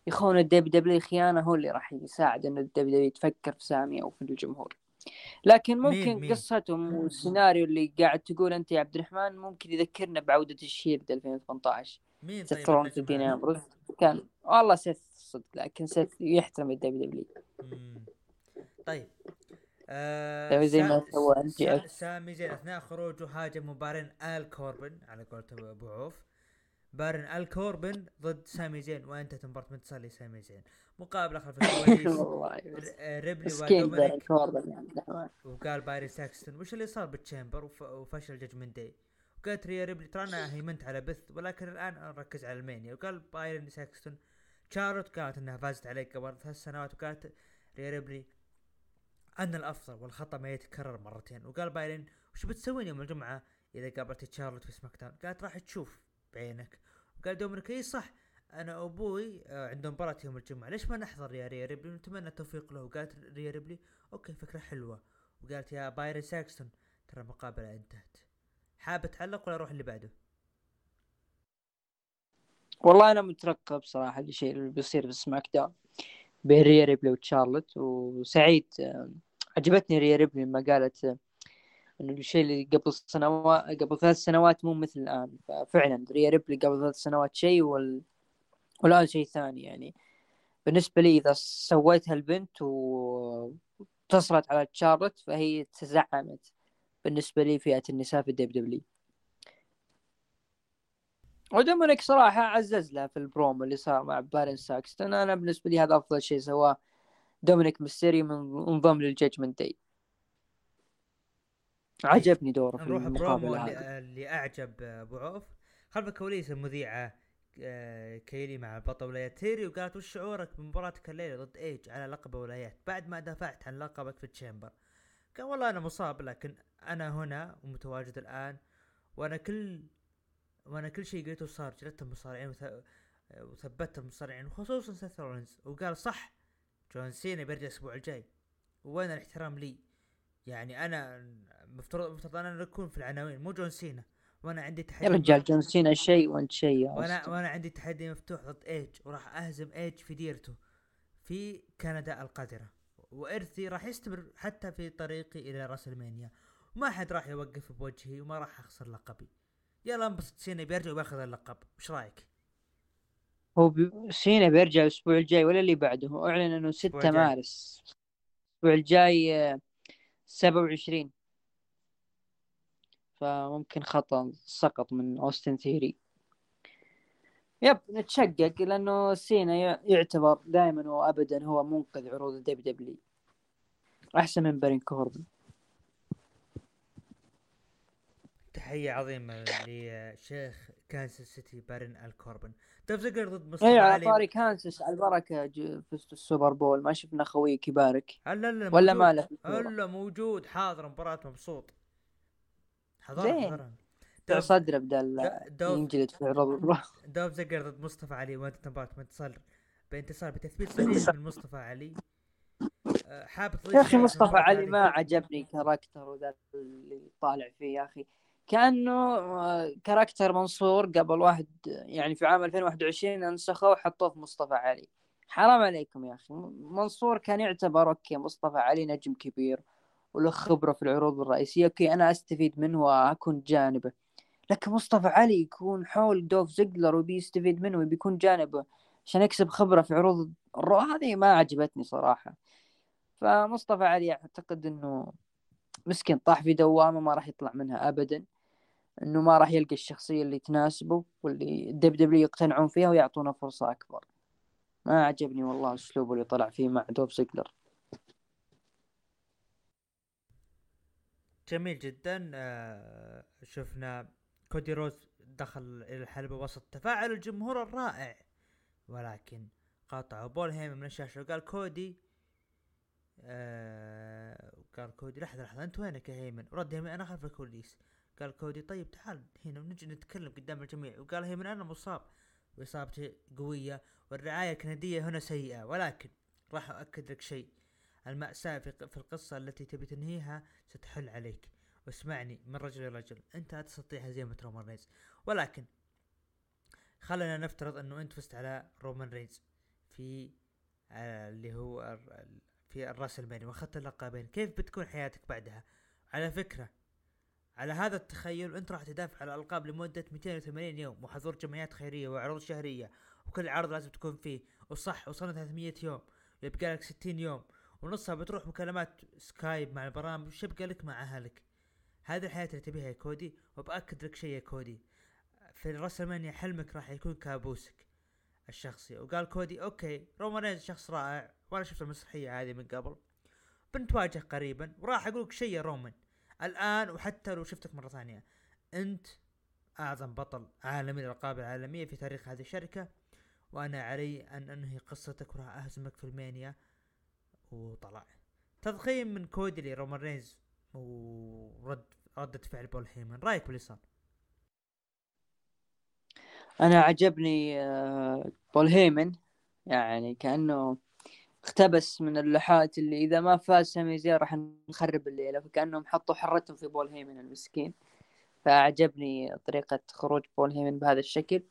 Speaker 2: يخون ال WWE خيانة هو اللي راح يساعد انه ال WWE تفكر في سامي أو في الجمهور. لكن
Speaker 1: مين-
Speaker 2: ممكن
Speaker 1: مين؟
Speaker 2: قصتهم والسيناريو اللي قاعد تقول أنت يا عبد الرحمن ممكن يذكرنا بعودة ال Shield 2018
Speaker 1: مين طيب
Speaker 2: ودين
Speaker 1: هذا؟
Speaker 2: امبروز كان والله سيث صدق لكن سيث يحترم ال
Speaker 1: WWE. طيب آه
Speaker 2: زي ما سوى MJF.
Speaker 1: سامي زين أثناء خروجه هاجم بارين ال كوربن على قولة أبو عوف بارن ال كوربن ضد سامي زين. وانتهت مباراة انتصار لسامي زين؟ مقابلة خلف الكواليس
Speaker 2: والله
Speaker 1: آه، ريبلي ودومينيك
Speaker 2: يعني.
Speaker 1: وقال بايرن ساكستون وش اللي صار بال Chamber؟ وف... وفشل Judgment Day. وقالت ريا ريبلي ترى أنا هيمنت على بيث ولكن الآن نركز على ال Mania. وقال بايرن ساكستون شارلوت قالت إنها فازت عليك قبل ثلاث سنوات. وقالت ريا ريبلي أنا الأفضل والخطأ ما يتكرر مرتين. وقال بايرن وش بتسوين يوم الجمعة إذا قابلت شارلوت في SmackDown؟ قالت راح تشوف. بعينك. وقال دومينيك إي صح أنا أبوي آه، عنده مباراة يوم الجمعة. ليش ما نحضر يا ريا ريبلي؟ ونتمنى التوفيق له. وقالت ريا ريبلي okay فكرة حلوة. وقالت يا بايرن ساكستون ترى المقابلة انتهت. حابة تعلق ولا أروح اللي بعده؟
Speaker 2: والله أنا مترقب صراحة الشيء اللي بيصير في SmackDown بين ريا ريبلي وتشارلوت. وسعيد آه، عجبتني ريا ريبلي لما قالت انه الشيء اللي قبل سنوات قبل ثلاث سنوات مو مثل الآن. ففعلا ريا ريبلي قبل ثلاث سنوات شيء وال... والآن شيء ثاني يعني. بالنسبة لي إذا سويتها البنت واتصلت على تشارلوت فهي تزعمت بالنسبة لي فئة النساء في ال WWE. ودومينيك صراحة عزز لها في البرومو اللي صار مع بارن ساكستون. أنا بالنسبة لي هذا أفضل شيء سواه دومينيك ميستيري من انضم لل Judgment Day. عجبني دوره في
Speaker 1: نروح برومو اللي, اللي أعجب أبو عوف. خلف الكواليس المذيعة آه، كيلي مع بطل ولايات ثيري وقالت وش شعورك بمباراتك الليلة ضد إيج على لقب ولايات؟ بعد ما دافعت عن لقبك في ال Chamber. قال والله أنا مصاب لكن أنا هنا ومتواجد الآن وأنا كل وأنا كل شيء قلته صار جلدت المصارعين وث... وثبتت المصارعين وخصوصا سيث رولينز. وقال صح جون سينا بيرجع الأسبوع الجاي. وين الاحترام لي؟ يعني أنا مفترض مفترض أنا اكون في العناوين مو جون سينا. وأنا عندي تحدي
Speaker 2: يا رجال جون سينا شيء وأنت شيء وأنا.
Speaker 1: وأنا عندي تحدي مفتوح ضد إيج وراح أهزم إيج في ديرته في كندا القادرة وإرثي راح يستمر حتى في طريقي إلى WrestleMania ما حد راح يوقف بوجهي وما راح أخسر لقبي. يلا انبسط سينا بيرجع وبياخذ اللقب. وش رأيك؟
Speaker 2: هو بي... سينا بيرجع الأسبوع الجاي ولا اللي بعده؟ هو أعلن إنه 6
Speaker 1: الجاي.
Speaker 2: مارس. الأسبوع الجاي آه، 27 فممكن خطأ سقط من أوستن ثيري. يب نتشقق لأنه سينا ي- يعتبر دائما وأبدا هو منقذ عروض ال WWE أحسن من بارين كوربن
Speaker 1: تحية عظيمة لشيخ كانساس سيتي بارن الكوربن زيجلر ضد مصطفى
Speaker 2: على
Speaker 1: علي؟
Speaker 2: طاري كانسس على البركة ج- فزت السوبر بول ما شفنا خويك يبارك.
Speaker 1: هلا لا
Speaker 2: ولا
Speaker 1: موجود.
Speaker 2: ما له في الكورة.
Speaker 1: هلا موجود حاضر مباراة مبسوط. حضرها
Speaker 2: طلع
Speaker 1: دوف
Speaker 2: صدره بدل ينجلد في عروض
Speaker 1: دوف زيجلر ضد مصطفى علي وانت مباراة بانتصار بانتصار بتثبيت صريح من مصطفى علي. أه، حاب
Speaker 2: يا
Speaker 1: أخي
Speaker 2: مصطفى علي؟ ما عجبني character وذا اللي طالع فيه يا أخي. كأنه آه، character منصور قبل واحد يعني في عام 2021 انسخوه وحطوه في مصطفى علي. حرام عليكم يا أخي. منصور كان يعتبر okay مصطفى علي نجم كبير. وله خبرة في العروض الرئيسية. okay أنا أستفيد منه وأكون جانبه. لكن مصطفى علي يكون حول دولف زيجلر وبيستفيد منه وبيكون جانبه عشان يكسب خبرة في عروض ال Raw هذه ما عجبتني صراحة. فمصطفى علي أعتقد إنه مسكين طاح في دوامة ما راح يطلع منها ابدا. إنه ما راح يلقى الشخصية اللي تناسبه واللي ال WWE يقتنعون فيها ويعطونه فرصة أكبر. ما عجبني والله اسلوبه اللي طلع فيه مع دولف زيجلر.
Speaker 1: جميل جدا. آه، شفنا كودي رودز دخل إلى الحلبة وسط تفاعل الجمهور الرائع. ولكن قاطعوا بول هيمن من الشاشة وقال كودي آه قال كودي لحظة لحظة أنت وينك يا هيمن؟ ورد هيمن أنا خلف الكواليس قال كودي طيب تعال هنا ونجي نتكلم قدام الجميع. وقال هيمن أنا مصاب. وإصابتي قوية والرعاية الكندية هنا سيئة. ولكن راح أؤكد لك شيء. المأساة في القصة التي تبي تنهيها ستحل عليك. واسمعني من رجل لرجل أنت لا تستطيع هزيمة رومان رينز. ولكن خلينا نفترض أنه أنت فزت على رومان رينز في آه اللي هو في الرأس الماني وأخذت اللقبين. كيف بتكون حياتك بعدها؟ على فكرة على هذا التخيل أنت راح تدافع على الالقاب لمدة 280 يوم وحضور جمعيات خيرية وعروض شهرية وكل عرض لازم تكون فيه. وصح وصلنا 300 يوم. ويبقى لك 60 يوم. ونصها بتروح مكالمات سكايب مع البرامج وش يبقى لك مع أهلك. هذه الحياة اللي تبيها يا كودي وبأكد لك شيء يا كودي. في راسلمانيا حلمك راح يكون كابوسك الشخصي. وقال كودي okay رومان شخص رائع. وأنا شفت المسرحية هذه من قبل. بنتواجه قريبا وراح أقول لك شيء يا رومان الآن وحتى لو شفتك مرة ثانية أنت أعظم بطل عالمي للالقاب العالمية في تاريخ هذه الشركة. وأنا علي أن أنهي قصتك وراح أهزمك في راسلمانيا. وطلع. تضخيم من كودي لرومان رينز ورد ردة فعل بول هيمن. رأيك باللي
Speaker 2: أنا عجبني آه، بول هيمن. يعني كأنه اقتبس من اللوحات اللي إذا ما فاز سامي زين راح نخرب الليلة فكأنهم حطوا حرتهم في بول هيمن المسكين. فأعجبني طريقة خروج بول هيمن بهذا الشكل.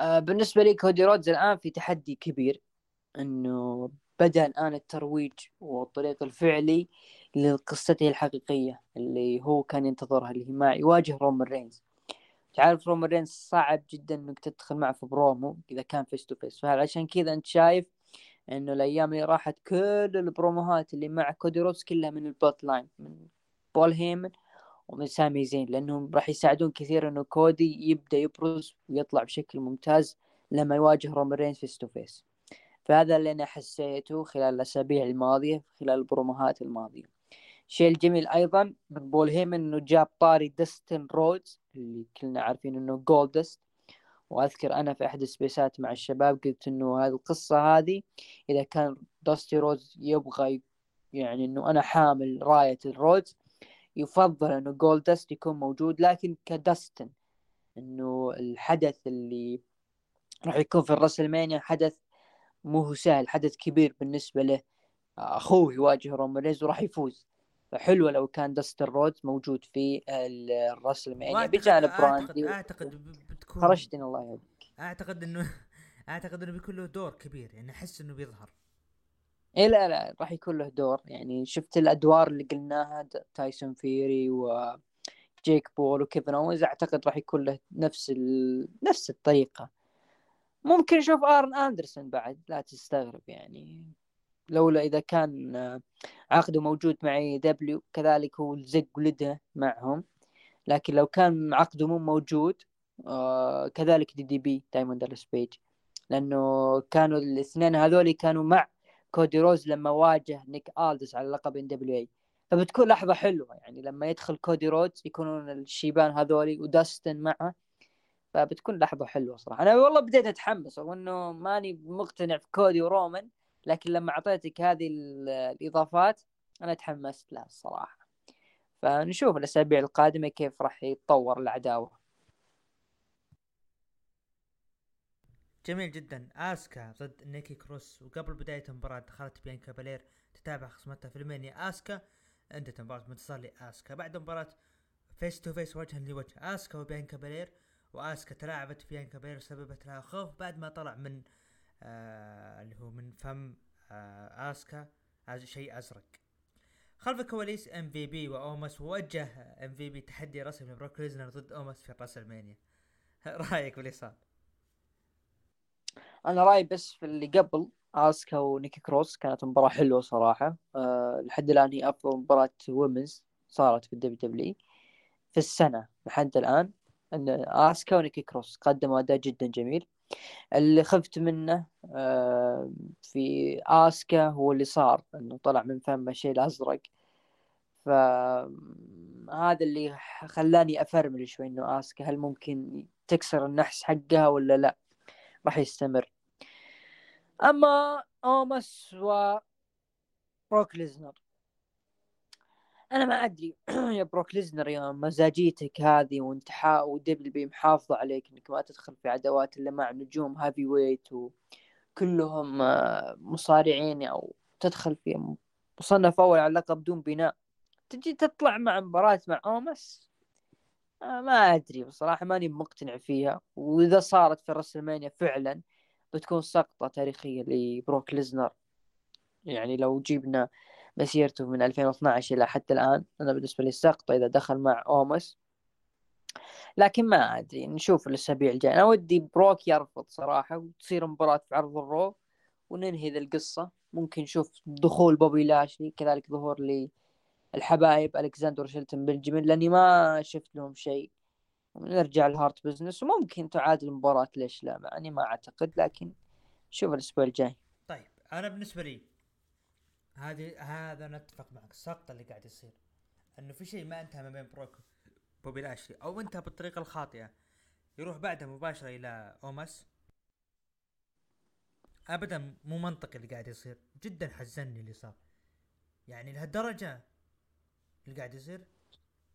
Speaker 2: آه، بالنسبة لي كودي رودز الآن في تحدي كبير إنه بدأ الآن الترويج والطريق الفعلي لقصته الحقيقية اللي هو كان ينتظرها اللي هي ما يواجه رومان رينز. تعرف رومان رينز صعب جدا إنك تدخل معه في برومو إذا كان face to face فعشان كذا أنت شايف إنه الأيام اللي راحت كل البروموهات اللي مع كودي رودز كلها من ال Bloodline من بول هيمن ومن سامي زين لأنهم راح يساعدون كثير إنه كودي يبدأ يبرز ويطلع بشكل ممتاز لما يواجه رومان رينز face to face فهذا اللي أنا حسيته خلال الأسابيع الماضية خلال البروموهات الماضية. الشيء الجميل أيضا من بول هيمن إنه جاب طاري دستن رودز اللي كلنا عارفين إنه جولدست وأذكر أنا في أحد السبيسات مع الشباب قلت إنه هذه القصة هذه إذا كان داستي رودز يبغى يعني إنه أنا حامل راية الرودز يفضل إنه جولدست يكون موجود لكن كدستن إنه الحدث اللي راح يكون في الرسلمانيا حدث مو هو سهل حدث كبير بالنسبة له. أخوه يواجه رومان رينز وراح يفوز. فحلوه لو كان دستر رودز موجود في الرسلمانيا بجانب براندي
Speaker 1: اعتقد بتكون
Speaker 2: خرجتني الله يهديك.
Speaker 1: أعتقد انه أعتقد إنه بيكون له دور كبير يعني أحس إنه بيظهر.
Speaker 2: إيه لا لا راح يكون له دور. يعني شفت الأدوار اللي قلناها تايسون فيري و جيك بول وكيفن اوز أعتقد راح يكون له نفس ال... نفس الطريقة. ممكن نشوف آرن أندرسون بعد لا تستغرب يعني. لولا إذا كان عقده موجود مع اي دبليو كذلك هو الزق ولده معهم. لكن لو كان عقده مو موجود آه كذلك دي دي بي دايموند دالاس بيج. لأنه كانوا الاثنين هذول كانوا مع كودي رودز لما واجه نيك ألدس على لقب NWA. فبتكون لحظة حلوة يعني لما يدخل كودي رودز يكونون الشيبان هذولي وداستن معه. فبتكون لحظة حلوة صراحة. أنا والله بديت أتحمس رغم إنه ماني مقتنع في كودي ورومان لكن لما أعطيتك هذه الإضافات أنا تحمست لها الصراحة. فنشوف الأسابيع القادمة كيف راح يتطور العداوة.
Speaker 1: جميل جدا. آسكا ضد نيكي كروس. وقبل بداية المباراة دخلت بيانكا بالير تتابع خصمتها في راسلمانيا. آسكا انتهت المباراه بانتصار لاسكا بعد المباراه face to face وجها لوجه. آسكا وبيانكا بالير وآسكا تلاعبت بيانكا بالير وسببت لها خوف بعد ما طلع من آه اللي هو من فم آه آسكا شيء أزرق. خلف الكواليس MVP واومس ووجه MVP تحدي رسمي لبروك ليزنر ضد اومس في راسلمانيا رأيك باللي صار؟
Speaker 2: أنا رأيي بس في اللي قبل آسكا ونيكي كروس كانت مباراة حلوة صراحة. أه لحد الآن هي أفضل مباراة women's صارت في ال WWE في السنة لحد الآن. إن اسكا ونيكي كروس قدموا أداء جدا جميل. اللي خفت منه أه في آسكا هو اللي صار إنه طلع من فمه الشيء الازرق فهذا اللي خلاني أفرمل شوي إنه آسكا هل ممكن تكسر النحس حقها ولا لا؟ راح يستمر. أما اومس و بروك ليزنر أنا ما أدري. يا بروك ليزنر يا مزاجيتك هذه وأنت و WWE محافظة عليك إنك ما تدخل في عداوات إلا مع نجوم heavyweight وكلهم آه، مصارعين أو تدخل في مصنف أول على اللقب بدون بناء. تجي تطلع مع مباراة مع اومس آه، ما أدري بصراحة ماني مقتنع فيها. وإذا صارت في رسلمانيا فعلا بتكون سقطة تاريخية لبروك ليزنر. يعني لو جبنا مسيرته من 2012 إلى حتى الآن. أنا بالنسبة لي سقطه إذا دخل مع أومس. لكن ما أدري نشوف الأسابيع الجاية. أنا ودي بروك يرفض صراحة وتصير مباراة في عرض ال Raw وننهي ذا القصة. ممكن نشوف دخول بوبي لاشلي كذلك ظهور للحبايب ألكسندر شيلتون بنجمين لأني ما شفت لهم شيء. نرجع ال Hurt Business وممكن تعاد المباراة ليش لا؟ يعني ما أعتقد لكن شوف الأسبوع الجاي.
Speaker 1: طيب أنا بالنسبة لي هذه هذا نتفق معك السقط اللي قاعد يصير. إنه في شيء ما انتهى ما بين بروك بوبي لاشلي أو انتهى بالطريقة الخاطئة. يروح بعدها مباشرة إلى أوموس. ابدا مو منطقي اللي قاعد يصير جدا حزني اللي صار. يعني لهالدرجة اللي قاعد يصير.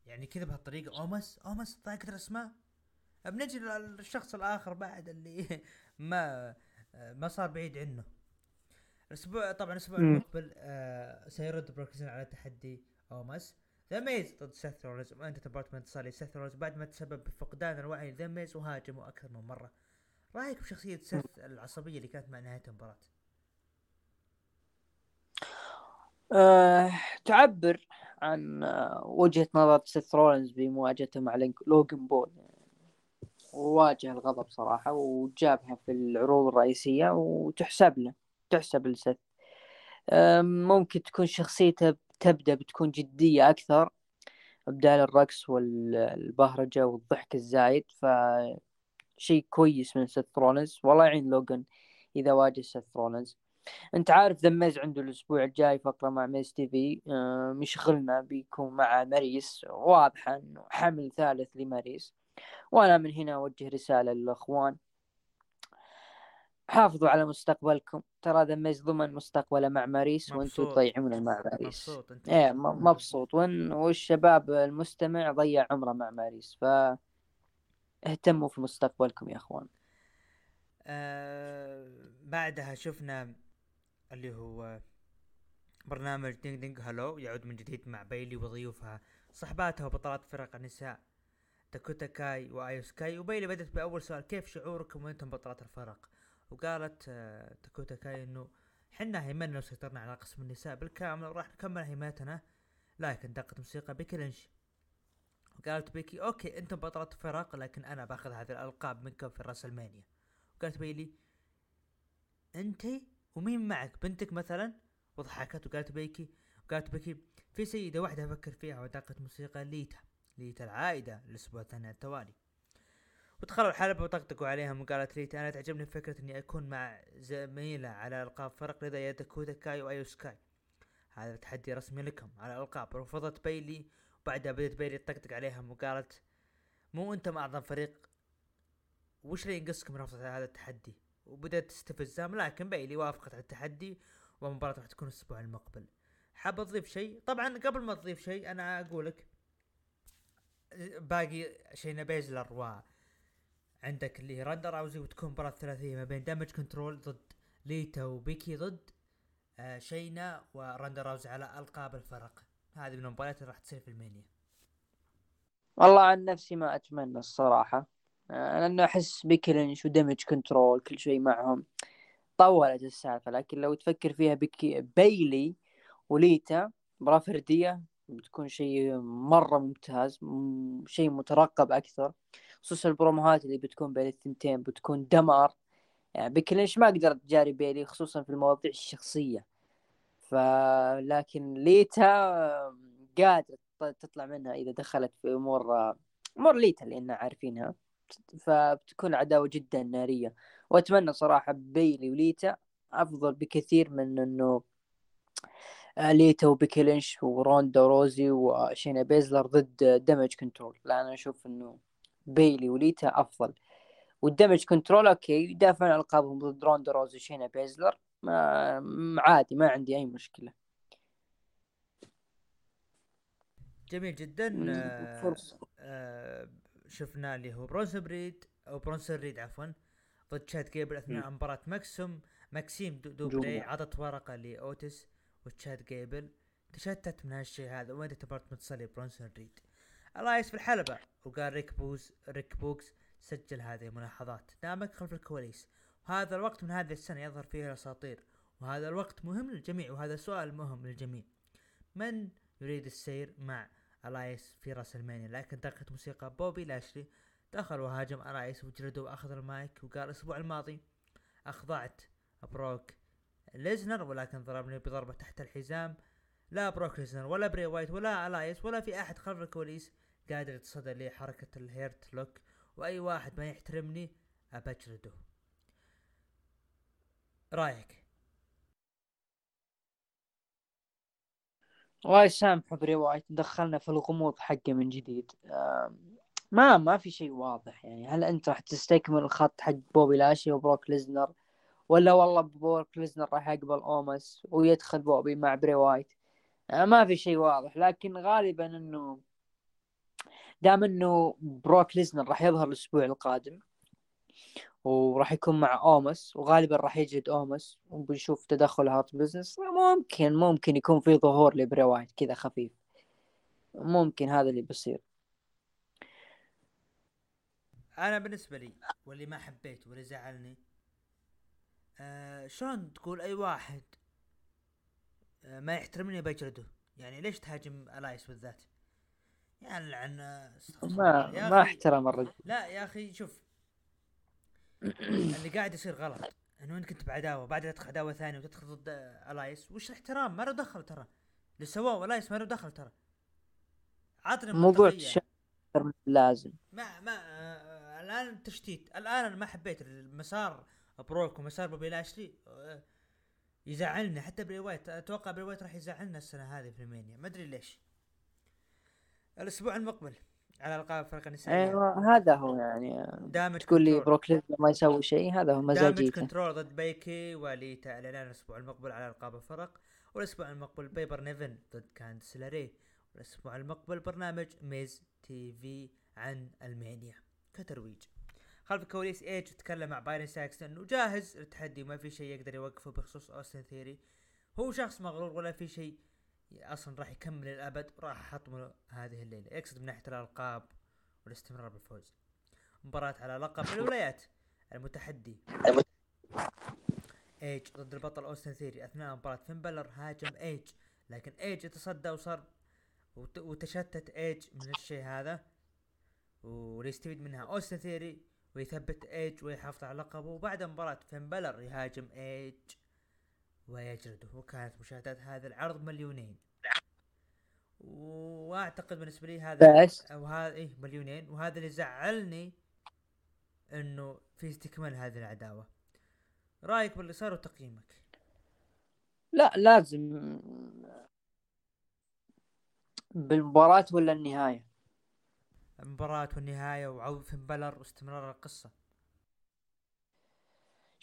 Speaker 1: يعني كذا بهالطريقة أوموس أوموس ضايقت الأسماء. بنجي للشخص الآخر بعد اللي ما ما صار بعيد عنه. الأسبوع طبعا الأسبوع المقبل آه سيرد بروك ليسنر على تحدي أوموس. ذا ميز ضد سيث رولنز وانتهت المباراة بانتصار لسيث رولنز بعد ما تسبب بفقدان الوعي ذا ميز وهاجمه أكثر من مرة. رأيك بشخصية سيث العصبية اللي كانت مع نهاية المباراة؟
Speaker 2: أه تعبر عن آه، وجهة نظر سيث رولنز بمواجهته مع لوجن بول. وواجه الغضب صراحة وجابها في العروض الرئيسية وتحسب له. تحسب لسيث ممكن تكون شخصيته تبدأ بتكون جدية أكثر بدال الرقص والبهرجة والضحك الزايد ف شيء كويس من سيث رولنز والله يعين لوجن إذا واجه سيث رولنز أنت عارف ذا ميز عنده الأسبوع الجاي فقرة مع Miz TV. مشغلنا بيكون مع ماريس واضحه انه حمل ثالث لماريس. وأنا من هنا أوجه رسالة للأخوان. حافظوا على مستقبلكم. ترى ميز ضمن مستقبله مع ماريس وأنتم تضيعونه مع ماريس. مبسوط أنت. إيه مبسوط. وان والشباب المستمع ضيع عمره مع ماريس ف اهتموا في مستقبلكم يا أخوان.
Speaker 1: آه بعدها شفنا اللي هو برنامج Ding Dong Hello يعود من جديد مع بايلي وضيوفها صحباتها وبطلات فرق النساء داكوتا كاي وأيو سكاي وبايلي بدأت بأول سؤال كيف شعوركم وأنتم بطلات الفرق؟ وقالت آه داكوتا كاي إنه حنا هيمنا وسيطرنا على قسم النساء بالكامل وراح نكمل هيمنتنا لكن دقت موسيقى بيكي لينش. وقالت بيكي okay أنتم بطلات فرق لكن أنا باخذ هذه الألقاب منكم في راسلمانيا وقالت بايلي انتي ومين معك؟ بنتك مثلا؟ وضحكت وقالت بيكي وقالت بيكي في سيدة واحدة أفكر فيها ودقت موسيقى ليتا ليتا العائدة الأسبوع الثاني على التوالي. ودخلوا الحلبة وطقطقوا عليهم وقالت ليتا أنا تعجبني فكرة إني أكون مع زميلة على ألقاب فرق لدى داكوتا كاي وأيو سكاي. هذا تحدي رسمي لكم على الألقاب رفضت بايلي وبعدها بدأت بايلي تطقطق عليهم وقالت مو أنتم أعظم فريق. وش اللي ينقصكم رفض هذا التحدي؟ وبدأت تستفزهم لكن بايلي وافقت على التحدي والمباراة راح تكون الأسبوع المقبل. حاب أضيف شيء؟ طبعا قبل ما تضيف شيء أنا أقولك باقي شينا بيزلر عندك اللي هي راندا راوزي وتكون مباراة ثلاثية ما بين Damage Control ضد ليتا وبيكي ضد آه شينا وراندا راوزي على ألقاب الفرق. هذه من المباريات اللي راح تصير في راسلمانيا.
Speaker 2: والله عن نفسي ما أتمنى الصراحة. لأنه أحس بيكي لينش و Damage Control كل شيء معهم طولت السالفة. لكن لو تفكر فيها بكي بايلي وليتا مباراة فردية بتكون شيء مرة ممتاز شيء مترقب أكثر. خصوصا البروموهات اللي بتكون بين الثنتين بتكون دمار. يعني بيكي لينش ما قدرت تجاري بايلي خصوصا في المواضيع الشخصية. فلكن ليتا قادرة تطلع منها إذا دخلت في أمور أمور ليتا اللي عارفينها. فبتكون عداوة جدا نارية. وأتمنى صراحة بايلي وليتا أفضل بكثير من إنه آه، ليتا وبيكي لينش وروندا راوزي وشينا بيزلر ضد Damage Control لا أنا أشوف إنه بايلي وليتا أفضل. وال Damage Control okay يدافعون عن ألقابهم ضد روندا راوزي وشينا بيزلر. ما عادي ما عندي أي مشكلة.
Speaker 1: جميل جدا. فرصة. آه شفنا اللي هو برونسون بريد أو برونسون ريد عفوا ضد تشاد جيبل أثناء مباراة ماكسوم ماكسيم دوبلي عطت ورقة لأوتس وتشاد جيبل. تشتت من هالشيء هذا. وين تبارت متصلي برونسون ريد؟ الايس في الحلبة. وقال ريك بوز ريك بوكس سجل هذه الملاحظات. دامك خلف الكواليس. وهذا الوقت من هذه السنة يظهر فيه الأساطير. وهذا الوقت مهم للجميع. وهذا سؤال مهم للجميع. من يريد السير مع ألايس في راس المانيا لكن دقت موسيقى بوبي لاشلي. دخل وهاجم إلياس وجلده واخذ المايك. وقال الأسبوع الماضي أخضعت بروك ليزنر ولكن ضربني بضربة تحت الحزام. لا بروك ليزنر ولا بري وايت ولا إلياس ولا في أحد خلف الكواليس. قادر يتصدى لي حركة ال Hurt Lock وأي واحد ما يحترمني أبجلده. رأيك؟
Speaker 2: الله يسامحه وايت دخلنا في الغموض حقه من جديد. ما ما في شيء واضح يعني. هل أنت راح تستكمل الخط حق بوبي لاشلي وبروك ليسنر؟ ولا والله بروك ليسنر راح يقبل أومس ويدخل بوبي مع بري وايت؟ ما في شيء واضح. لكن غالبا إنه دام إنه بروك ليسنر راح يظهر الأسبوع القادم وراح يكون مع أومس وغالبا راح يجلد أومس وبنشوف تدخل Hurt Business ممكن ممكن يكون في ظهور لبري وايت كذا خفيف. ممكن هذا اللي بيصير.
Speaker 1: أنا بالنسبة لي واللي ما حبيت واللي زعلني آه شلون تقول أي واحد آه ما يحترمني بجلده يعني ليش تهاجم ألايس بالذات؟ يعني لعن
Speaker 2: ما ما احترم الرجل.
Speaker 1: لا يا أخي شوف اللي قاعد يصير غلط. انه انت كنت بعداوة بعد تدخل عداوه ثانية وتدخل ضد ألايس وش الاحترام؟ ما له دخل ترى. اللي سووه ألايس ما له دخل ترى.
Speaker 2: عطني موضوع من لازم.
Speaker 1: ما ما آه الآن تشتيت. الآن أنا ما حبيت المسار بروك ومسار بوبي لاشلي. آه يزعلني. حتى بري وايت أتوقع بري وايت راح يزعلنا السنة هذه في المانيا. ما أدري ليش. الأسبوع المقبل على ألقاب الفرق النسائيه
Speaker 2: أيوه هذا هو يعني دامج تقول لي بروك ما يسوي شيء هذا هو مزاجيته. Damage
Speaker 1: CTRL ضد بيكي وليتا اعلان الأسبوع المقبل على ألقاب الفرق والأسبوع المقبل بايبر نيفن ضد كانديس لوري والأسبوع المقبل برنامج Miz TV عن ال Mania. كترويج. خلف الكواليس إيدج تكلم مع بايرون ساكستون إنه جاهز للتحدي وما في شيء يقدر يوقفه بخصوص أوستن ثيوري. هو شخص مغرور ولا في شيء أصلا راح يكمل الابد وراح احطمه هذه الليلة. يقصد من ناحية الألقاب والاستمرار بالفوز. مباراة على لقب الولايات المتحدة. ايدج ضد البطل أوستن ثيوري. أثناء مباراة فين بالر هاجم ايدج لكن ايدج يتصدى وصار وتشتت ايدج من الشيء هذا وليستفيد منها أوستن ثيوري ويثبت ايدج ويحافظ على لقبه. وبعد مباراة فين بالر يهاجم ايدج ويجلده وكانت مشاهدات هذا العرض مليونين. وأعتقد بالنسبة لي هذا بس. وهذا إيه مليونين. وهذا اللي زعلني إنه في استكمال هذه العداوة. رأيك باللي صار وتقييمك؟
Speaker 2: لا لازم. بالمباراة ولا النهاية؟
Speaker 1: المباراة والنهاية وعودة بلر واستمرار القصة.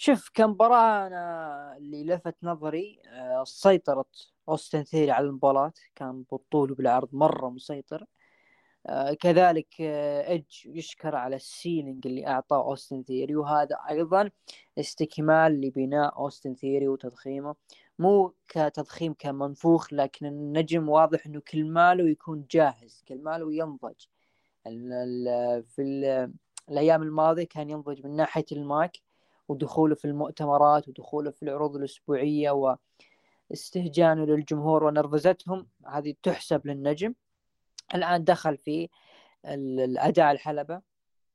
Speaker 2: شوف كمباراة أنا اللي لفت نظري آه، سيطرة أوستن ثيوري على المباراة كان بالطول وبالعرض مرة مسيطر. آه، كذلك آه، إدج يشكر على ال selling اللي أعطاه أوستن ثيوري وهذا أيضا استكمال لبناء أوستن ثيوري وتضخيمه. مو كتضخيم كمنفوخ لكن النجم واضح إنه كل ماله يكون جاهز كل ماله ينضج. في الأيام الماضية كان ينضج من ناحية المايك. ودخوله في المؤتمرات ودخوله في العروض الأسبوعية واستهجانه للجمهور ونرفزتهم هذه تحسب للنجم. الآن دخل في الأداء الحلبة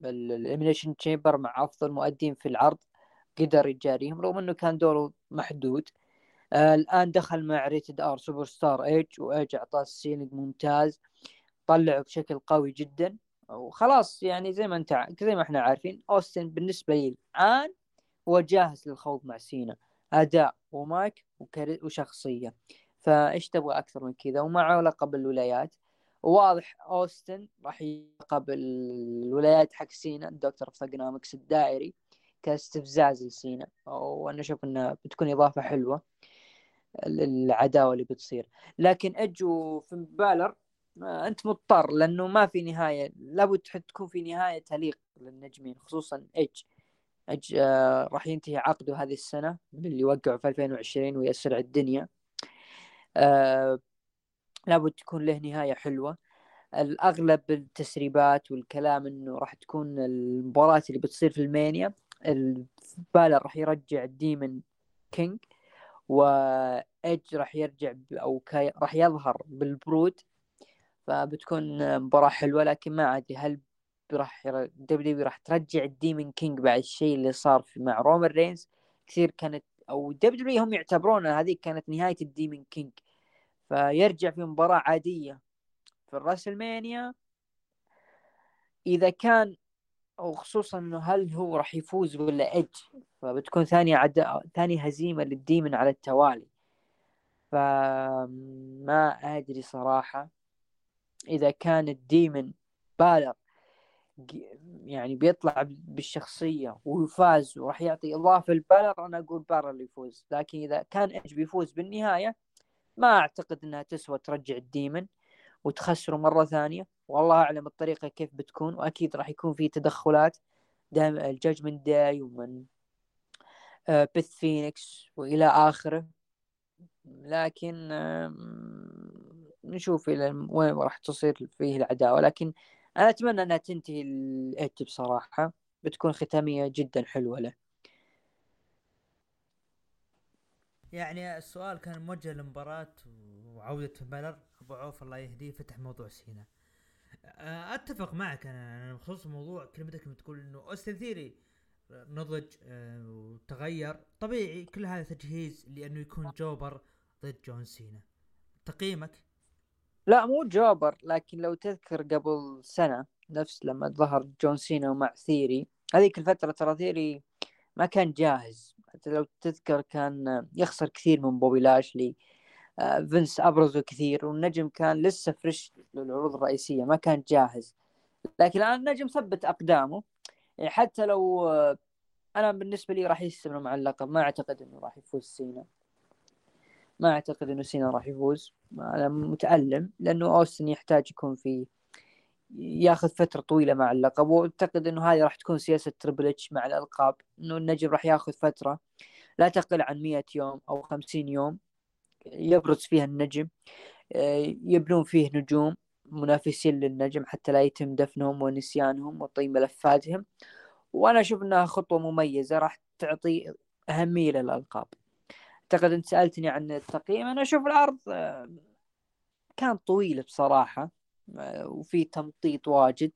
Speaker 2: ال Elimination Chamber مع أفضل مؤدين في العرض قدر يجاريهم رغم أنه كان دوره محدود. آه الآن دخل مع Rated R Superstar إيدج وإيدج أعطاه ال selling ممتاز طلعه بشكل قوي جدا. وخلاص يعني زي ما انت زي ما إحنا عارفين أوستن بالنسبة لي الآن هو جاهز للخوض مع سينا. أداء ومايك وشخصية. فإيش تبغى أكثر من كذا؟ ومع لقب الولايات. واضح أوستن راح بلقب الولايات حق سينا. ال Doctor of Thuganomics الدائري. كاستفزاز لسينا. وأنا أشوف انها بتكون إضافة حلوة للعداوة اللي بتصير. لكن ايدج وفين بالر أنت مضطر لأنه ما في نهاية. لابد تكون في نهاية تليق للنجمين خصوصا ايدج أج... آه راح ينتهي عقده هذه السنة اللي وقعه في 2020 ويسرع الدنيا. آه لابد تكون له نهاية حلوة. الأغلب التسريبات والكلام إنه راح تكون المباراة اللي بتصير في ال Mania بالر راح يرجع Demon King وإيدج راح يرجع أو كي... راح يظهر بال Brood. فبتكون مباراة حلوة لكن ما أدري هل راح W راح ترجع ال Demon King بعد الشيء اللي صار في مع رومان رينز كثير كانت أو W هم يعتبرون هذه كانت نهاية ال Demon King فيرجع في مباراة عادية. في ال WrestleMania إذا كان وخصوصا إنه هل هو راح يفوز ولا ايدج فبتكون ثاني عد... ثاني هزيمة لل Demon على التوالي. فما أدري صراحة. إذا كان ال Demon بالر يعني بيطلع بالشخصية ويفاز وراح يعطي إضافة لبالر أنا أقول بالر اللي يفوز. لكن إذا كان ايدج بيفوز بالنهاية ما أعتقد إنها تسوى ترجع ال Demon وتخسره مرة ثانية. والله أعلم الطريقة كيف بتكون وأكيد راح يكون في تدخلات دائما ال Judgment Day ومن بيث فينيكس وإلى آخره. لكن نشوف إلى وين راح تصير فيه العداوة. لكن أنا أتمنى أنها تنتهي لإيدج بصراحة بتكون ختامية جدا حلوة له.
Speaker 1: يعني السؤال كان موجه للمباراة وعودة بالر أبو عوف الله يهديه فتح موضوع سينا. آه، أتفق معك أنا بخصوص موضوع كلمتك لما تقول إنه اوستن ثيوري نضج آه، وتغير. طبيعي كل هذا تجهيز لأنه يكون jobber ضد جون سينا. تقييمك؟
Speaker 2: لا مو jobber لكن لو تذكر قبل سنة نفس لما ظهر جون سينا ومع ثيوري. هذيك الفترة ترى ثيوري ما كان جاهز. حتى لو تذكر كان يخسر كثير من بوبي لاشلي آه، فينس ابرزه كثير والنجم كان لسه fresh للعروض الرئيسية ما كان جاهز. لكن الآن النجم ثبت أقدامه. يعني حتى لو آه، أنا بالنسبة لي راح يستمر مع اللقب ما أعتقد إنه راح يفوز سينا. ما أعتقد إنه سينا راح يفوز. أنا متألم لأنه أوستن يحتاج يكون في ياخذ فترة طويلة مع اللقب وأعتقد إنه هذه راح تكون سياسة تربل اتش مع الألقاب إنه النجم راح ياخذ فترة. لا تقل عن 100 يوم أو 50 يوم يبرز فيها النجم. آه، يبنون فيه نجوم منافسين للنجم حتى لا يتم دفنهم ونسيانهم وطي ملفاتهم وأنا أشوف إنها خطوة مميزة راح تعطي أهمية للألقاب. أعتقد أنت سألتني عن التقييم أنا أشوف العرض آه، كان طويل بصراحة آه، وفي تمطيط واجد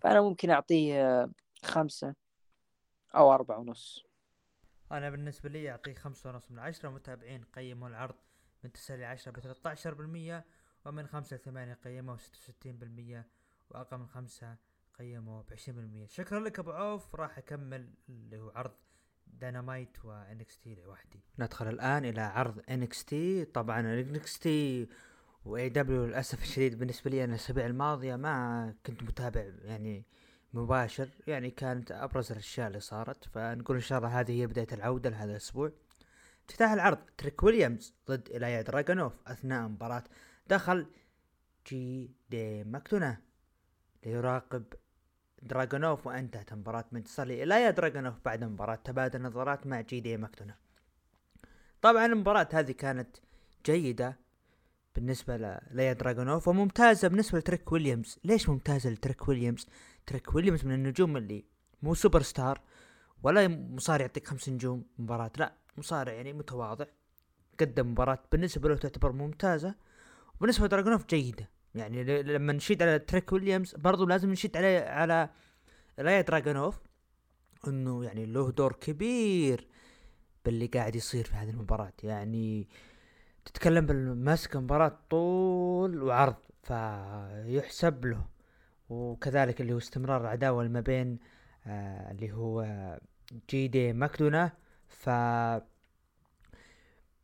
Speaker 2: فأنا ممكن أعطيه خمسة أو أربعة ونص.
Speaker 1: أنا بالنسبة لي أعطيه خمسة ونص من عشرة متابعين قيموا العرض من تسعة لعشرة ب 13% ومن خمسة لثمانية قيموا ستة وستين بالمية وأقل من خمسة قيموا بعشرين بالمية. شكرا لك أبو عوف راح أكمل اللي هو عرض. Dynamite و NXT لوحدي. ندخل الآن إلى عرض NXT. طبعا NXT و AEW للأسف الشديد بالنسبة لي أنا الأسابيع الماضية ما كنت متابع يعني مباشر. يعني كانت أبرز الأشياء اللي صارت. فنقول إن شاء الله هذه هي بداية العودة لهذا الأسبوع. افتتاح العرض تريك ويليامز ضد إيلايا دراجونوف أثناء مباراة دخل جي دي ماكدونا. ليراقب دراجونوف وأنتهت المباراة بانتصار لايلايا دراجونوف بعد مباراة تبادل نظرات مع جي دي ماكدونا طبعا المباراة هذه كانت جيدة بالنسبة للايا دراجونوف وممتازة بالنسبة لتريك ويليامز. ليش ممتازة لتريك ويليامز؟ تريك ويليامز من النجوم اللي مو سوبر ستار ولا مصارع يعطيك خمس نجوم مباراة لا مصارع يعني متواضع قدم مباراة بالنسبة له تعتبر ممتازة. وبالنسبة لدراجونوف جيدة. يعني لما نشيد على تريك ويليامز برضو لازم نشيد على على رايا دراجونوف إنه يعني له دور كبير باللي قاعد يصير في هذه المباراة. يعني تتكلم بالمسك مباراة طول وعرض فيحسب له. وكذلك اللي هو استمرار العداوة ما بين آه اللي هو جي دي ماكدونا. ف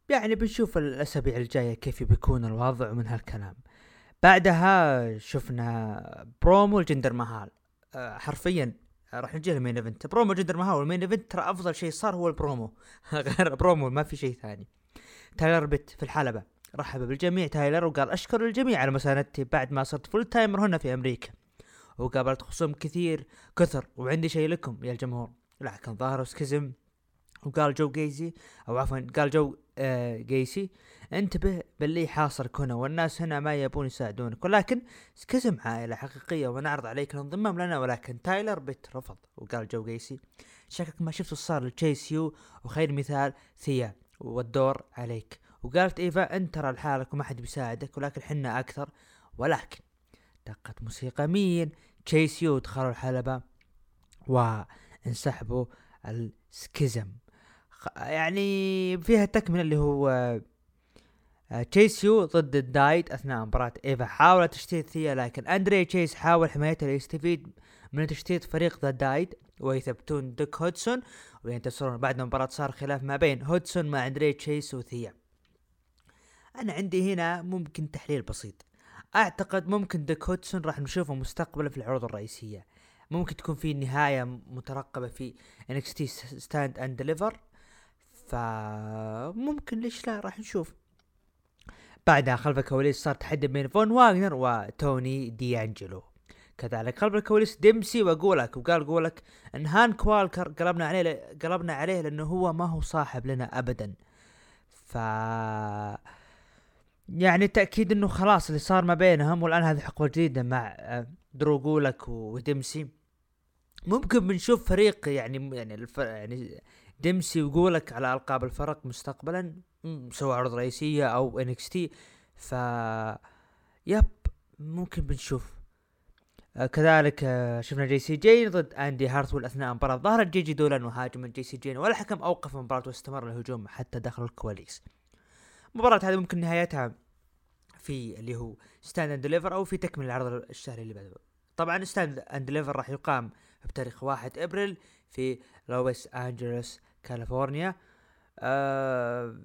Speaker 1: يعني بنشوف الأسابيع الجاية كيف بيكون الوضع من هالكلام. بعدها شفنا برومو الجندر مهال. آه حرفيا راح نجي ال main event promo جندر مهال وال main event ترى أفضل شيء صار هو البرومو غير برومو ما في شيء ثاني. تايلر بيت في الحلبة. رحب بالجميع تايلر وقال أشكر الجميع على مساندتي. بعد ما صرت full timer هنا في أمريكا. وقابلت خصوم كثير كثر. وعندي شيء لكم يا الجمهور. لكن ظهر Schism وقال جو جيزي أو عفوا قال جو آه جيسي انتبه باللي حاصلك هنا والناس هنا ما يبون يساعدونك ولكن Schism عائلة حقيقية ونعرض عليك الانضمام لنا ولكن تايلر بيت رفض وقال جو جيسي شكلك ما شفت صار ل Chase U وخير مثال ثيا والدور عليك. وقالت إيفا انت ترى لحالك وما حد بيساعدك ولكن حنا أكثر ولكن دقت موسيقى مين؟ Chase U دخلوا الحلبة وانسحبوا ال Schism. خ- يعني فيها تكمله اللي هو آه، Chase U ضد ال Dyad أثناء مباراة إيفا. حاولت تشتيت ثيا لكن أندري تشيس حاول حمايتها ليستفيد من تشتيت فريق The Dyad ويثبتون ديوك هودسون. وينتصرون بعد المباراة صار خلاف ما بين هودسون مع أندري تشيس وثيا. أنا عندي هنا ممكن تحليل بسيط. أعتقد ممكن ديوك هودسون راح نشوفه مستقبلا في العروض الرئيسية. ممكن تكون في نهاية مترقبة في NXT Stand and Deliver فممكن ليش لا راح نشوف. بعدها خلف الكواليس صار تحدي بين فون واغنر وتوني دي انجلو كذلك خلف الكواليس ديمسي وجولك وقال جولك إن هانك والكر قلبنا عليه قلبنا عليه لأنه هو ما هو صاحب لنا ابدا. ف يعني تأكيد إنه خلاص اللي صار ما بينهم والآن هذه حقبة جديدة مع آه، درو جولك وديمسي. ممكن بنشوف فريق يعني يعني الف... يعني ديمسي وجولك على ألقاب الفرق مستقبلا سواء عروض رئيسية أو NXT ف yep ممكن بنشوف آه كذلك آه شفنا جي سي جين ضد إندي هارتويل أثناء مباراة ظهرت جيجي دولان وهاجم جي سي جين والحكم أوقف المباراة واستمر الهجوم حتى داخل الكواليس. المباراة هذه ممكن نهايتها في اللي هو Stand and Deliver أو في تكمل العرض الشهري اللي بعده. طبعا Stand and Deliver راح يقام بتاريخ 1 أبريل في لويس أنجلوس كاليفورنيا. آه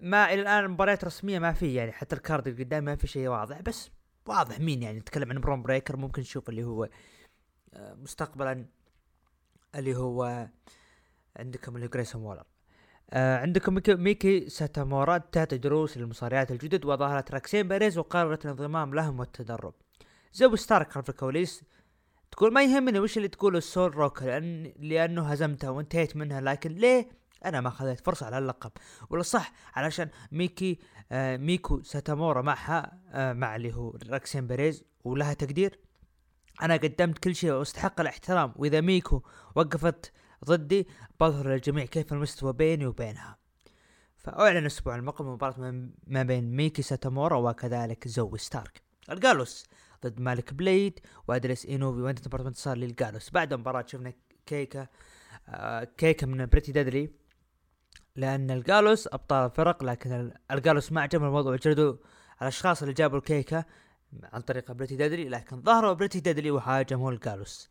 Speaker 1: ما إلى الآن مباريات رسمية ما في يعني حتى ال card اللي قدام ما في شيء واضح. بس واضح مين يعني؟ نتكلم عن برون بريكر ممكن نشوف اللي هو آه، مستقبلا اللي هو عندكم اللي جريسون وولر. آه عندكم ميكي, ساتامورا تعطي دروس للمصارعات الجدد وظهرت راكسين بيريز وقررت الانضمام لهم والتدرب. زوي ستارك خلف الكواليس تقول ما يهمني وش اللي تقوله السول روك لأن لأنه هزمتها وانتهيت منها لكن ليه؟ أنا ما أخذت فرصة على اللقب. ولا صح علشان ميكي آه ميكو ساتامورا معها آه مع اللي هو راكسين بيريز ولها تقدير. أنا قدمت كل شيء وأستحق الاحترام. وإذا ميكو وقفت ضدي بظهر للجميع كيف المستوى بيني وبينها. فأعلن الأسبوع المقبل مباراة ما بين ميكي ساتامورا وكذلك زوي ستارك. ال Gallus ضد مالك بليد وأدريس انوفي وانتهت المباراة بانتصار لل Gallus بعد المباراة شفنا كيكا آه كيكا من Pretty Deadly لأن ال Gallus أبطال الفرق لكن ال- ال Gallus ما عجبهم الموضوع. جردوا على الأشخاص اللي جابوا الكيكه عن طريق Pretty Deadly لكن ظهروا Pretty Deadly وهاجموا ال Gallus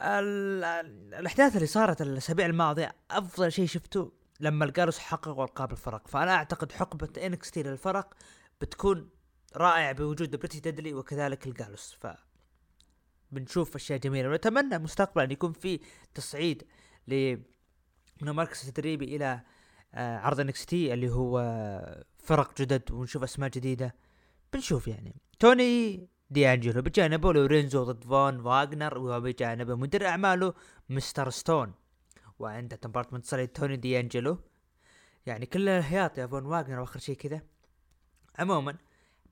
Speaker 1: ال- ال- الأحداث اللي صارت الأسابيع الماضية أفضل شيء شفته لما ال Gallus حققوا ألقاب الفرق. فأنا أعتقد حقبة NXT للفرق بتكون رائعه بوجود Pretty Deadly وكذلك ال Gallus ف بنشوف أشياء جميلة. ونتمنى مستقبلا يكون في تصعيد ل من المركز التدريبي إلى آه، عرض NXT اللي هو فرق جدد ونشوف أسماء جديدة. بنشوف يعني. توني دي انجلو بجانبه لورينزو ضد فون واغنر وبجانبه مدير أعماله مستر ستون. وعنده مباراة منتصر توني دي انجلو يعني كل الهياط يا فون واغنر وآخر شيء كذا. عموما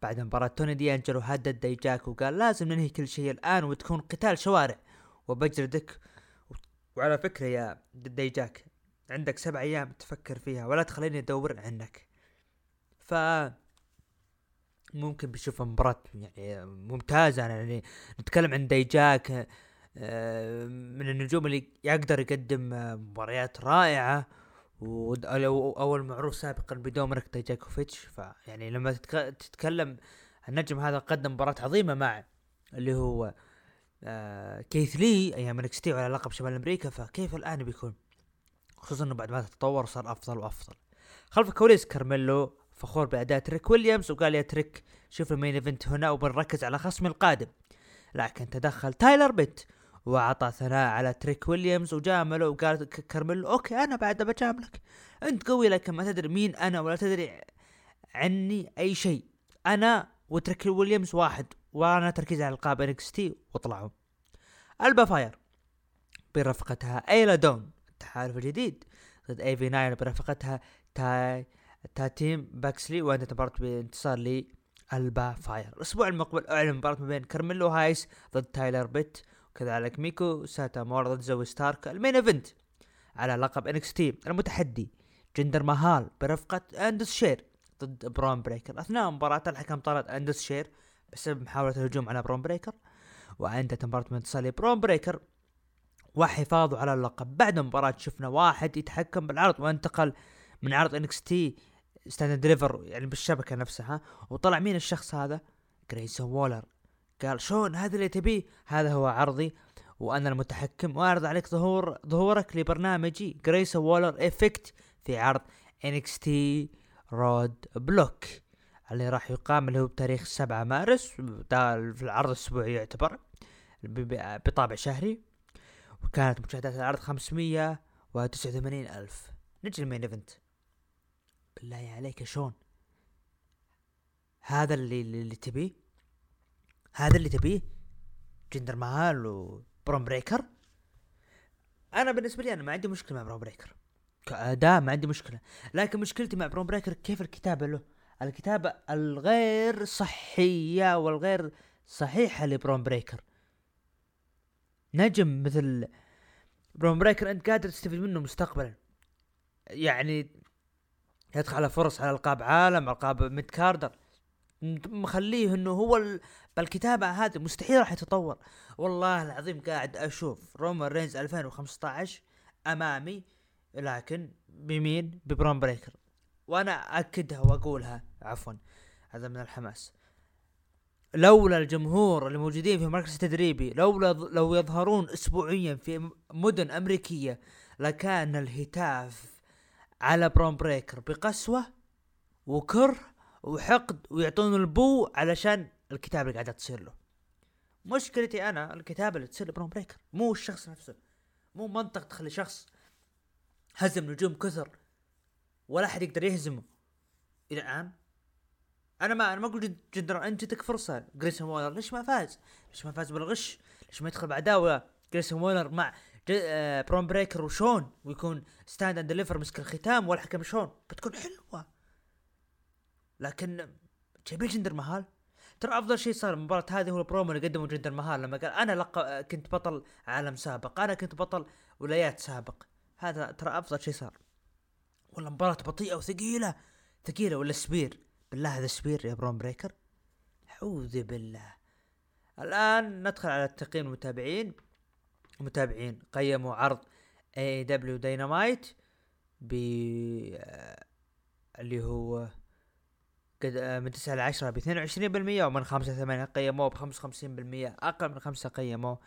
Speaker 1: بعد مباراة توني دي انجلو هدد ديجاك وقال لازم ننهي كل شيء الآن وتكون قتال شوارع. وبجلدك وعلى فكرة يا ديجاك عندك سبع أيام تفكر فيها ولا تخليني أدور عنك. ف ممكن بنشوف مباراة يعني ممتازة. يعني نتكلم عن ديجاك آه، من النجوم اللي يقدر يقدم آه، مباريات رائعة. أو المعروف سابقا بدومينيك ديجاكوفيتش فيعني لما تتك- تتكلم النجم هذا قدم مباراة عظيمة مع اللي هو آه كيث لي أيام NXT على لقب شمال أمريكا فكيف الآن بيكون؟ خصوصا إنه بعد ما تطور صار أفضل وأفضل. خلف الكواليس كارميلو فخور بأداء تريك ويليامز وقال يا تريك شوف ال main event هنا وبنركز على خصمي القادم. لكن تدخل تايلر بيت. واعطى ثناء على تريك ويليامز وجامله وقال ك- كارميلو أوكي أنا بعد بجاملك أنت قوي لكن ما تدري مين أنا ولا تدري عني أي شيء. أنا وتريك ويليامز واحد وأنا تركيزي على ألقاب NXT واطلعوا البا فاير برفقتها أيلا دون التحالف الجديد ضد آيفي نايل برفقتها تاي تاتيم باكسلي وانتهت مباراة بانتصار لي البا فاير الأسبوع المقبل أعلن مباراة ما بين كارميلو هايس ضد تايلر بيت. وكذلك ميكو ساتامورا ضد زوي ستارك المين إيفنت على لقب NXT المتحدي جندر مهال برفقة أندس شير ضد برون بريكر. أثناء مباراة الحكم طرد أندس شير بسبب محاولة الهجوم على برون بريكر وانتهت مباراة من انتصار برون بريكر وحفاظه على اللقب. بعد المباراة شفنا واحد يتحكم بالعرض وانتقل من عرض NXT Stand Deliver يعني بالشبكة نفسها وطلع مين الشخص هذا؟ جريسون وولر قال شون هذا اللي تبيه؟ هذا هو عرضي وأنا المتحكم وأعرض عليك ظهور ظهورك لبرنامجي Grayson Waller Effect في عرض NXT Roadblock اللي راح يقام اللي هو بتاريخ 7 مارس في العرض الأسبوعي يعتبر بطابع شهري وكانت مشاهدات العرض 589 ألف. نجي ال main event. بالله عليك شون. هذا اللي اللي تبيه؟ هذا اللي تبيه جندر مهال وبرون بريكر. أنا بالنسبة لي أنا ما عندي مشكلة مع برون بريكر. كاداء ما عندي مشكلة. لكن مشكلتي مع برون بريكر كيف الكتابة له؟ الكتابة الغير صحية والغير صحيحة لبرون بريكر. نجم مثل برون بريكر أنت قادر تستفيد منه مستقبلا. يعني يدخل على فرص على ألقاب عالم ألقاب mid carder مخليه إنه هو ال... بالكتابة هذه مستحيل راح يتطور. والله العظيم قاعد أشوف رومان رينز 2015 أمامي لكن بمين؟ ببرون بريكر. وأنا اكدها وأقولها. عفوا هذا من الحماس. لولا الجمهور اللي موجودين في مركز التدريبي لولا لو يظهرون اسبوعيا في مدن أمريكية لكان الهتاف على برون بريكر بقسوة وكره وحقد ويعطون ال boo علشان الكتابه اللي قاعدة تصير له. مشكلتي أنا الكتابه اللي تصير لبرون بريكر مو الشخص نفسه مو منطق تخلي شخص هزم نجوم كثر ولا أحد يقدر يهزمه. إلى الآن أنا ما أنا ما أقول جدر أنت جتك فرصة. جريسون وولر ليش ما فاز؟ ليش ما فاز بالغش؟ ليش ما يدخل بعداوه جريسون وولر مع آه برون بريكر وشون؟ ويكون Stand and Deliver مسك الختام والحكم شون؟ بتكون حلوة. لكن جايبين جندر مهال؟ ترى أفضل شيء صار المباراة هذه هو البرومو اللي قدمه جندر مهال لما قال أنا لق... كنت بطل عالم سابق أنا كنت بطل ولايات سابق. هذا ترى أفضل شيء صار. والله مباراة بطيئة وثقيلة. ثقيلة ولا spear؟ بالله هذا spear يا برون بريكر. أعوذ بالله. الآن ندخل على تقييم المتابعين. المتابعين قيموا عرض AEW Dynamite ب اللي هو قد آه، من 9 ل 10 ب 22% ومن 5 ل 8 قيموه ب 55% أقل من 5 قيموه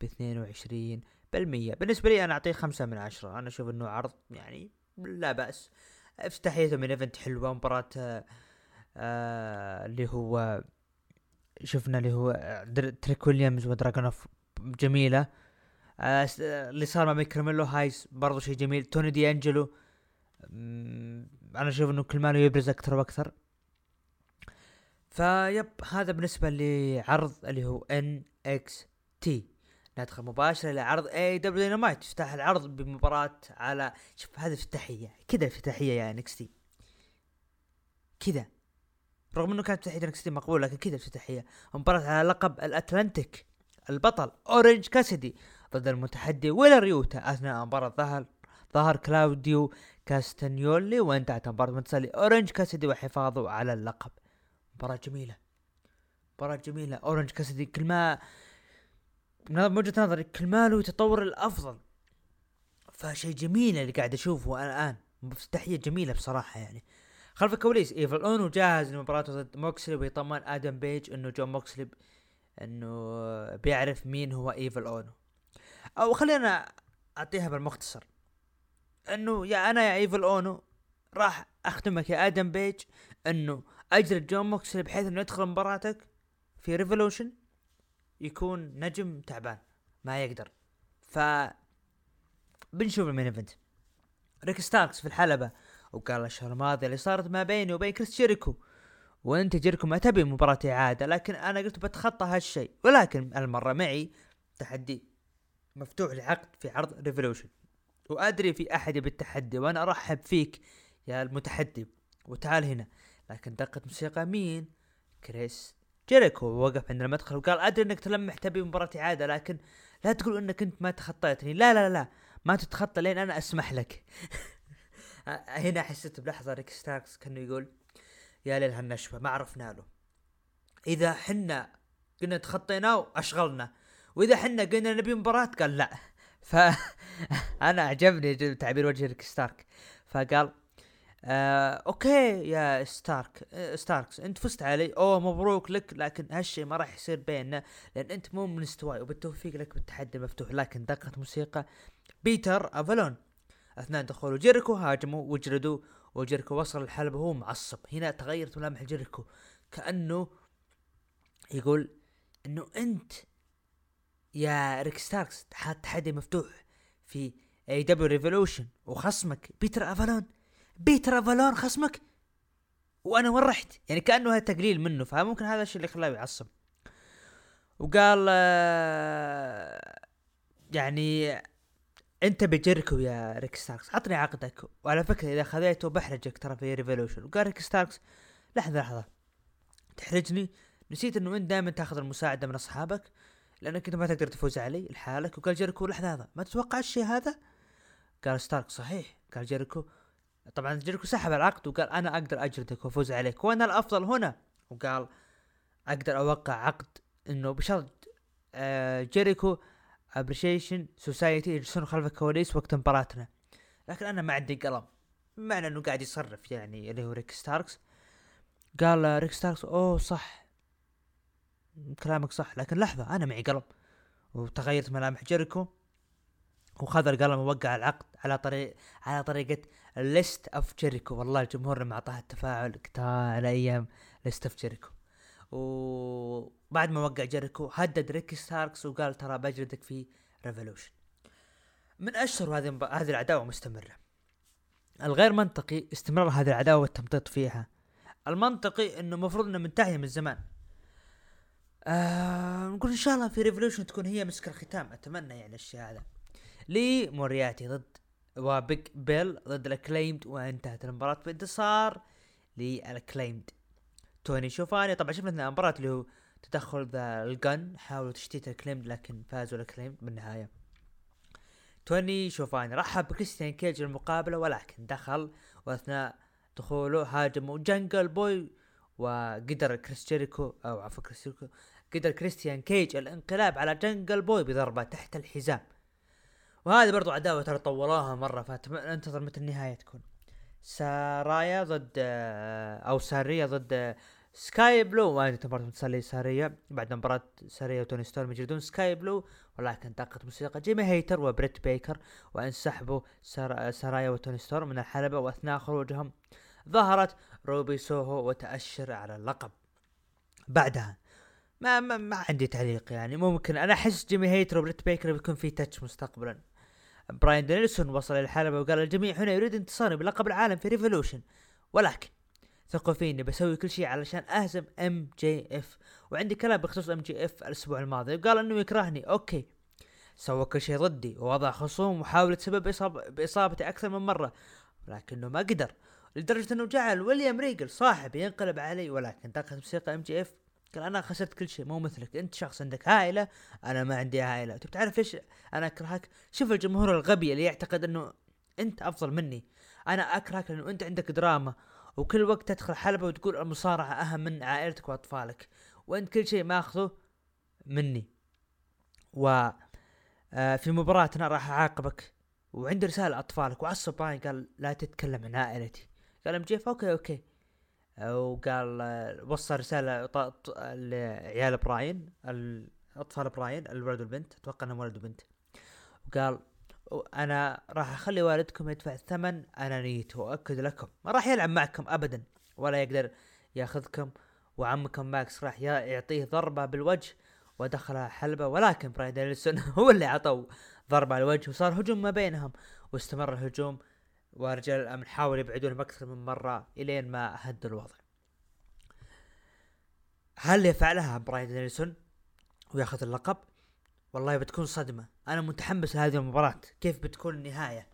Speaker 1: ب 22% بالنسبة لي أنا أعطيه 5 من 10 أنا أشوف إنه عرض يعني لا بأس. افتتاحيته main event حلوة مباراة آه آه اللي هو شفنا اللي هو تريك ويليامز ودراجونوف جميلة. آه اللي صار مع كارميلو هايس برضو شيء جميل. توني دي انجلو أنا أشوف إنه كل ما يبرز أكثر وأكثر. فيب هذا بالنسبة لعرض اللي هو NXT. ندخل مباشرة إلى عرض AEW Dynamite افتتاح العرض بمباراة على شوف هذه افتتاحية كذا افتتاحية يا NXT. كذا. رغم إنه كانت افتتاحية NXT مقبولة لكن كذا افتتاحية مباراة على لقب All-Atlantic البطل اورنج كاسدي ضد المتحدي ويلر ريوتا أثناء مباراة ظهر ظهر كلاوديو كاستانيولي وانتهت مباراة متصلي اورنج كاسدي وحفاظه على اللقب. مباراة جميلة. مباراة جميلة. اورنج كاسدي كل ما من وجهة نظري كل ما له يتطور الأفضل. فشيء جميل اللي قاعد أشوفه الآن. افتتاحية جميلة بصراحة يعني. خلف الكواليس. ايفل اونو جاهز لمباراته ضد موكسلي ويطمن آدم بيج إنه جون موكسلي إنه بيعرف مين هو ايفل اونو أو خلينا أعطيها بالمختصر. إنه يا أنا يا ايفل اونو راح أخدمك يا آدم بيج إنه اجلد جون موكسلي بحيث إنه يدخل مباراتك في Revolution يكون نجم تعبان ما يقدر. ف بنشوف ال main event. ريك ستاركس في الحلبة وقال الشهر الماضي اللي صارت ما بيني وبين كريس جيريكو وانت جيريكو ما تبي مباراة إعادة لكن أنا قلت بتخطى هالشيء. ولكن المرة معي تحدي مفتوح لعقد في عرض Revolution. وأدري في أحد بالتحدي وأنا أرحب فيك يا المتحدي. وتعال هنا. لكن دقت موسيقى مين؟ كريس جيريكو. وقف عند المدخل وقال أدري إنك تلمح تبي مباراة إعادة لكن لا تقول إنك أنت ما تخطيتني. لا لا لا ما تتخطى لين أنا أسمح لك. هنا حسيت بلحظة ريك ستاركس كأنه يقول يا ليل هالنشفة ما عرفنا له. إذا حنا قلنا تخطيناه اشغلنا وإذا حنا قلنا نبي مباراة قال لا. ف أنا عجبني تعبير وجه ريك ستارك. فقال آه okay يا ستارك آه ستاركس أنت فزت علي. أوه مبروك لك لكن هالشيء ما راح يصير بيننا لأن أنت مو من مستواي وبالتوفيق لك بالتحدي المفتوح. لكن دقت موسيقى. بيتر افالون أثناء دخول جيريكو هاجموا وجلدوا وجيريكو وصل الحلبة وهو معصب. هنا تغيرت ملامح جيريكو. كأنه يقول إنه أنت يا ريك ستاركس تحدي مفتوح في AEW Revolution وخصمك بيتر افالون بيتر افالون خصمك؟ وأنا وين رحت؟ يعني كأنه هذا تقليل منه فممكن هذا الشيء اللي خلاه يعصب. وقال آه، يعني أنت تبي جيريكو يا ريك ستاركس عطني عقدك. وعلى فكرة إذا خذيته بحرجك ترى في Revolution وقال ريك ستاركس لحظة لحظة. تحرجني؟ نسيت إنه انت دائما تأخذ المساعدة من أصحابك؟ لأنك أنت ما تقدر تفوز علي لحالك. وقال جيريكو لحظة هذا ما تتوقع الشيء هذا؟ قال ستارك صحيح. قال جيريكو طبعا جيريكو سحب العقد وقال أنا أقدر أجلدك وأفوز عليك. وأنا الأفضل هنا؟ وقال أقدر أوقع عقد إنه بشرط Jericho Appreciation Society يجلسون خلف الكواليس وقت مباراتنا. لكن أنا ما عندي قلم. بمعنى إنه قاعد يصرف يعني اللي هو ريك ستاركس. قال ريك ستاركس أوه صح. كلامك صح لكن لحظة أنا معي قلم. وتغيرت ملامح جيريكو وخذ القلم ووقع العقد على طريق على طريقة List of Jericho والله الجمهور لما اعطاها التفاعل على أيام List of Jericho وبعد ما وقع جيريكو هدد ريكي ستاركس وقال ترى بجلدك في Revolution من أشهر هذه هذه العداوه مستمرة. الغير منطقي استمرار هذه العداوه والتمطيط فيها. المنطقي إنه المفروض إنه منتهيه من زمان. آه نقول إن شاء الله في Revolution تكون هي مسك الختام أتمنى يعني الشيء هذا. لي مورياتي ضد وبيج بيل ضد ال Acclaimed وانتهت المباراة بانتصار لل Acclaimed. توني شوفاني طبعا شفنا المباراة اللي هو تدخل ذا الجن حاولوا تشتيت ال Acclaimed لكن فازوا ال Acclaimed بالنهاية. توني شوفاني رحب بكريستيان كيج المقابلة ولكن دخل وأثناء دخوله هاجموا جنجل بوي وقدر كريس جيريكو أو عفوا كريس جيريكو قدر كريستيان كيج الانقلاب على جنجل بوي بضربة تحت الحزام. وهذه برضو عداوة ترى طولوها مرة فأنتظر متى النهاية تكون. سارايا ضد آه، أو سارية ضد سكاي بلو. ما ادري مباراة متصلي سارية بعد مباراة سارية وتوني ستورم يجلدون. سكاي بلو ولكن دقت موسيقى جيمي هيتر وبريت بيكر وانسحبوا سار... سارايا وتوني ستورم من الحلبة وأثناء خروجهم ظهرت روبي سوهو وتأشر على اللقب. بعدها ما ما, ما عندي تعليق يعني. ممكن أنا أحس جيمي هيتر وبريت بيكر بيكون في touch مستقبلا. براين دانيلسون وصل الحلبة وقال الجميع هنا يريد انتصاري بلقب العالم في Revolution ولكن ثقوا فيني بسوي كل شيء علشان أهزم MJF وعندي كلام بخصوص MJF الأسبوع الماضي وقال إنه يكرهني. okay. سوى كل شيء ضدي ووضع خصوم وحاول سبب إصاب بإصابتي أكثر من مرة ولكنه ما قدر لدرجة إنه جعل ويليام ريجل صاحبي ينقلب علي ولكن دقت موسيقى MJF قال أنا خسرت كل شيء مو مثلك أنت شخص عندك عائله أنا ما عندي عائله تبي تعرف ليش أنا اكرهك شوف الجمهور الغبي اللي يعتقد إنه أنت أفضل مني. أنا اكرهك لأنه أنت عندك دراما وكل وقت تدخل حلبة وتقول المصارعة أهم من عائلتك وأطفالك وأنت كل شيء ماخذه مني. و آه، في مباراتنا راح أعاقبك وعندي رسالة اطفالك وعصب براين قال لا تتكلم عن عائلتي. قال MJF okay okay. وقال وصل رسالة لعيال براين أطفال براين الولد والبنت أتوقع إنهم ولد وبنت. وقال أنا راح أخلي والدكم يدفع الثمن انانيته وأؤكد لكم ما راح يلعب معكم ابدا ولا يقدر يأخذكم وعمكم ماكس راح يعطيه ضربة بالوجه ودخل حلبة ولكن براين دانيلسون هو اللي عطوا ضربة على الوجه وصار هجوم ما بينهم واستمر الهجوم ورجال الأمن حاولوا يبعدونهم أكثر من مرة إلين ما هدوا الوضع. هل يفعلها براين دانيلسون وياخذ اللقب؟ والله بتكون صدمة، أنا متحمس لهذه المباراة، كيف بتكون النهاية؟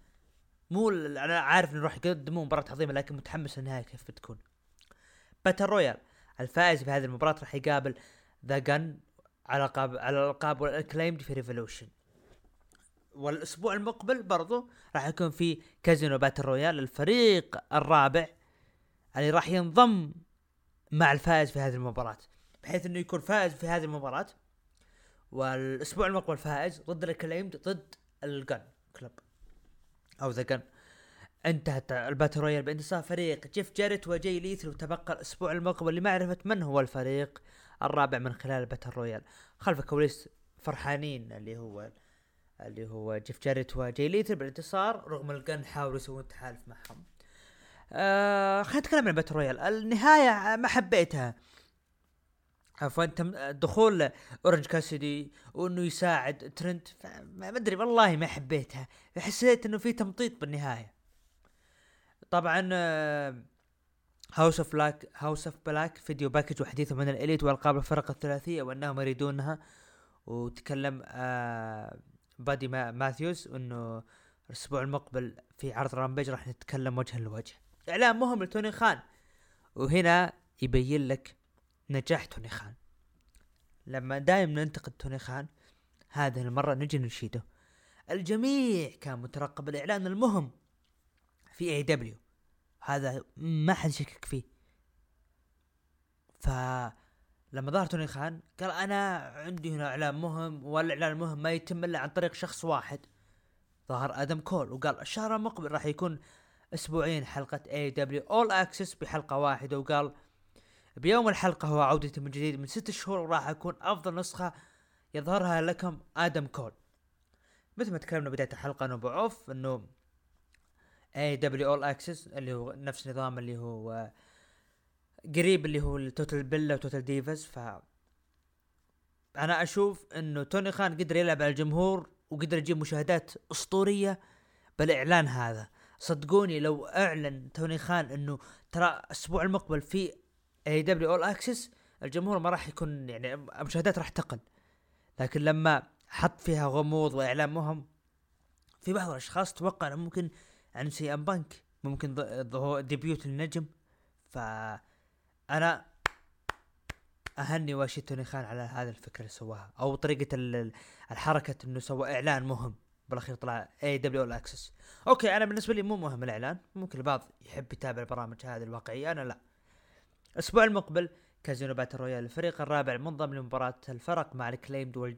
Speaker 1: مو أنا عارف إنه راح يقدمون مباراة عظيمة لكن متحمس للنهاية كيف بتكون. battle royal الفائز في هذه المباراة راح يقابل The Gunn على القاب على الالقاب وال Acclaimed في Revolution. والأسبوع المقبل برضو راح يكون في casino battle royal الفريق الرابع اللي راح ينضم مع الفائز في هذه المباراة. بحيث إنه يكون فائز في هذه المباراة. والأسبوع المقبل فائز ضد ال Acclaimed ضد ال Gunn Club. أو The Gunn. انتهت ال battle royal بانتصار فريق جيف جاريت وجاي ليثال وتبقى الأسبوع المقبل لمعرفة من هو الفريق الرابع من خلال ال battle royal. خلف الكواليس فرحانين اللي هو اللي هو جيف جاريت وجاي ليثال بالانتصار رغم ال Gunn حاولوا يسوون تحالف معهم. آه خلينا نتكلم عن ال battle royal النهاية ما حبيتها. عفوا دخول اورنج كاسيدي وإنه يساعد ترنت. ما أدري والله ما حبيتها. حسيت إنه في تمطيط بالنهاية. طبعا House of Black House of Black video package وحديث من ال Elite والقاب الفرق الثلاثية وأنهم يريدونها. وتكلم آه بادي ما ماثيوز إنه الأسبوع المقبل في عرض Rampage راح نتكلم وجها لوجه. إعلان مهم لتوني خان. وهنا يبين لك نجاح توني خان. لما دايم ننتقد توني خان هذه المرة نجي نشيده. الجميع كان مترقب. الإعلان المهم في AEW هذا ما حد شكك فيه. ف لما ظهر توني خان قال أنا عندي هنا اعلان مهم والإعلان المهم ما يتم إلا عن طريق شخص واحد. ظهر آدم كول وقال الشهر المقبل راح يكون أسبوعين حلقة AEW All Access بحلقة واحدة وقال بيوم الحلقة هو عودتي من جديد من ست شهور وراح أكون أفضل نسخة يظهرها لكم آدم كول. مثل ما تكلمنا بداية الحلقة أنه بعوف أنه AEW All Access اللي هو نفس نظام اللي هو قريب اللي هو ال Total Bellas و Total Divas ف أنا أشوف إنه توني خان قدر يلعب على الجمهور وقدر يجيب مشاهدات أسطورية بالإعلان هذا. صدقوني لو أعلن توني خان إنه ترى الأسبوع المقبل في AEW All Access الجمهور ما راح يكون يعني المشاهدات راح تقل. لكن لما حط فيها غموض وإعلان مهم في بعض الأشخاص توقع إنه ممكن عن CM Punk ممكن debut النجم ف أنا أهني وأشيد توني خان على هذا الفكرة اللي سواها أو طريقة الحركة إنه سوى إعلان مهم بالأخير طلع AEW All Access okay أنا بالنسبة لي مو مهم الإعلان ممكن البعض يحب يتابع البرامج هذه الواقعية أنا لا الأسبوع المقبل casino battle royal الفريق الرابع منضم لمباراة الفرق مع ال Acclaimed.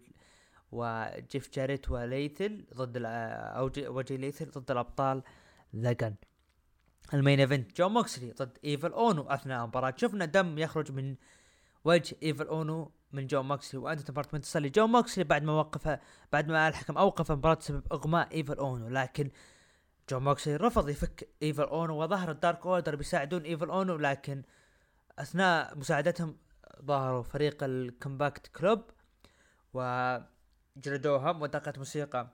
Speaker 1: وجيف جاريت وليثال ضد. أو جي... وجي ليثال ضد الأبطال لجن المين إيفنت. جو موكسلي ضد إيفل أونو أثناء المباراة. شفنا دم يخرج من وجه إيفل أونو من جو موكسلي وأنت تبارت تصلي. جو موكسلي بعد ما وقف بعد ما الحكم أوقف المباراة بسبب إغماء إيفل أونو لكن جو موكسلي رفض يفك إيفل أونو وظهر الدارك أوردر بيساعدون إيفل أونو لكن أثناء مساعدتهم ظهروا فريق الكومباكت كلوب وجلدوهم ودقت موسيقى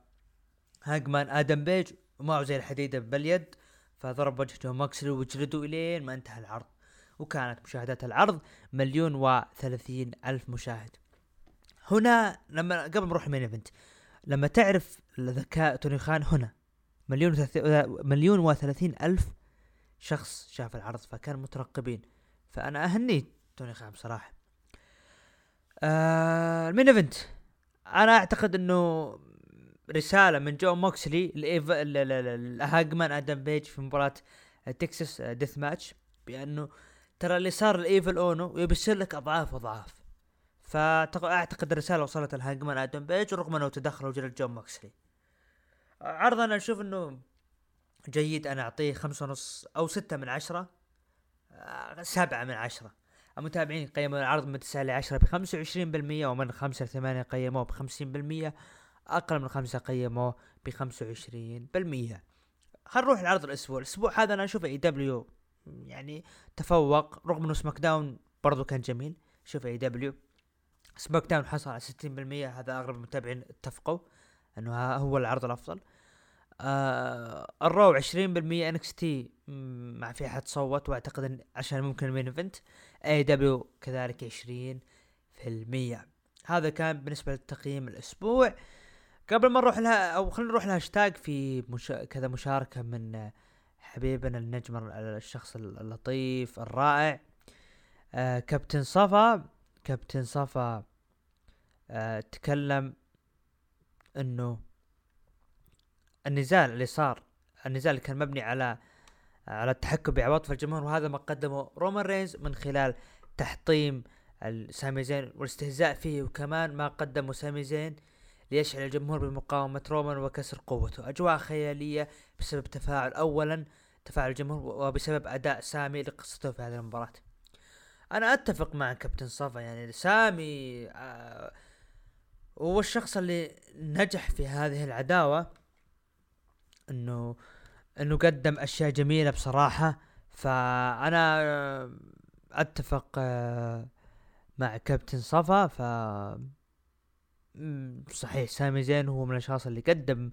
Speaker 1: هانجمان آدم بيج ومعه زي الحديده باليد. فضرب وجه جون موكسلي وجلدوا إلين ما انتهى العرض. وكانت مشاهدات العرض مليون وثلاثين ألف مشاهد. هنا لما قبل ما نروح ال main event لما تعرف ذكاء توني خان هنا مليون مليون وثلاثين ألف شخص شاف العرض فكان مترقبين. فأنا أهني توني خان بصراحة. آه ال main event أنا أعتقد إنه رسالة من جون موكسلي لهانجمان آدم بيج في مباراة Texas death match بأنه ترى اللي صار لإيفل أونو يبشر لك أضعاف أضعاف. فاعتقد الرسالة وصلت لهانجمان آدم بيج رغم أنه تدخل وجلد جون موكسلي. عرض أنا أشوف إنه جيد أنا أعطيه خمسة ونص أو ستة من عشرة سبعة من عشرة. المتابعين قيموا العرض من تسعة لعشرة بخمسة وعشرين بالمية ومن خمسة لثمانية قيموه بخمسين بالمية. أقل من خمسة قيموه وعشرين بالمية. خلينا نروح لعرض الأسبوع. الأسبوع هذا أنا أشوف AEW يعني تفوق رغم إنه SmackDown برضو كان جميل. شوف اي دبليو سماك داون حصل على ستين بالمية. هذا أغلب المتابعين اتفقوا إنه هو العرض الأفضل. آه ال Raw 20% NXT ما في أحد صوت وأعتقد إن عشان ممكن ال main event AEW كذلك 20% هذا كان بالنسبة للتقييم الأسبوع. قبل ما نروح لها أو خلينا نروح لهاشتاج في مش... كذا مشاركة من حبيبنا النجم الشخص اللطيف الرائع. آه كابتن صفا. كابتن صفا آه تكلم إنه النزال اللي صار النزال اللي كان مبني على على التحكم بعواطف الجمهور وهذا ما قدمه رومان رينز من خلال تحطيم سامي زين والاستهزاء فيه وكمان ما قدمه سامي زين ليشعل الجمهور بمقاومة رومان وكسر قوته. أجواء خيالية بسبب تفاعل أولا تفاعل الجمهور وبسبب أداء سامي لقصته في هذه المباراة. أنا أتفق مع كابتن صفا يعني سامي آه هو الشخص اللي نجح في هذه العداوة إنه إنه قدم أشياء جميلة بصراحة. فأنا أتفق آه، مع كابتن صفا. ف صحيح سامي زين هو من الأشخاص اللي قدم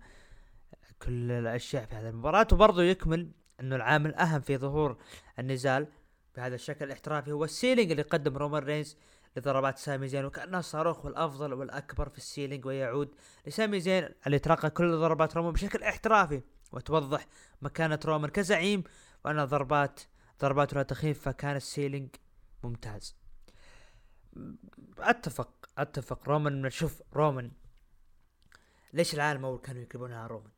Speaker 1: كل الأشياء في هذه المباراة وبرضه يكمل إنه العامل الأهم في ظهور النزال بهذا الشكل الاحترافي هو selling اللي قدم رومان رينز لضربات سامي زين وكأنه الصاروخ الافضل والأكبر في selling ويعود لسامي زين اللي تلقى كل ضربات رومان بشكل احترافي وتوضح مكانة رومان كزعيم وأن ضربات ضرباته لا تخيف فكان ال selling ممتاز. أتفق أتفق. رومان شوف رومان ليش العالم أول كانوا يقلبونها رومان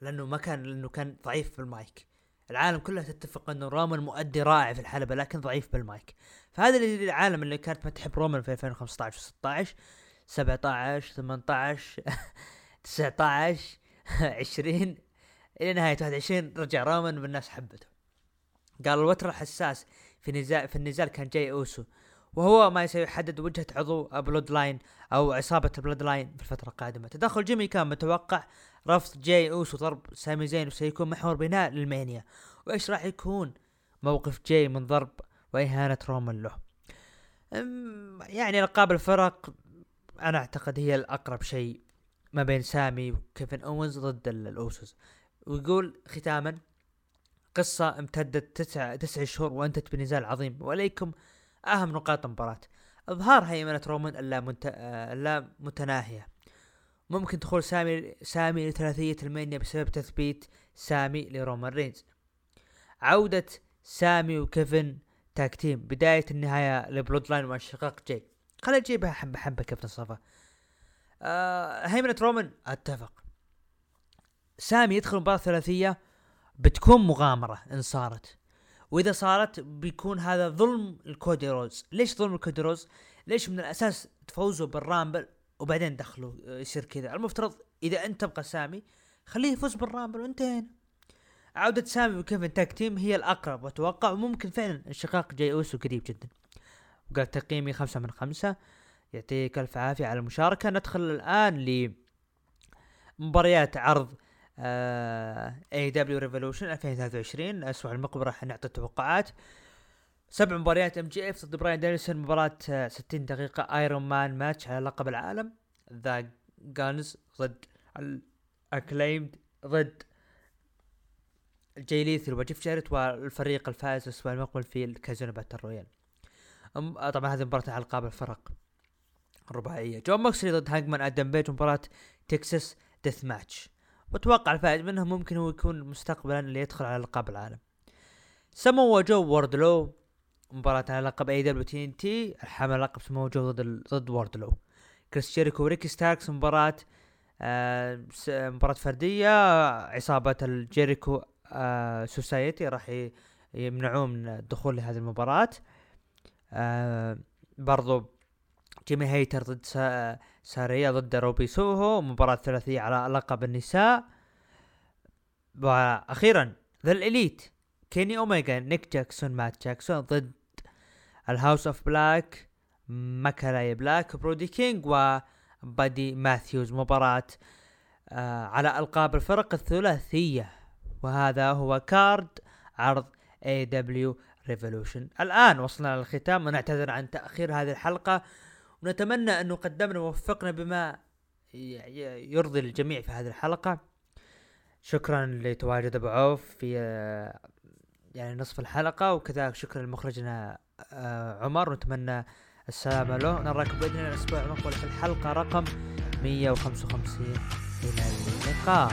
Speaker 1: لأنه ما كان لأنه كان ضعيف في المايك. العالم كلها تتفق إنه رومان مؤدي رائع في الحلبة لكن ضعيف بالمايك. فهذا اللي العالم اللي كانت ما تحب رومان في 2015 و16 17 18 19 20 إلى نهاية 21 رجع رومان والناس حبته. قال الوتر الحساس في نزال في النزال كان جاي أوسو. وهو ما سيحدد وجهة عضو بلود لاين أو عصابة بلود لاين في الفترة القادمة. تدخل جيمي كان متوقع رفض جاي اوسو ضرب سامي زين وسيكون محور بناء للمانيا وإيش راح يكون؟ موقف جاي من ضرب وإهانة رومان له. يعني القاب الفرق أنا أعتقد هي الأقرب شيء ما بين سامي وكيفن اونز ضد الأوسوس. ويقول ختاما قصة امتدت تسع تسع شهور وانتهت بنزال عظيم. واليكم أهم نقاط المباراة. إظهار هيمنة رومان اللا, متناهية ممكن دخول سامي سامي لثلاثية المانيا بسبب تثبيت سامي لرومان رينز. عودة سامي وكيفن tag team. بداية النهاية لبلود لاين وانشقاق جاي خلينا نجيبها حبة حبة كابتن صفا آه هيمنة رومان. أتفق. سامي يدخل مباراة ثلاثية بتكون مغامرة. إن صارت. وإذا صارت بيكون هذا ظلم لكودي رودز. ليش ظلم لكودي رودز؟ ليش من الأساس تفوزوا بال Rumble وبعدين دخلوا يصير كذا؟ المفترض إذا أنت تبغى سامي خليه يفوز بال Rumble وانتهينا. عودة سامي وكيفن tag team هي الأقرب وأتوقع وممكن فعلا انشقاق جاي أوسو قريب جدا. وقال تقييمي خمسة من خمسة يعطيك ألف عافية على المشاركة. ندخل الآن لمباريات عرض AEW Revolution 2023 أسبوع المقبل راح نعطي التوقعات سبع مباريات MJF ضد براين دانيلسون مباراة 60 دقيقة Iron Man match على لقب العالم. The Gunns ضد ال Acclaimed ضد جاي ليثل وجيف جاريت والفريق الفائز الأسبوع المقبل في ال Casino Battle Royale. طبعا هذه مباراة على ألقاب الفرق الرباعية. جون موكسلي ضد هانجمان أدم بيج مباراة Texas Death match واتوقع الفائز منهم ممكن هو يكون مستقبلا اللي يدخل على لقب العالم. سمو جو ووردلو مباراة على لقب AEW TNT الحامل لقب سمو جو ضد ضد ووردلو. كريس جيريكو وريكي ستاركس مباراة آه مباراة فردية عصابة ال Jericho آه Society راح يمنعوه من الدخول لهذه المباراة. آه برضو جيمي هيتر ضد سارايا ضد روبي سوهو مباراة ثلاثية على لقب النساء. وأخيرا The Elite كيني اوميجا نيك جاكسون مات جاكسون ضد ال House of Black ماكالاي بلاك برودي كينج وبادي ماثيوز. مباراة آه على ألقاب الفرق الثلاثية. وهذا هو card عرض AEW Revolution الآن وصلنا للختام ونعتذر عن تأخير هذه الحلقة. ونتمنى انه قدمنا ووفقنا بما يرضي الجميع في هذه الحلقة. شكرا لتواجد أبو عوف في يعني نصف الحلقة وكذلك شكرا لمخرجنا آه، عمر. ونتمنى السلامة له. نراكم بإذن الله الأسبوع المقبل في الحلقة رقم 155 إلى اللقاء.